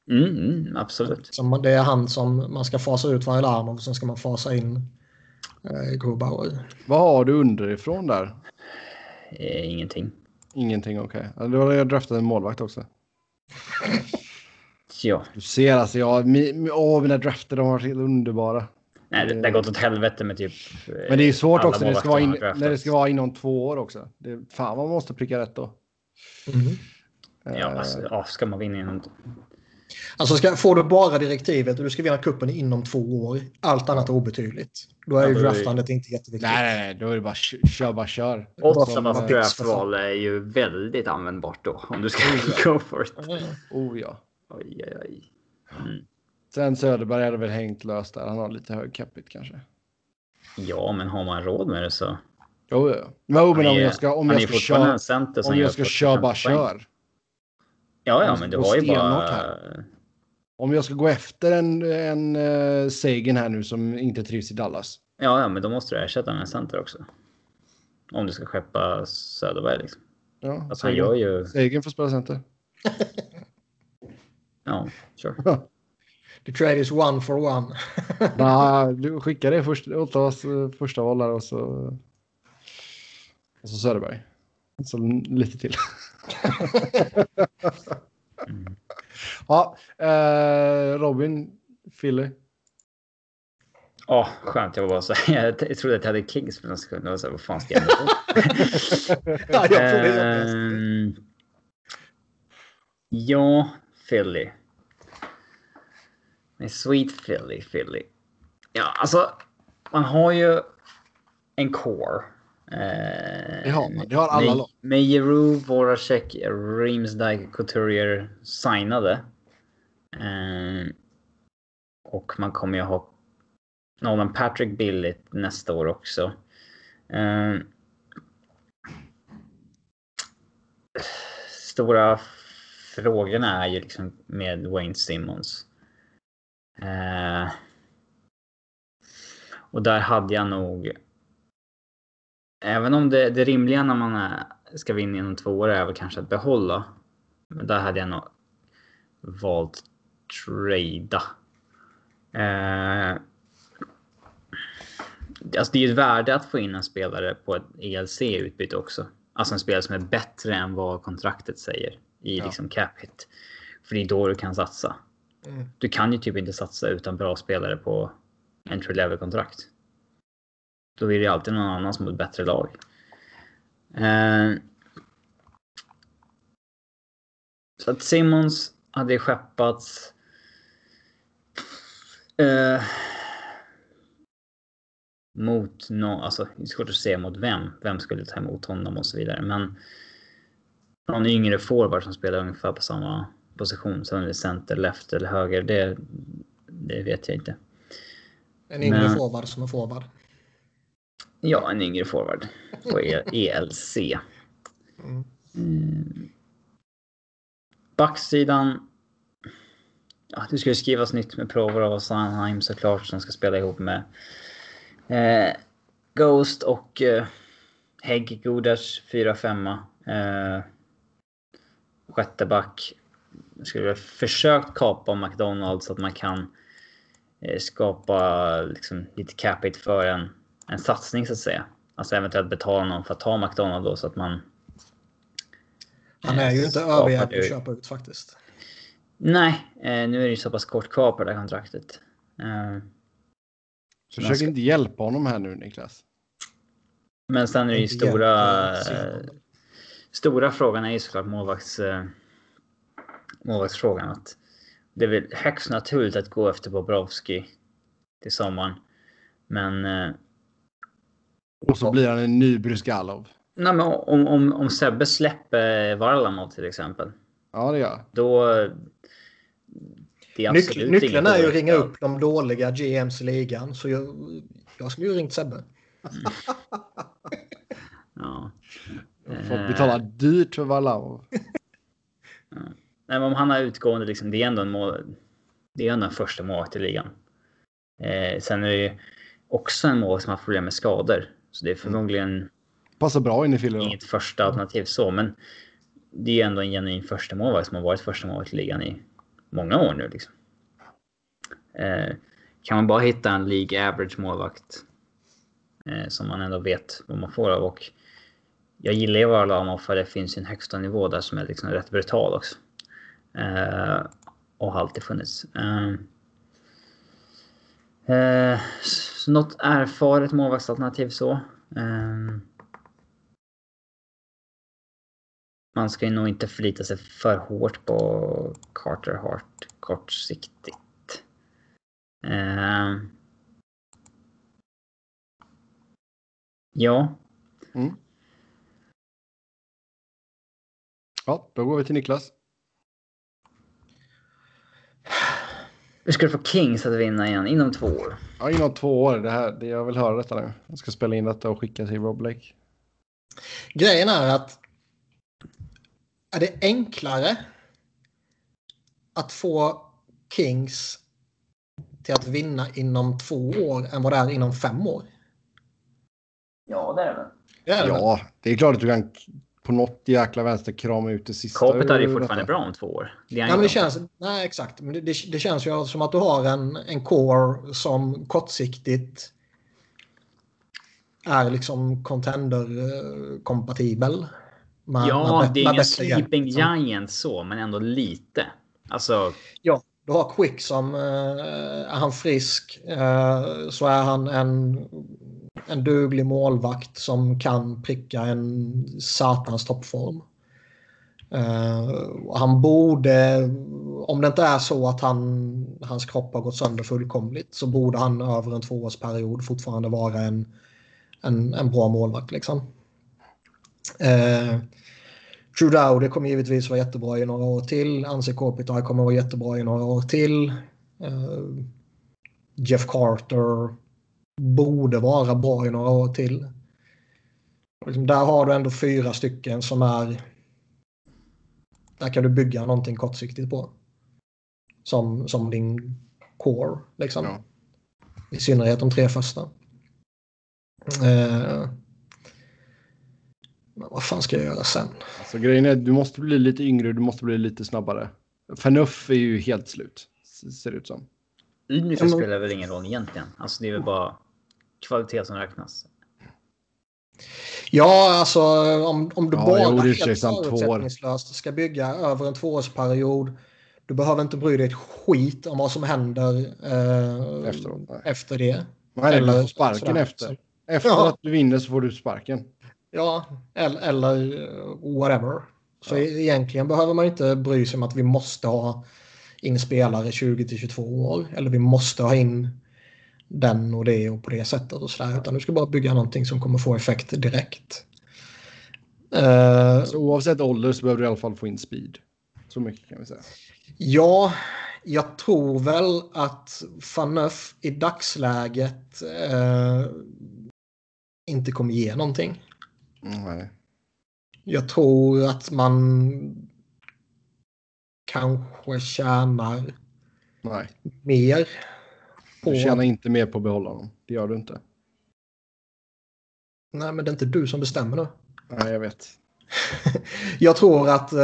Mm, mm, absolut. Som det är han som man ska fasa ut varje larm och sen ska man fasa in eh, Grobauer. Vad har du underifrån där? Eh, ingenting. Ingenting, okej. Okay. Då har jag draftat en målvakt också. Ja. Du ser alltså, jag, mi, åh, mina drafter de har varit helt underbara. Nej, det, det har gått åt helvete med typ... Men det är svårt också när det, ska vara in, när det ska vara inom två år också. Det, fan, man måste pricka rätt då. Mhm. Ja, Eh, alltså, ja, ska man vinna inom... Alltså ska, får du bara direktivet och du ska vinna kuppen inom två år, allt annat är obetydligt. Då är Ja, ju då är det- draftandet inte jätteviktigt. nej, nej, nej, då är det bara kö- kör, bara kör. Var för draftval är ju väldigt användbart då. Om du ska go for it. Oh ja. Oj, oj, oj. Mm. Sen Söderberg hade väl hängt löst där. Han har lite hög capita kanske. Ja, men har man råd med det så... Jo, ja. Men, oh, men Han om är- jag ska, om jag är ska köra, om jag ska 40 köra, bara kör. Ja, ja, men du gå har ju bara... här. Om jag ska gå efter en, en uh, Sagan här nu som inte trivs i Dallas. Ja, ja, men då måste du ersätta med en center också. Om du ska skeppa Söderberg liksom. Ja, Alltså han gör ju... Sagan får spela center. Ja, sure. The trade is one for one. nah, du skickar det först, Ottawas eh, första val där och så... Och så Söderberg. Så lite till. Mm. Ja, eh, Robin, Philly. Ja, skönt. Jag var så jag, trodde att jag hade Kings för någon sekund. Jag så här, vad fan ska jag ja, jag. Ehm, Ja, Philly. Men Sweet Philly, Philly. Ja, alltså. Man har ju en core. Eh, man. Det har alla lag. med Jeru, Voracek, Reamsdijk, Couturier signade. Eh, och man kommer ju ha Nolan Patrick billigt nästa år också. Eh, stora frågorna är ju liksom med Wayne Simmons. Eh, och där hade jag nog... Även om det, det rimliga när man är, ska vinna inom två år är väl kanske att behålla. Men där hade jag nog valt trada. Eh, alltså det är ju ett värde att få in en spelare på ett ELC-utbyte också. Alltså en spelare som är bättre än vad kontraktet säger i Ja. liksom cap hit. För det är då du kan satsa. Mm. Du kan ju typ inte satsa utan bra spelare på entry level kontrakt. Då är det alltid någon annan som har ett bättre lag. Eh, så att Simmons hade skeppats. Eh, mot någon, alltså det är svårt att säga mot vem. Vem skulle ta emot honom och så vidare. Men någon yngre forward som spelar ungefär på samma position. Sen är det center, left eller höger. Det, det vet jag inte. En yngre Men- forward som är forward. Ja, en yngre forward på E- ELC. Mm. Mm. Backsidan. Ja, det ska ju skrivas nytt med Provorov och Sandheim såklart som ska spela ihop med eh, Ghost och eh, Hägg Godas 4-5. Eh, sjätte back. Jag skulle ha försökt kapa McDonalds så att man kan eh, skapa liksom, lite capita för en, en satsning så att säga. Alltså eventuellt betala någon för att ta McDonalds då så att man Han är ju inte skapar överjävlig det- att köpa ut faktiskt. Nej, eh, nu är det ju så pass kort kvar på det här kontraktet. Eh, Försök ska- inte hjälpa honom här nu Niklas. men sen är det ju Inte stora... Eh, sidan. stora frågan är ju såklart målvakts, eh, målvaktsfrågan. Att det är väl högst naturligt att gå efter Bobrovski till sommaren. Men, eh, Och så blir han en ny Brysgalov. nej, men om, om, om Sebbe släpper Varlamov till exempel. Ja, det gör. Då... Det är Nyc nyckeln är ju att ringa upp de dåliga GMs i ligan. Så jag, jag skulle ju ringt Sebbe. Ja. Fått Eh, betala dyrt för Varlamov. Nej, men om han har utgående, liksom, det är ändå en mål. Det är ändå en första målvakt i ligan. Eh, sen är det ju också en målvakt som har problem med skador. Så det är förmodligen Passar bra in i då. inget första alternativ så, men det är ändå en genuin första målvakt som har varit första målvakt i ligan i många år nu. Liksom. Eh, kan man bara hitta en League average målvakt eh, som man ändå vet vad man får av och jag gillar ju Varlamov för det finns en högsta nivå där som är liksom rätt brutal också. Eh, och har alltid funnits. Eh, eh, så något erfaret målvaktsalternativ så. Eh, man ska ju nog inte förlita sig för hårt på Carter Hart kortsiktigt. Eh, ja. Mm. Ja, då går vi till Niklas. Ska du få Kings att vinna igen inom två år? Ja, inom två år. Det här, det, jag vill höra detta nu. Jag ska spela in detta och skicka till Rob Blake. Grejen är att är det enklare att få Kings till att vinna inom två år än vad det är inom fem år? Ja, det är det. Det är det väl? Ja, det är klart att du kan på något jäkla vänster krama ut det sista. Kapet är ju fortfarande detta. bra om två år. Det Nej, men det känns, nej, exakt. Men det, det, det känns ju som att du har en, en core som kortsiktigt är liksom contender-kompatibel. Med- Ja, med- det är med ingen sleeping liksom. giant så, men ändå lite. Alltså, Ja, du har Quick som, eh, är han frisk eh, så är han en, en duglig målvakt som kan pricka en satans toppform. Uh, han borde, om det inte är så att han, hans kropp har gått sönder fullkomligt så borde han över en tvåårsperiod fortfarande vara en, en, en bra målvakt. Liksom. Uh, Trudeau, det kommer givetvis vara jättebra i några år till. Anse Kopitar kommer vara jättebra i några år till. Uh, Jeff Carter borde vara bra i några år till. Liksom där har du ändå fyra stycken som är... Där kan du bygga någonting kortsiktigt på. Som, som din core. Liksom. Ja. I synnerhet de tre första. Eh, men vad fan ska jag göra sen? Alltså, grejen är du måste bli lite yngre, du måste bli lite snabbare. Fanuff är ju helt slut, ser det ut som. Men- spelar väl ingen roll egentligen. Alltså, det är väl bara kvalitet som räknas. Ja, alltså om, om du Ja, bara helt förutsättningslöst ska bygga över en tvåårsperiod. Du behöver inte bry dig ett skit om vad som händer eh, Efteråt, efter det. Nej, Eller du får sparken sådär. efter. Efter Ja. att du vinner så får du sparken. Ja, eller, eller eh, whatever. Så Ja. egentligen behöver man inte bry sig om att vi måste ha in spelare 20 till 22 år. Eller vi måste ha in den och det och på det sättet och sådär. Utan du ska bara bygga någonting som kommer få effekt direkt. Eh, Så oavsett ålder så behöver du i alla fall få in speed. Så mycket kan vi säga. Ja, jag tror väl att Faneuf i dagsläget eh, inte kommer ge någonting. Nej. Jag tror att man kanske tjänar Nej, mer på... du tjänar inte mer på att behålla honom. Det gör du inte. Nej, men det är inte du som bestämmer nu. Nej, jag vet. Jag tror att eh,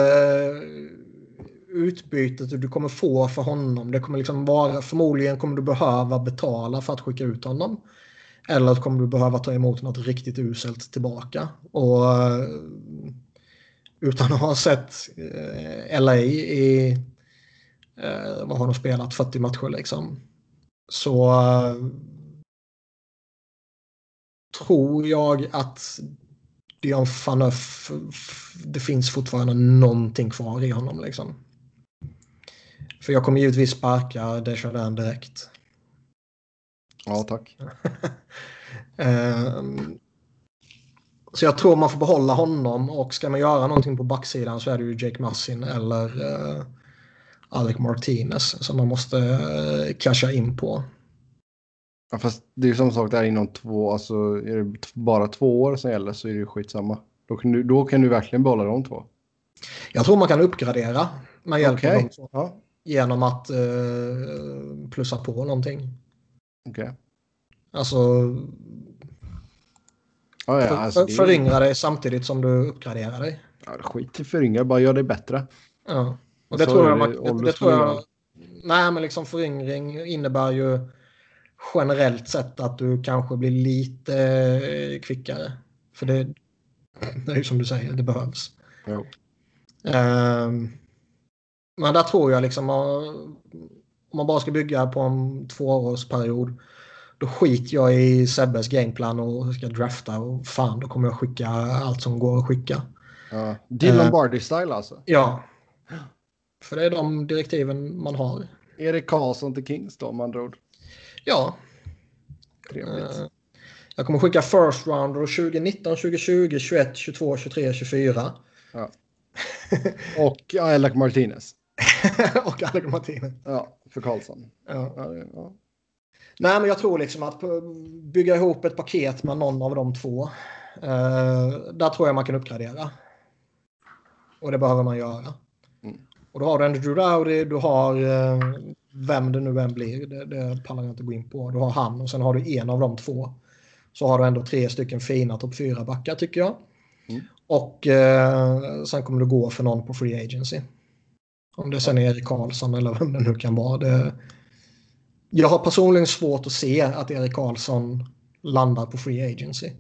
utbytet du kommer få för honom, det kommer liksom vara, förmodligen kommer du behöva betala för att skicka ut honom. Eller kommer du behöva ta emot något riktigt uselt tillbaka. Och eh, utan att ha sett eh, LA i, eh, vad har de spelat, 40 matcher liksom. Så eh, tror jag att Dion Phaneuf, det finns fortfarande någonting kvar i honom liksom. För jag kommer givetvis sparka Desjardins direkt. Ja, tack. Ehm, så jag tror man får behålla honom och ska man göra någonting på backsidan så är det ju Jake Massin eller uh, Alec Martinez som man måste uh, casha in på. Ja, fast det är ju samma sak där inom två, alltså är det bara två år som gäller så är det ju skitsamma. Då kan du, då kan du verkligen behålla de två. Jag tror man kan uppgradera med hjälp Okej. av de två. Ja, Genom att eh, plussa på någonting. okej. Alltså Ja, ja, alltså, föryngra dig samtidigt som du uppgraderar dig. Ja, skit i föryngra, bara gör det bättre. Ja. Det tror jag, det man, det, tror jag Nej, men liksom föryngring innebär ju generellt sett att du kanske blir lite eh, kvickare. För det, Det är ju som du säger, det behövs. Jo. Ehm, men där tror jag liksom eh, om man bara ska bygga på en tvåårsperiod då skiter jag i Sebbes gameplan och ska drafta och fan då kommer jag skicka allt som går att skicka. Ja. Dylan Eh. Bardy-style alltså. Ja. För det är de direktiven man har. Erik Karlsson till Kings då, med andra ord. Ja. Trevligt. eh, Jag kommer skicka first rounder 2019, 2020, 21, 22, 23, 24. Och ja, Alec Martinez. och Alec Martinez. Ja, för Karlsson. Ja. Ja, det- ja. Nej, men jag tror liksom att bygga ihop ett paket med någon av de två. Eh, där tror jag man kan uppgradera. Och det behöver man göra. Och då har du en Drew Dowdy, du har eh, vem det nu än blir, det, det pallar jag inte gå in på. Du har han och sen har du en av de två. Så har du ändå tre stycken fina topp fyra backar tycker jag. Mm. Och eh, sen kommer du gå för någon på Free Agency. Om det sen är Erik Karlsson eller vem det nu kan vara. Det, jag har personligen svårt att se att Erik Karlsson landar på Free Agency.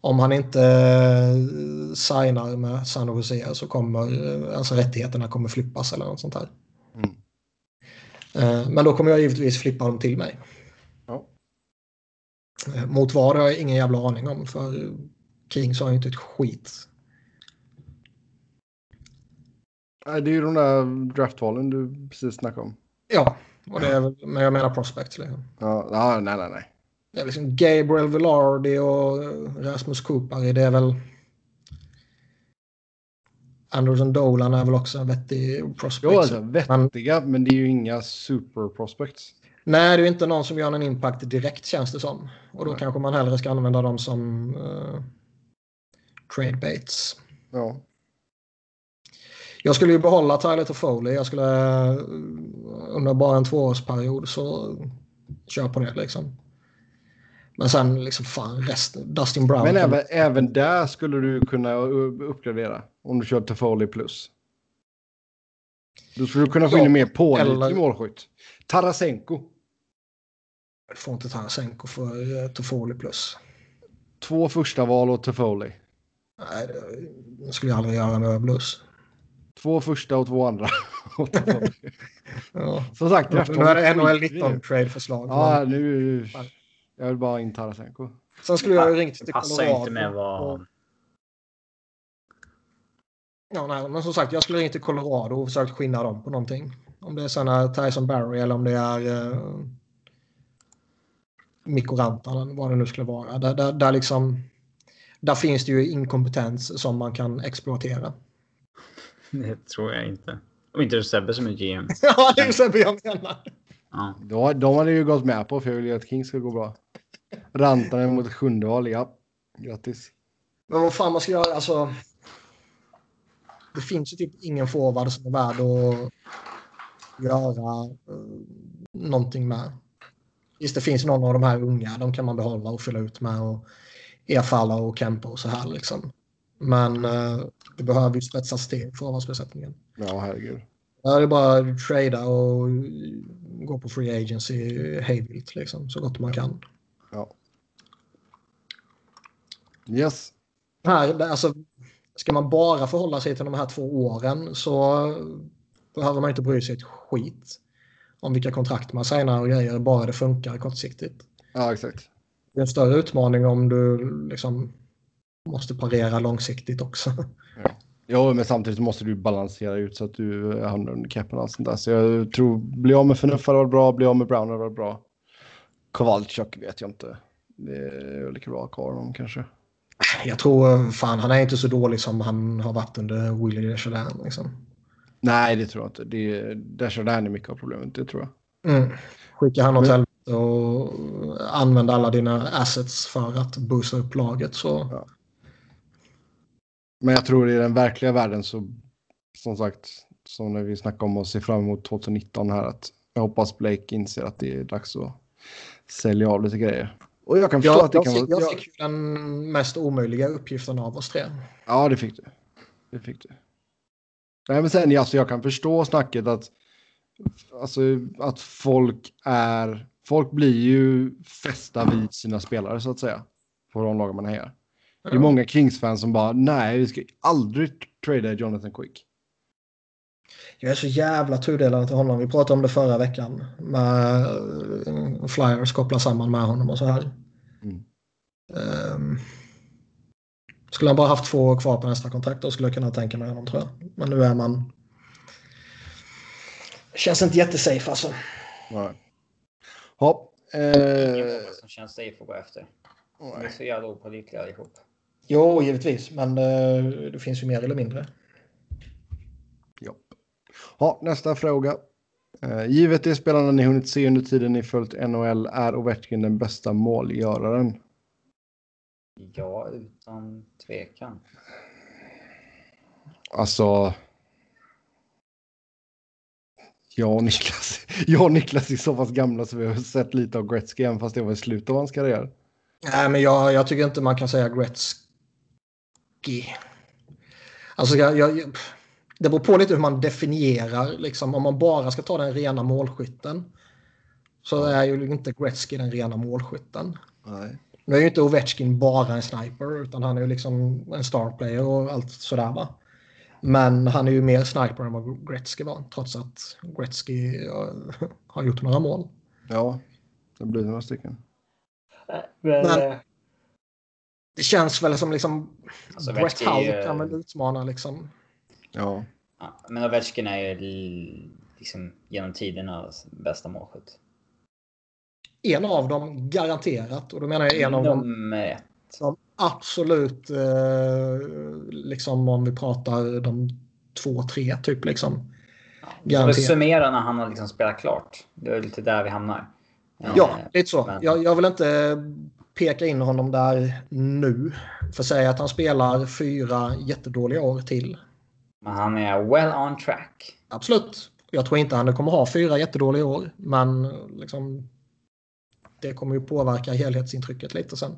Om han inte eh, signar med San Jose så kommer eh, alltså rättigheterna kommer flippas eller något sånt här. Mm. Eh, Men då kommer jag givetvis flippa dem till mig. Ja. Mot vad har jag ingen jävla aning om för Kings har ju inte ett skit. Nej, det är ju de där draftvalen du precis snackade om. Ja, och det är, men jag menar prospects. Liksom. Ja nej, nej, nej. Det är liksom Gabriel Velarde och Rasmus Cooper. Det är väl... Anderson Dolan är väl också en vettig prospect. Jo, alltså vettiga, men det är ju inga super prospects. Nej, det är ju inte någon som gör någon impact direkt känns det som. Och då Nej. kanske man hellre ska använda dem som uh, trade baits. Ja. Jag skulle ju behålla Tyler Toffoli. Jag skulle eh, under bara en tvåårsperiod så kör på det liksom. Men sen liksom fan resten. Dustin Brown. Men även, även där skulle du kunna uppgradera om du kör Toffoli plus. Då skulle du kunna få Ja, in en mer pålitlig eller- målskytt. Tarasenko. Du får inte Tarasenko för uh, Toffoli plus. Två första val och Toffoli. Nej, det skulle jag aldrig göra med Blues. Två första och två andra. Ja. Som sagt, Nu är det NHL 19 Ja, trade-förslag. nu... Jag vill bara in Tarasenko. Sen skulle jag ju ringt Det till passar Colorado. inte med vad... Ja, nej, men som sagt, jag skulle ringt till Colorado och försökt skinna dem på någonting. Om det är är Tyson Barry eller om det är uh, Mikko Rantanen, vad det nu skulle vara. Där, där, där, liksom, där finns det ju inkompetens som man kan exploatera. Det tror jag inte. Och inte Sebbe som är GM. ja, det är så jag menar. Ja. De, de hade ju gått med på för jag vill ju att King ska gå bra. Rantanen mot ett sjunde val, ja. Grattis. Men vad fan man ska göra, alltså. Det finns ju typ ingen forward som är värd att göra uh, någonting med. Visst, det finns någon av de här unga, de kan man behålla och fylla ut med och Efalla och Kempo och så här liksom. Men uh, det behöver ju spetsas till forwardsbesättningen. Ja, herregud. Där är det bara att trada och gå på free agency hejvilt liksom, så gott man kan. Ja. Yes. här, alltså, ska man bara förhålla sig till de här två åren så behöver man inte bry sig ett skit om vilka kontrakt man signar och grejer, bara det funkar kortsiktigt. Ja, exakt. Det är en större utmaning om du liksom måste parera långsiktigt också. Jo, men samtidigt måste du balansera ut så att du hamnar under capen och sånt där. Så jag tror, bli av med Förnuff hade varit bra, bli av med Brown hade varit bra. Kowalczyk vet jag inte. Det är lika bra att ha honom kanske. Jag tror fan, han är inte så dålig som han har varit under Willie Desjardins. Liksom. Nej, det tror jag inte. Det är, mycket av problemet, det tror jag. Mm. Skicka han åt helvete och använda alla dina assets för att boosta upp laget så Ja. Men jag tror i den verkliga världen så, som sagt, som när vi snackade om att se fram emot 2019 här, att jag hoppas Blake inser att det är dags att sälja av lite grejer. Och jag kan förstå Jag, att det jag, kan fick, vara... jag fick den mest omöjliga uppgiften av oss tre. Ja, det fick du. Det fick du. Nej, men sen alltså, jag kan förstå snacket att, alltså, att folk är... Folk blir ju fästa vid sina spelare så att säga. På de lag man hejar. Det är många Kings-fans som bara nej, vi ska aldrig trada Jonathan Quick. Jag är så jävla tudelad till honom. Vi pratade om det förra veckan. Med eh, Flyers kopplar samman med honom och så här. Mm. Um, skulle han bara haft två år kvar på nästa kontrakt då skulle jag kunna tänka mig honom tror jag. Men nu är man... Känns inte jättesafe alltså. Nej. Ingen eh, många som känns safe att gå efter. De är så jävla opålitliga allihop. Jo, givetvis. Men eh, det finns ju mer eller mindre. Ja. nästa fråga. Eh, givet de spelarna ni hunnit se under tiden ni följt NHL är Ovechkin den bästa målgöraren. Ja, utan tvekan. Alltså. Jag och Niklas, jag och Niklas är så pass gamla så vi har sett lite av Gretzky även fast det var i slutet av hans karriär. Nej, men jag, jag tycker inte man kan säga Gretzky. Alltså, jag, jag- det beror på lite hur man definierar. Liksom, om man bara ska ta den rena målskytten så är ju inte Gretzky den rena målskytten. Nej. Nu är ju inte Ovechkin bara en sniper utan han är ju liksom en star player och allt sådär va. Men han är ju mer sniper än vad Gretzky var trots att Gretzky har gjort några mål. Ja, det blir några stycken. Men det känns väl som liksom Alltså, Brett ju- kan väl utmana liksom. Ja, Ja, men Ovechkin är ju liksom genom tidernas bästa målskytt. En av dem garanterat och då menar jag en av dem ett. som absolut eh, liksom om vi pratar de två, tre typ liksom. Ja. Summera när han har liksom spelat klart. Det är lite där vi hamnar. Ja, Eh, lite så. men- Jag, jag vill inte peka in honom där nu. För säga att han spelar fyra jättedåliga år till. Men han är well on track. Absolut. Jag tror inte han kommer ha fyra jättedåliga år. Men liksom, det kommer ju påverka helhetsintrycket lite sen.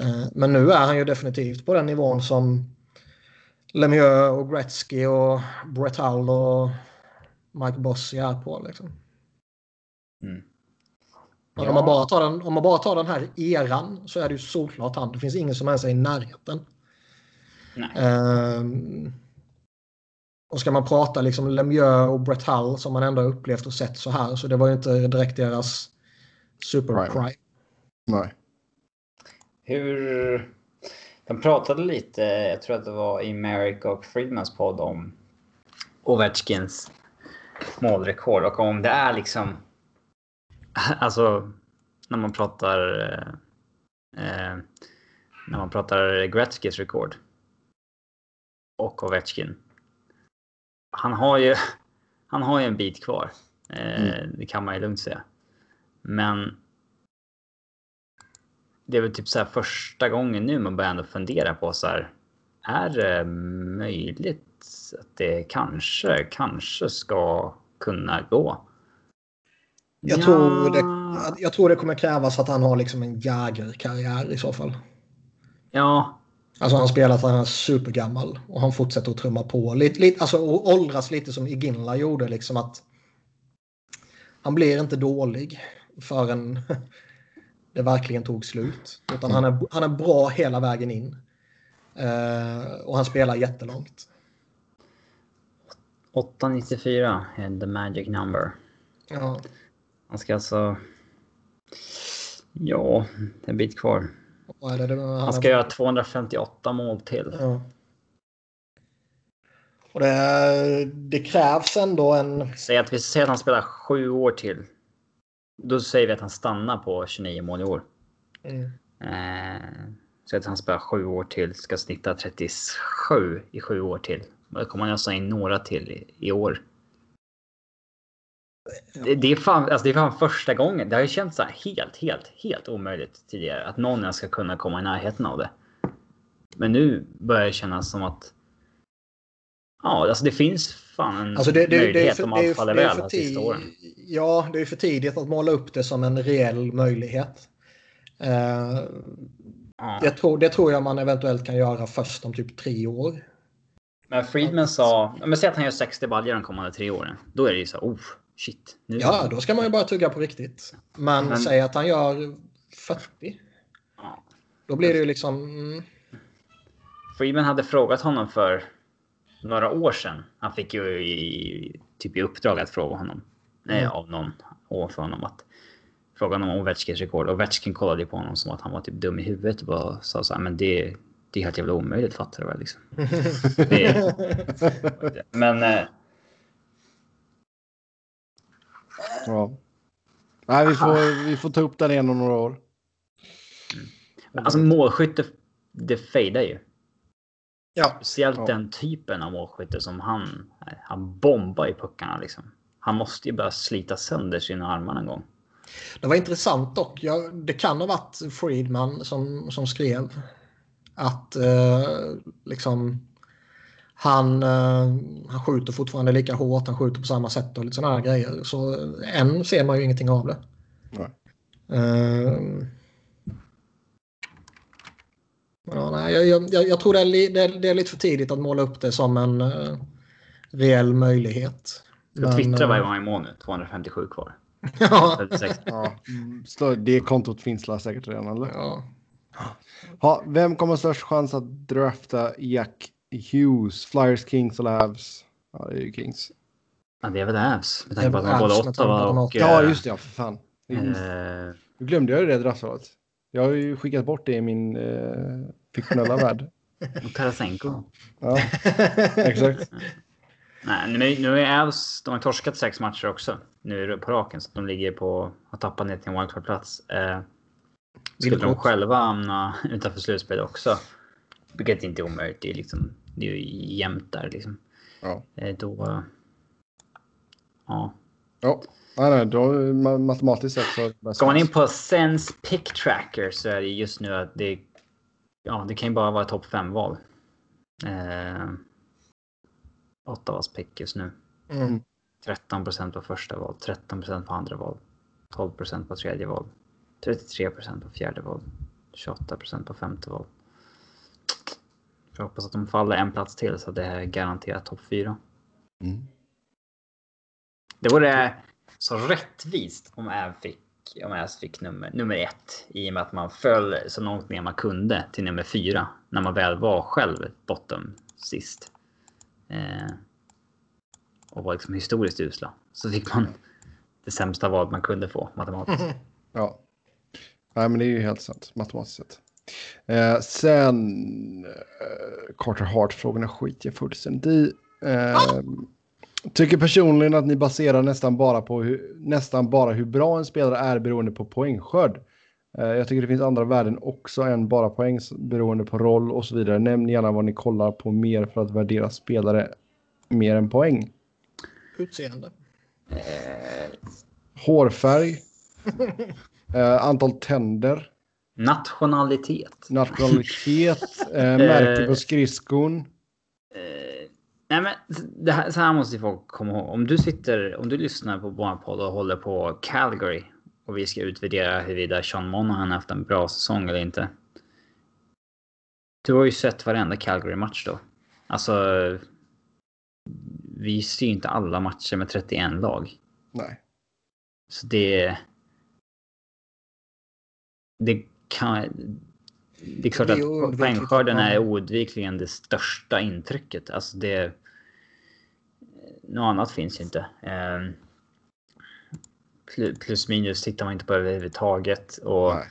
Eh, Men nu är han ju definitivt på den nivån som Lemieux och Gretzky och Brett Hull och Mike Bossy är på. Liksom. Mm. Men om, man bara tar den, om man bara tar den här eran så är det ju såklart han. Det finns ingen som ens är i närheten. Ehm, och ska man prata liksom Lemieux och Brett Hull som man ändå har upplevt och sett så här så det var ju inte direkt deras superprime. Prime. nej. Hur... De pratade lite, jag tror att det var i Merrick och Friedmans podd om Ovechkins målrekord och om det är liksom... Alltså, när man pratar... Eh, eh, när man pratar Gretzkys rekord. Och Ovechkin. Han har ju, han har ju en bit kvar. Eh, Det kan man ju lugnt säga. Men det är väl typ så första gången nu man börjar ändå fundera på så här. Är det möjligt att det kanske, kanske ska kunna gå? Jag, Ja. tror det, jag tror det kommer krävas att han har liksom en Jagger-karriär i så fall. Ja, Alltså han spelar att han är supergammal och han fortsätter att trumma på. Lite, lite, alltså och åldras lite som Iginla gjorde. Liksom att han blir inte dålig förrän det verkligen tog slut. Utan han är, han är bra hela vägen in. Eh, och han spelar jättelångt. 894 är the magic number. Ja. Han ska alltså... Ja, en bit kvar. Han Han ska göra 258 mål till. Ja. Och det, det krävs ändå en... Säg att vi säger att han spelar sju år till. Då säger vi att han stannar på 29 mål i år. Mm. Eh, så att han spelar sju år till, ska snitta 37 i sju år till. Då kommer han alltså in några till i, i år. Det, det, är fan, alltså det är fan första gången. Det har ju känts så här helt, helt, helt omöjligt tidigare att någon ens ska kunna komma i närheten av det. Men nu börjar det kännas som att. Ja, alltså det finns fan en Alltså det, det, det, möjlighet för, om det, allt faller det är väl de sista åren. Ja, det är för tidigt att måla upp det som en reell möjlighet. Eh, Ja. det, tror, det tror jag man eventuellt kan göra först om typ tre år. Men Friedman sa, men säg att han gör 60 baljor de kommande tre åren. Då är det ju så, oh shit. Nu. Ja, då ska man ju bara tugga på riktigt. Men, Men- säg att han gör 40. Ja. Då blir det ju liksom... Mm, Freeman hade frågat honom för några år sedan. Han fick ju i, typ i uppdrag att fråga honom. Nej, Mm. av någon ovanför honom att fråga honom om Ovechkins rekord. Ovechkin kollade på honom som att han var typ dum i huvudet och bara sa så här, men det, det är helt jävla omöjligt fattar du väl liksom. Det, men eh, Ja. Nej, vi får, vi får ta upp den igen om några år. alltså målskytte, det fejdar ju. ja, Speciellt Ja. den typen av målskytte som han. Han bombar i puckarna liksom. Han måste ju bara slita sönder sina armar en gång. det var intressant dock. Jag, det kan ha varit Friedman som, som skrev att eh, liksom han, eh, han skjuter fortfarande lika hårt, han skjuter på samma sätt och lite sådana här grejer. Så än ser man ju ingenting av det. Nej. Eh, ja, nej, jag, jag, jag tror det är, li- det, är, det är lite för tidigt att måla upp det som en uh, reell möjlighet. Jag twittrar eh, varje gång i mån nu. 257 kvar. ja, 36. Ja. Det kontot finns säkert redan, eller? ja. Ja, vem kommer ha störst chans att drafta Jack Hughes? Flyers, Kings eller Avs? Ja, det är ju Kings. Ja, det är väl Avs. Med tanke på att de har både Ottawa och... Ja, just det. Ja, för fan. eh, Nu glömde jag ju det draftvalet. Jag har ju skickat bort det i min eh, fiktionella värld. och Tarasenko. Ja, exakt. Nej, nu, nu är Avs... De har torskat sex matcher också. Nu är det på raken. Så de ligger på... Har tappat ner till en wildcard-plats. Eh, skulle de själva hamna utanför slutspel också. Vilket inte är omöjligt. Det är, liksom, det är ju jämnt där liksom. Ja. Eh, då... Ja. Ja, nej, nej, då, ma- matematiskt sett så... Går man in på Sense Pick Tracker så är det just nu att det... Ja, det kan ju bara vara topp 5-val. Eh, Ottawas pick just nu. Mm. 13% på första val, 13% på andra val, 12% på tredje val, 33% på fjärde val, 28% på femte val. Jag hoppas att de faller en plats till så det är garanterat topp 4. Mm. Det vore så rättvist om Äv fick, om Äv fick nummer, nummer ett i och med att man föll så långt ner man kunde till nummer fyra när man väl var själv bottom sist. Eh, och var liksom historiskt usla. Så fick man det sämsta val man kunde få matematiskt. Ja. Nej, men det är ju helt sant matematiskt sett. Eh, sen eh, Carter Hart-frågorna skiter jag fullständigt i. Eh, tycker personligen att ni baserar nästan bara på hur, nästan bara hur bra en spelare är beroende på poängskörd. Eh, jag tycker det finns andra värden också än bara poäng beroende på roll och så vidare. Nämn gärna vad ni kollar på mer för att värdera spelare mer än poäng. Utseende. Hårfärg. eh, antal tänder. Nationalitet. Nationalitet, eh, märke på skridskon. Eh, nej men det här, så här måste folk komma ihåg. Om du sitter, om du lyssnar på vår podd och håller på Calgary och vi ska utvärdera huruvida Sean Monahan haft en bra säsong eller inte. Du har ju sett varenda Calgary-match då. Alltså. Vi ser ju inte alla matcher med 31 lag. Nej. Så det... Det kan... Det är klart Det är att oundvikligt poängskörden är oundvikligen det största intrycket. Alltså det... Något annat finns ju inte. Ehm, pl- Plus minus tittar man inte på överhuvudtaget. Och Nej.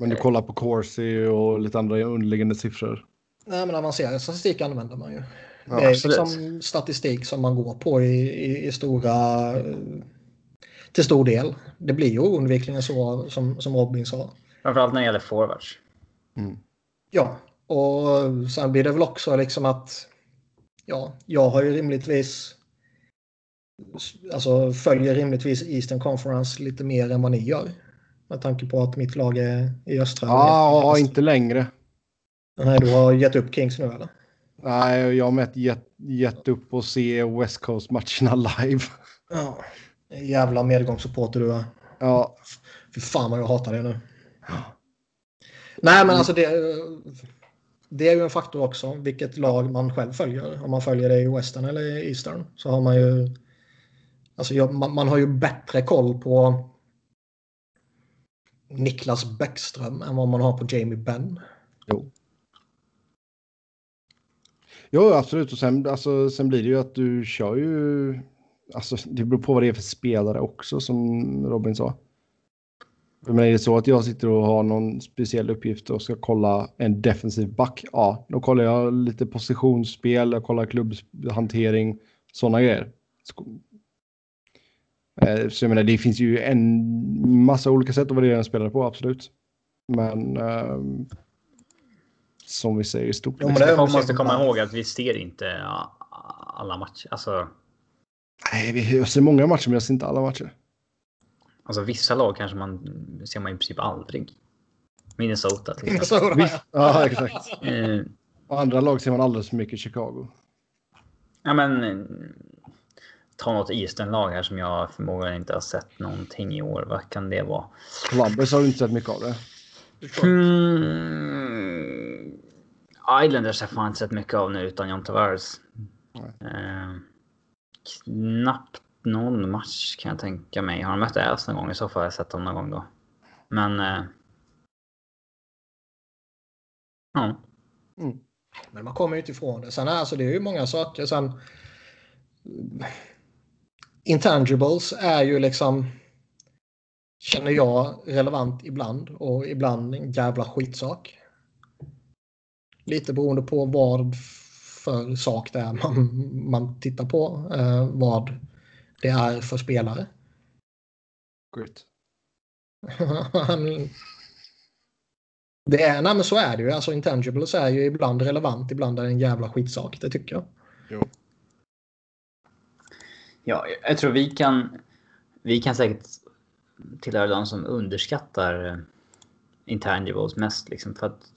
Men du kollar på Corsi och lite andra underliggande siffror. Nej, men avancerad statistik använder man ju. Ja, det är absolut. liksom statistik som man går på i, i, i stora... eh, Till stor del. Det blir ju oundvikligen så som, som Robin sa. Framförallt när det gäller forwards. Mm. Ja, och sen blir det väl också liksom att... Ja, jag har ju rimligtvis... Alltså följer rimligtvis Eastern Conference lite mer än vad ni gör. Med tanke på att mitt lag är i östra. Ja, östra. inte längre. Nej, du har gett upp Kings nu eller? Nej, jag har mätt gett, gett upp och se West Coast-matcherna live. Ja. Jävla medgångssupporter du är. Ja, Fy fan vad jag hatar det nu. Nej men alltså det, det är ju en faktor också. Vilket lag man själv följer. Om man följer det i Western eller i Eastern. Så har man ju... Alltså man, man har ju bättre koll på... Niklas Bäckström än vad man har på Jamie Benn. Jo. Jo, absolut. Och sen, alltså, sen blir det ju att du kör ju... Alltså, det beror på vad det är för spelare också, som Robin sa. Men är det så att jag sitter och har någon speciell uppgift och ska kolla en defensiv back, ja, då kollar jag lite positionsspel, jag kollar klubbhantering, sådana grejer. Eh, så jag menar, det finns ju en massa olika sätt att värdera en spelare på, absolut. Men um, som vi säger i stort. Jo, men det man måste komma ihåg att vi ser inte alla matcher. Alltså... Nej, jag ser många matcher, men jag ser inte alla matcher. Alltså vissa lag kanske man ser man i princip aldrig. Minnesota till exempel. Minnesota, ja. exakt. Eh. Och andra lag ser man alldeles för mycket Chicago. Ja, men ta något Eastern-lag här som jag förmodligen inte har sett någonting i år. Vad kan det vara? Columbus har du inte sett mycket av det. Mm. Islanders har fan inte sett mycket av nu utan John Tavares. Eh, knappt någon match kan jag tänka mig. Har de mött Äs någon gång i så fall har jag sett dem någon gång då. Men... Eh, ja. Mm. Men man kommer ju inte ifrån det. Sen alltså, det är ju många saker. Sen, intangibles är ju liksom känner jag relevant ibland och ibland en jävla skitsak. Lite beroende på vad för sak det är man, man tittar på. Eh, vad det är för spelare. Grit. det är, nej men så är det ju. Alltså intangibles är ju ibland relevant, ibland är det en jävla skitsak. Det tycker jag. Jo. Ja, jag tror vi kan, vi kan säkert tillhöra de som underskattar eh, intangibles mest liksom för att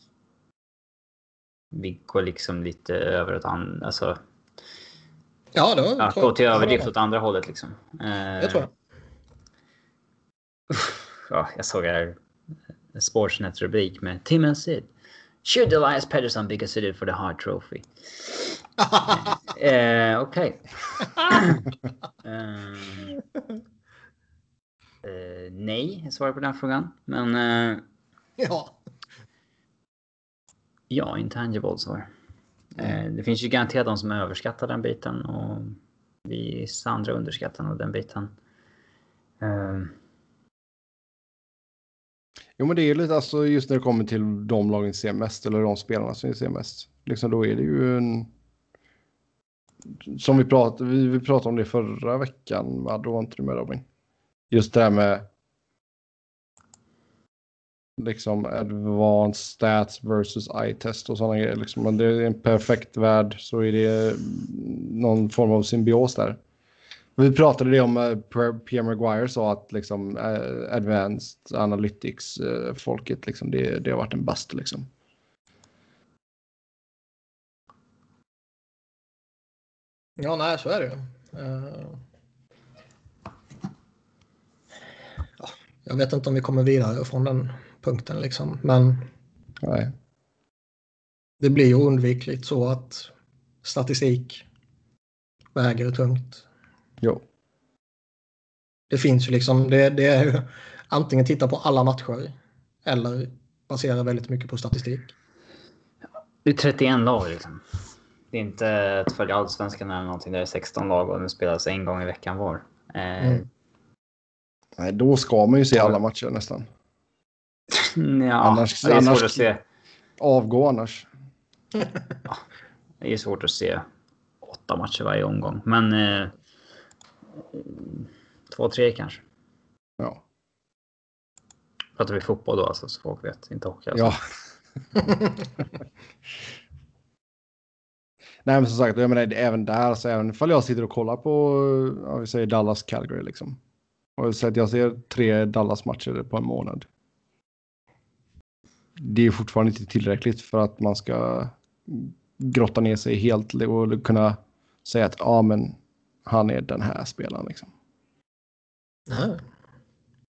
vi går liksom lite över åt andra, alltså. Ja, då. Ja, gå till överdrift åt andra hållet liksom. Det tror jag. Ja, jag såg här Sportsnet-rubrik med Tim and Sid. Should Elias Pettersson be considered for the Hart Trophy? eh, Okej. Okay. eh, eh, nej, är svaret på den frågan. Men... Eh, ja. Ja, intangible svar. Eh, det finns ju garanterat de som överskattar den biten och vissa andra underskattar nog den biten. Eh, Jo, men det är lite alltså just när det kommer till de lagen ser mest eller de spelarna som ser mest. Liksom då är det ju en som vi pratade, vi, vi pratade om det förra veckan, va? då var inte du med Robin. Just det här med liksom advanced stats versus eye-test och sådana grejer. Liksom, Men det är en perfekt värld så är det någon form av symbios där. Vi pratade det om eh, Pierre Maguire sa att liksom eh, advanced analytics eh, folket liksom det, det har varit en bust liksom. Ja, nej, så är det. Uh... Ja, jag vet inte om vi kommer vidare från den punkten liksom, men. Nej. Det blir ju oundvikligt så att statistik väger tungt. Jo. Det finns ju liksom, det, det är ju antingen titta på alla matcher eller basera väldigt mycket på statistik. Det är 31 lag liksom. Det är inte att följa allsvenskan eller någonting där det är 16 lag och den spelas en gång i veckan var. Eh... Mm. Nej, då ska man ju se alla matcher nästan. Ja, annars, det är annars, svårt att se. Avgå annars. ja, det är svårt att se åtta matcher varje omgång, men eh, två, tre kanske. Ja. Pratar vi fotboll då alltså, så folk vet, inte hockey. Alltså. Ja. Nej, men som sagt, jag menar, även där, så även ifall jag sitter och kollar på, ja, vi säger Dallas Calgary liksom. Och så att jag ser tre Dallas-matcher på en månad. Det är fortfarande inte tillräckligt för att man ska grotta ner sig helt och kunna säga att ja, men han är den här spelaren liksom.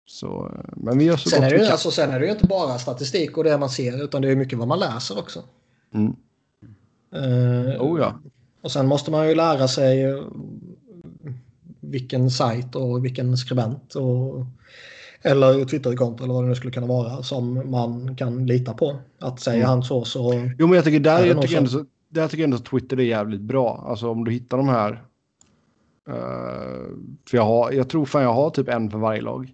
Så, men vi gör så sen gott är det, alltså, Sen är det ju inte bara statistik och det man ser utan det är mycket vad man läser också. Mm. Uh, oh ja. Och sen måste man ju lära sig vilken sajt och vilken skribent och Eller Twitterkonto eller vad det nu skulle kunna vara som man kan lita på. Att säger Mm. han så så... Jo, men jag tycker där, jag tycker ändå, så, där tycker jag ändå att Twitter är jävligt bra. Alltså om du hittar de här. eh, för jag, har, jag tror fan jag har typ en för varje lag.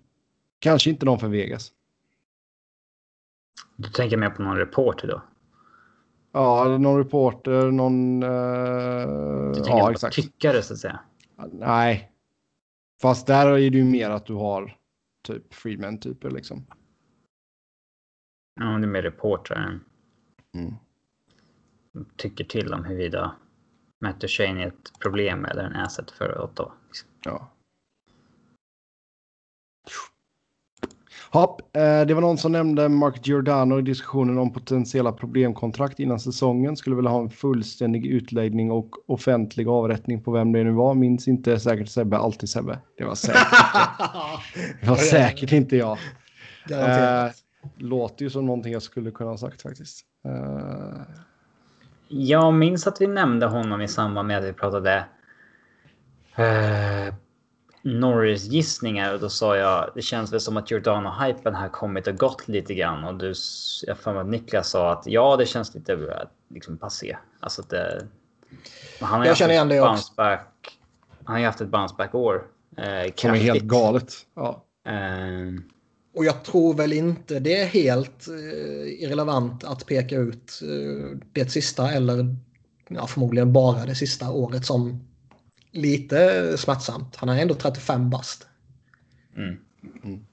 Kanske inte någon för Vegas. Du tänker mer på någon reporter då? Ja, någon reporter, någon... Uh, Du tänker ja, på exakt. tyckare så att säga? Nej. Fast där är det ju mer att du har typ Freeman typer liksom. Ja, det är mer reportrar. Mm. Tycker till om huruvida Matt Duchene är ett problem eller en asset för Ottawa. Liksom. Ja. Hopp, eh, det var någon som nämnde Mark Giordano i diskussionen om potentiella problemkontrakt innan säsongen. Skulle vilja ha en fullständig utläggning och offentlig avrättning på vem det nu var. Minns inte säkert Sebbe, alltid Sebbe. Det var säkert, det var säkert inte jag. Garanterat. Låter ju som någonting jag skulle kunna ha sagt faktiskt. Eh, Jag minns att vi nämnde honom i samband med att vi pratade eh, Norris-gissningar och då sa jag det känns väl som att Giordano-hypen har kommit och gått lite grann och du, jag för mig att Niklas sa att ja, det känns lite liksom passé. Alltså att det, han har ju Jag haft känner ett igen det också. bounce back. Han har ju haft ett bounce back år. Eh, som är kraftigt. helt galet. Ja. Eh, Och jag tror väl inte det är helt eh, irrelevant att peka ut eh, det sista eller ja, förmodligen bara det sista året som lite smärtsamt. Han är ändå 35 bast. mm.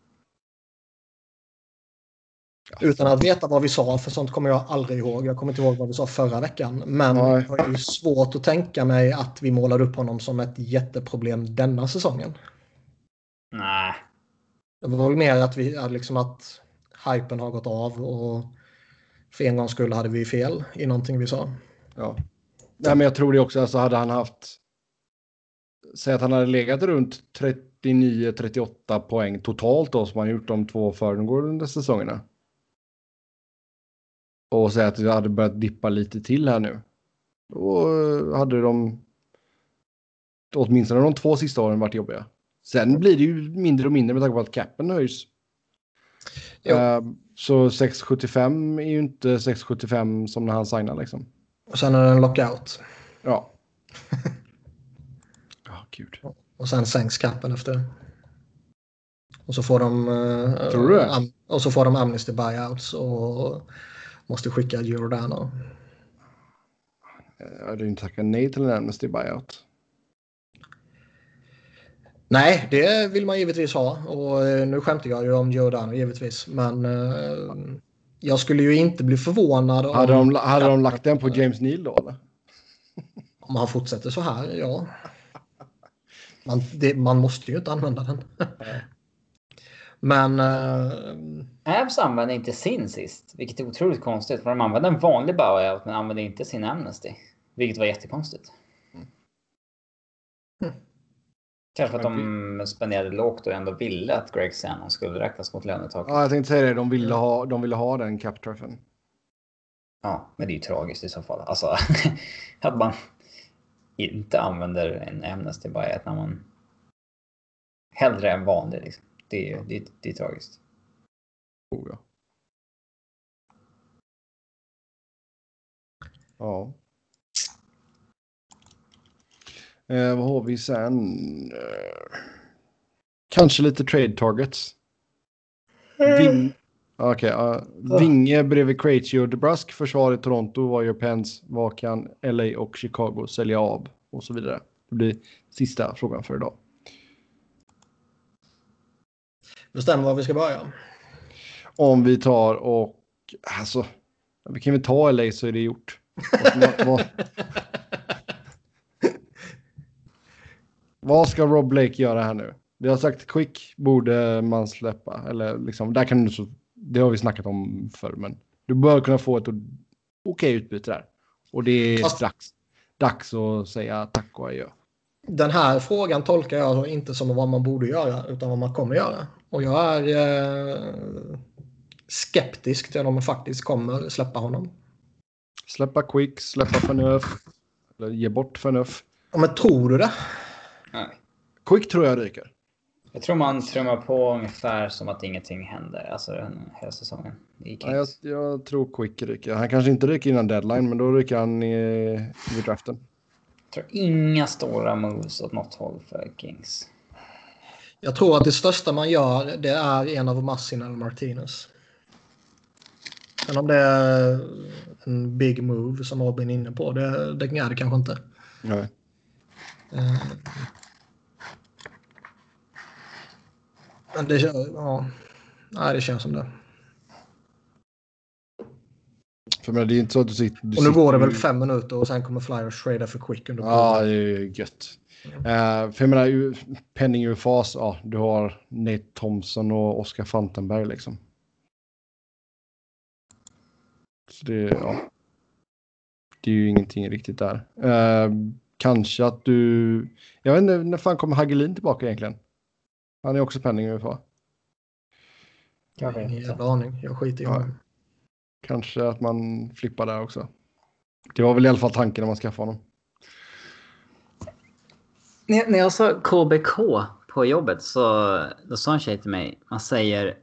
Utan att veta vad vi sa, för sånt kommer jag aldrig ihåg. Jag kommer inte ihåg vad vi sa förra veckan. Men Nej. det var ju svårt att tänka mig att vi målade upp honom som ett jätteproblem denna säsongen. Nej, Det var väl mer att, vi, liksom att hypen har gått av och för en gångs skull hade vi fel i någonting vi sa. Ja. Nej, men jag tror det också. Alltså hade han haft. Säg att han hade legat runt 39-38 poäng totalt då som han gjort de två föregående säsongerna. Och säg att det hade börjat dippa lite till här nu. Då eh, hade de. Åtminstone de två sista åren varit jobbiga. Sen blir det ju mindre och mindre med tanke på att capen höjs. Eh, så 675 är ju inte 675 som när han signade liksom. Och sen är det en lockout. Ja. Gud. Och sen sänks kappen efter det. Och så får de... eh, Tror du am- och så får de amnesty buyouts och måste skicka Giordano. Jag hade ju inte tackat nej till en Amnesty buyout. Nej, det vill man givetvis ha. Och eh, nu skämtar jag ju om Giordano givetvis. Men eh, jag skulle ju inte bli förvånad om, Hade de, hade de lagt den på James Neal då eller? om han fortsätter så här. Ja. Man, det, man måste ju inte använda den. Men eh, Abs använde inte sin sist, vilket är otroligt konstigt. För de använde en vanlig buyout men använde inte sin Amnesty. Vilket var jättekonstigt. Kanske för att de spenderade lågt och ändå ville att Greg Shannon skulle räknas mot lönetaket. Ja, jag tänkte säga det. De ville ha, de ville ha den cap-träffen. Ja, men det är ju tragiskt i så fall. Alltså att man inte använder en Amnesty buyout när man hellre en vanlig. Liksom. Det, är, det, det är tragiskt. Oh, ja. Ja. Eh, vad har vi sen? Eh, kanske lite trade targets. Ving... Okej, ja. Vinge bredvid Krejci och DeBrusk. Försvar i Toronto. Vad gör Pence? Vad kan LA och Chicago sälja av? Och så vidare. Det blir sista frågan för idag. bestäm var vi ska börja. Om vi tar och... Alltså, vi kan väl ta LA så är det gjort. Vad, vad, vad ska Rob Blake göra här nu? Vi har sagt quick borde man släppa. Eller liksom, där kan du så, det har vi snackat om förr, men du bör kunna få ett okej utbyte där. Och det är Fast- dags, dags att säga tack och adjö. Den här frågan tolkar jag inte som vad man borde göra utan vad man kommer göra. Och jag är eh, skeptisk till om man faktiskt kommer släppa honom. Släppa quick, släppa förnuft. Eller ge bort förnuft. Ja, men tror du det? Nej. Quick tror jag ryker. Jag tror man trummar på ungefär som att ingenting händer. Alltså den hela säsongen. I Ja, jag, jag tror Quick ryker. Han kanske inte ryker innan deadline, men då ryker han i, i draften. Jag tror inga stora moves åt något håll för Kings. Jag tror att det största man gör det är en av Massin eller Martinez. Sen om det är en big move som Robin är inne på, det, det är det kanske inte. Nej. Eh, Men det, ja, nej, det känns som det. För men det är inte så att du sitter... Du Och nu går det väl fem minuter och sen kommer Flyers trada för quick under Ja, det är gött. Eh, för jag menar, penning ur fas, ja, du har Nate Thompson och Oscar Fantenberg liksom. Så det, ja. Det är ju ingenting riktigt där. Eh, kanske att du... Jag vet inte, när fan kommer Hagelin tillbaka egentligen? Han är också penning ur fas. Jag vet Ingen inte. jävla aning. Jag skiter i Ja. honom. Kanske att man flippar där också. Det var väl i alla fall tanken när man skaffade honom. När, när jag sa KBK på jobbet så då sa en tjej till mig, man säger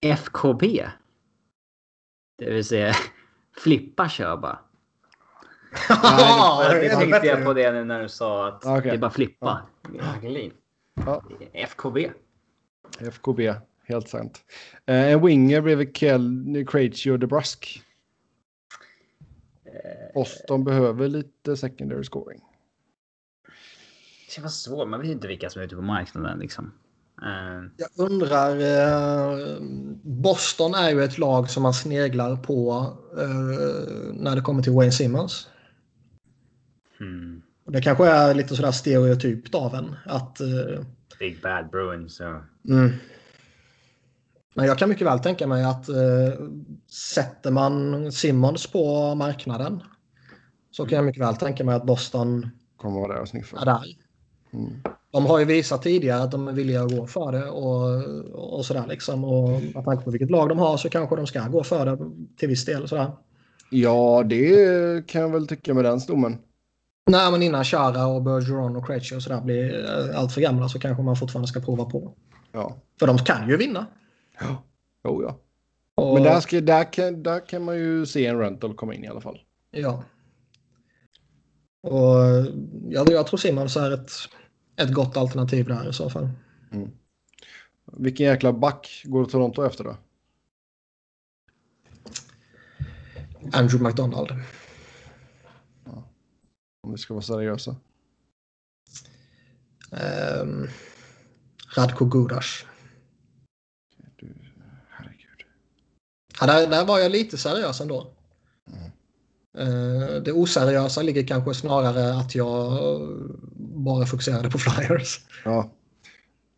FKB. Det vill säga flippa kör bara. Ja, det, det är tänkte jag på det nu när du sa att Okej. det är bara flippa. Hagelin. Ja. FKB. FKB, helt sant. Eh, en winger bredvid Kell, Krejci och DeBrusk. Boston behöver lite secondary scoring. Det känns svårt, man vet inte vilka som är ute på marknaden liksom. Eh, Jag undrar, eh, Boston är ju ett lag som man sneglar på eh, när det kommer till Wayne Simmons. hmm. Och Det kanske är lite sådär stereotypt av en. Att, eh, Big Bad Bruins. Så. mm. Men jag kan mycket väl tänka mig att eh, sätter man Simmons på marknaden så kan jag mycket väl tänka mig att Boston Kommer vara där och är sniffa. där. Mm. De har ju visat tidigare att de är villiga att gå för det och, och sådär liksom. Och med tanke på vilket lag de har så kanske de ska gå för det till viss del. Sådär. Ja, det kan jag väl tycka med den stommen. Nej, men innan Chara och Bergeron och Krejci och sådär blir eh, allt för gamla så kanske man fortfarande ska prova på. Ja. För de kan ju vinna. ja. Jo, ja. Och, Men där, ska, där, kan, där kan man ju se en rental komma in i alla fall. Ja. Och jag, jag tror Simmons är ett, ett gott alternativ där i så fall. Vilken jäkla back går Toronto efter då? Andrew McDonald. Om vi ska vara seriösa. Um, Radko Gudas. Du, herregud. Ja, där, där var jag lite seriös ändå. Eh, det oseriösa ligger kanske snarare att jag bara fokuserade på Flyers. Ja,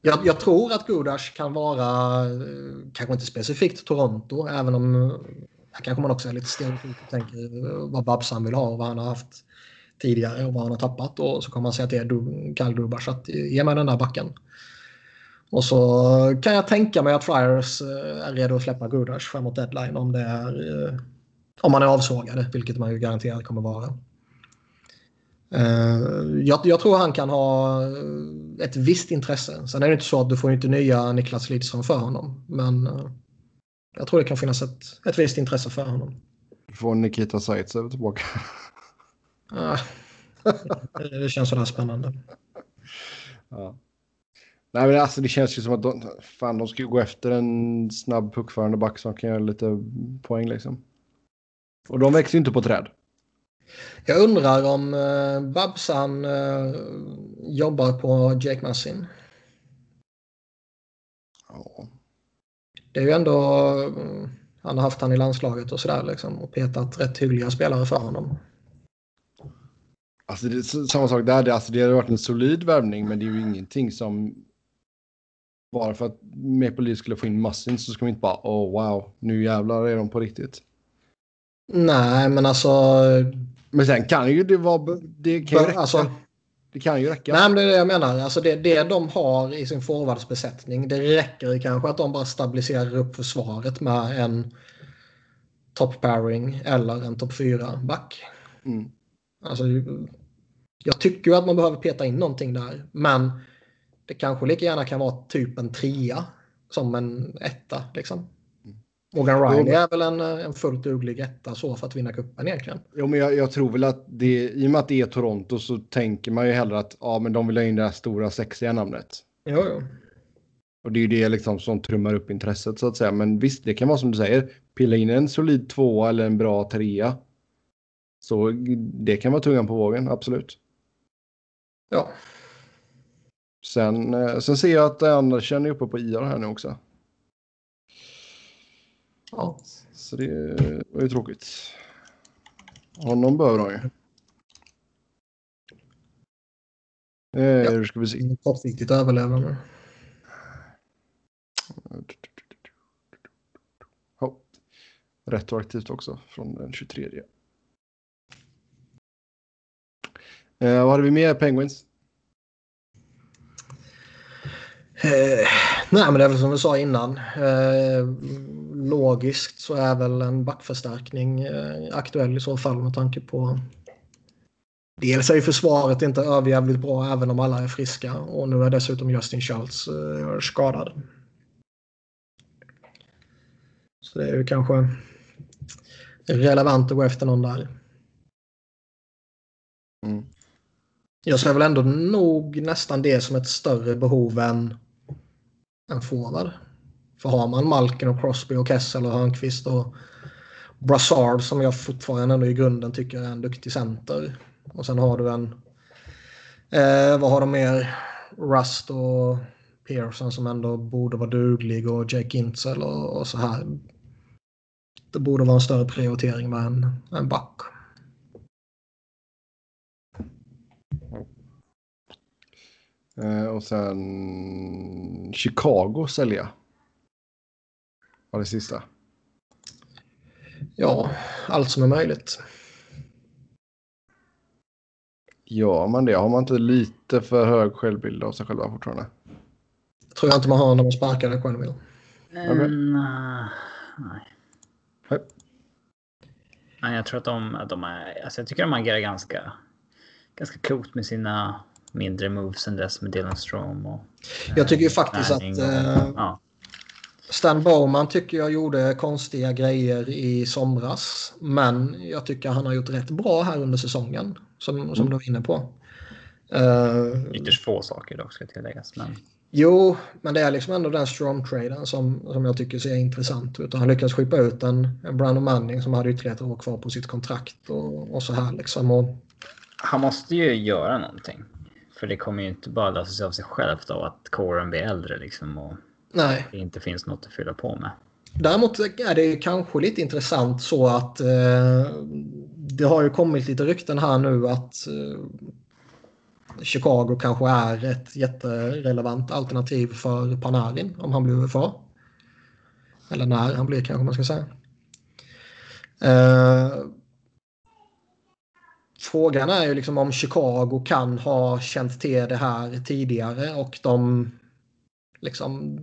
Jag, jag tror att Gudas kan vara, eh, kanske inte specifikt Toronto, även om eh, här kanske man också är lite stereotyp och tänker vad Babsan vill ha och vad han har haft tidigare och vad han har tappat. Och så kommer han säga till det Kyle Dubas, att ge mig den där backen. Och så kan jag tänka mig att Flyers eh, är redo att släppa Gudas framåt deadline om det är eh, om man är avsågade, vilket man ju garanterat kommer vara. Eh, jag, jag tror han kan ha ett visst intresse. Sen är det inte så att du får inte nya Niklas Lidström för honom. Men jag tror det kan finnas ett, ett visst intresse för honom. du får Nikita Zaitsev tillbaka. Ah, det, känns sådär spännande. Ja. Nej, men alltså det känns ju som att de, fan, de ska gå efter en snabb puckförande back som kan göra lite poäng liksom. Och de växer ju inte på träd. Jag undrar om eh, Babsan eh, jobbar på Jake Massin. Ja. Det är ju ändå... eh, Han har haft han i landslaget och sådär liksom. Och petat rätt hyggliga spelare för honom. Alltså det samma sak där. Det, alltså det har varit en solid värvning, men det är ju ingenting som... Bara för att Maple Leafs skulle få in Massin så ska vi inte bara oh wow, nu jävlar är de på riktigt. Nej, men alltså... Men sen kan ju det vara... Det kan ju räcka. alltså Det kan ju räcka. Nej, men det är det jag menar. Alltså det, det de har i sin forwardsbesättning, det räcker kanske att de bara stabiliserar upp försvaret med en top pairing eller en topp 4 back. Mm. Alltså, jag tycker ju att man behöver peta in någonting där, men det kanske lika gärna kan vara typ en trea som en etta. Liksom. Morgan Riley är väl en, en fullt duglig etta så för att vinna cupen egentligen. Jo, men jag, jag, tror väl att det, i och med att det är Toronto så tänker man ju hellre att ja, men de vill ha in det här stora sexiga namnet. Jo, jo. Och det är ju det liksom som trummar upp intresset så att säga. Men visst, det kan vara som du säger. Pilla in en solid tvåa eller en bra trea. Så det kan vara tungan på vågen, absolut. Ja. Sen, eh, sen ser jag att Andersen är uppe på IR här nu också. ja. Så det var ju tråkigt. Honom behöver de ju. Eh, Hur ska vi se. Kortsiktigt överlevande. Ja. Retroaktivt också från den 23. Eh, vad hade vi mer? Penguins? Eh, nej, men det är väl som vi sa innan. Eh, logiskt så är väl en backförstärkning eh, aktuell i så fall med tanke på Dels är ju försvaret inte överjävligt bra även om alla är friska och nu är dessutom Justin Schultz eh, skadad. Så det är ju kanske relevant att gå efter någon där. Mm. Jag ser väl ändå nog nästan det som ett större behov än en forward. För har man Malkin och Crosby och Kessel och Hörnqvist och Brassard som jag fortfarande ändå i grunden tycker är en duktig center. Och sen har du en... Eh, vad har de mer? Rust och Pearson som ändå borde vara duglig och Jake Intzel och, och så här. Det borde vara en större prioritering med en, en back. Eh, och sen Chicago sälja. Var det sista. Ja, allt som är möjligt. Ja, men det har man inte lite för hög självbild av sig själva fortfarande. Tror jag inte man har när man sparkade Quenneville. Mm, nej. Nej. Nej, jag tror att de, de är, alltså jag tycker de agerar ganska, ganska klokt med sina mindre moves än dess med Dylan Strom och... Jag tycker ju faktiskt att Manning och- eh, ja. Stan Bowman tycker jag gjorde konstiga grejer i somras. Men jag tycker han har gjort rätt bra här under säsongen. Som, som du var inne på. Eh, Ytterst få saker dock ska tilläggas. Men jo, men det är liksom ändå den Strom-traden som, som jag tycker ser intressant ut. Och Han lyckades skippa ut en, en Brandon Manning som hade ytterligare ett år kvar på sitt kontrakt. Och, och så här liksom. Och, han måste ju göra någonting. För det kommer ju inte bara lösa sig av sig självt av att kåren blir äldre liksom och nej, det inte finns något att fylla på med. Däremot är det kanske lite intressant så att eh, det har ju kommit lite rykten här nu att eh, Chicago kanske är ett jätterelevant alternativ för Panarin om han blir UFA. Eller när han blir kanske man ska säga. Eh, frågan är ju liksom om Chicago kan ha känt till det här tidigare och de liksom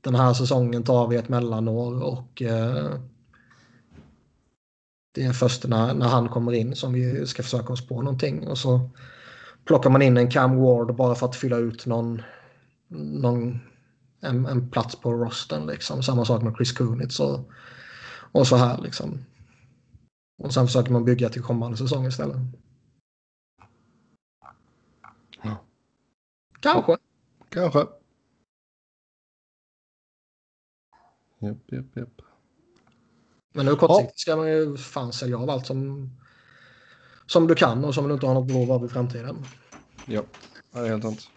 den här säsongen tar vi ett mellanår och eh, det är först när, när han kommer in som vi ska försöka oss på någonting och så plockar man in en Cam Ward bara för att fylla ut någon, någon en, en plats på rosten liksom. Samma sak med Chris Kunitz och, och så här liksom. Och sen försöker man bygga till kommande säsong istället. Ja. Kanske. Kanske. Japp, japp, japp. Men nu kortsiktigt ska man ju fan sälja av allt som, som du kan och som du inte har något behov av i framtiden. Ja, det är helt sant.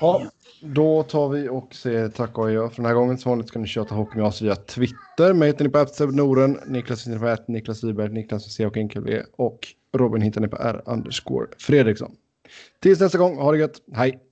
Ja, då tar vi och säger tack och adjö för den här gången. Som vanligt ska ni köta hockey med oss via Twitter. Mig hittar ni på Apseb Noren, Niklas hittar ni på Niklas Wiberg, Niklas med C och enkel V och Robin hittar ni på R underscore Fredriksson. Tills nästa gång, ha det gött, hej!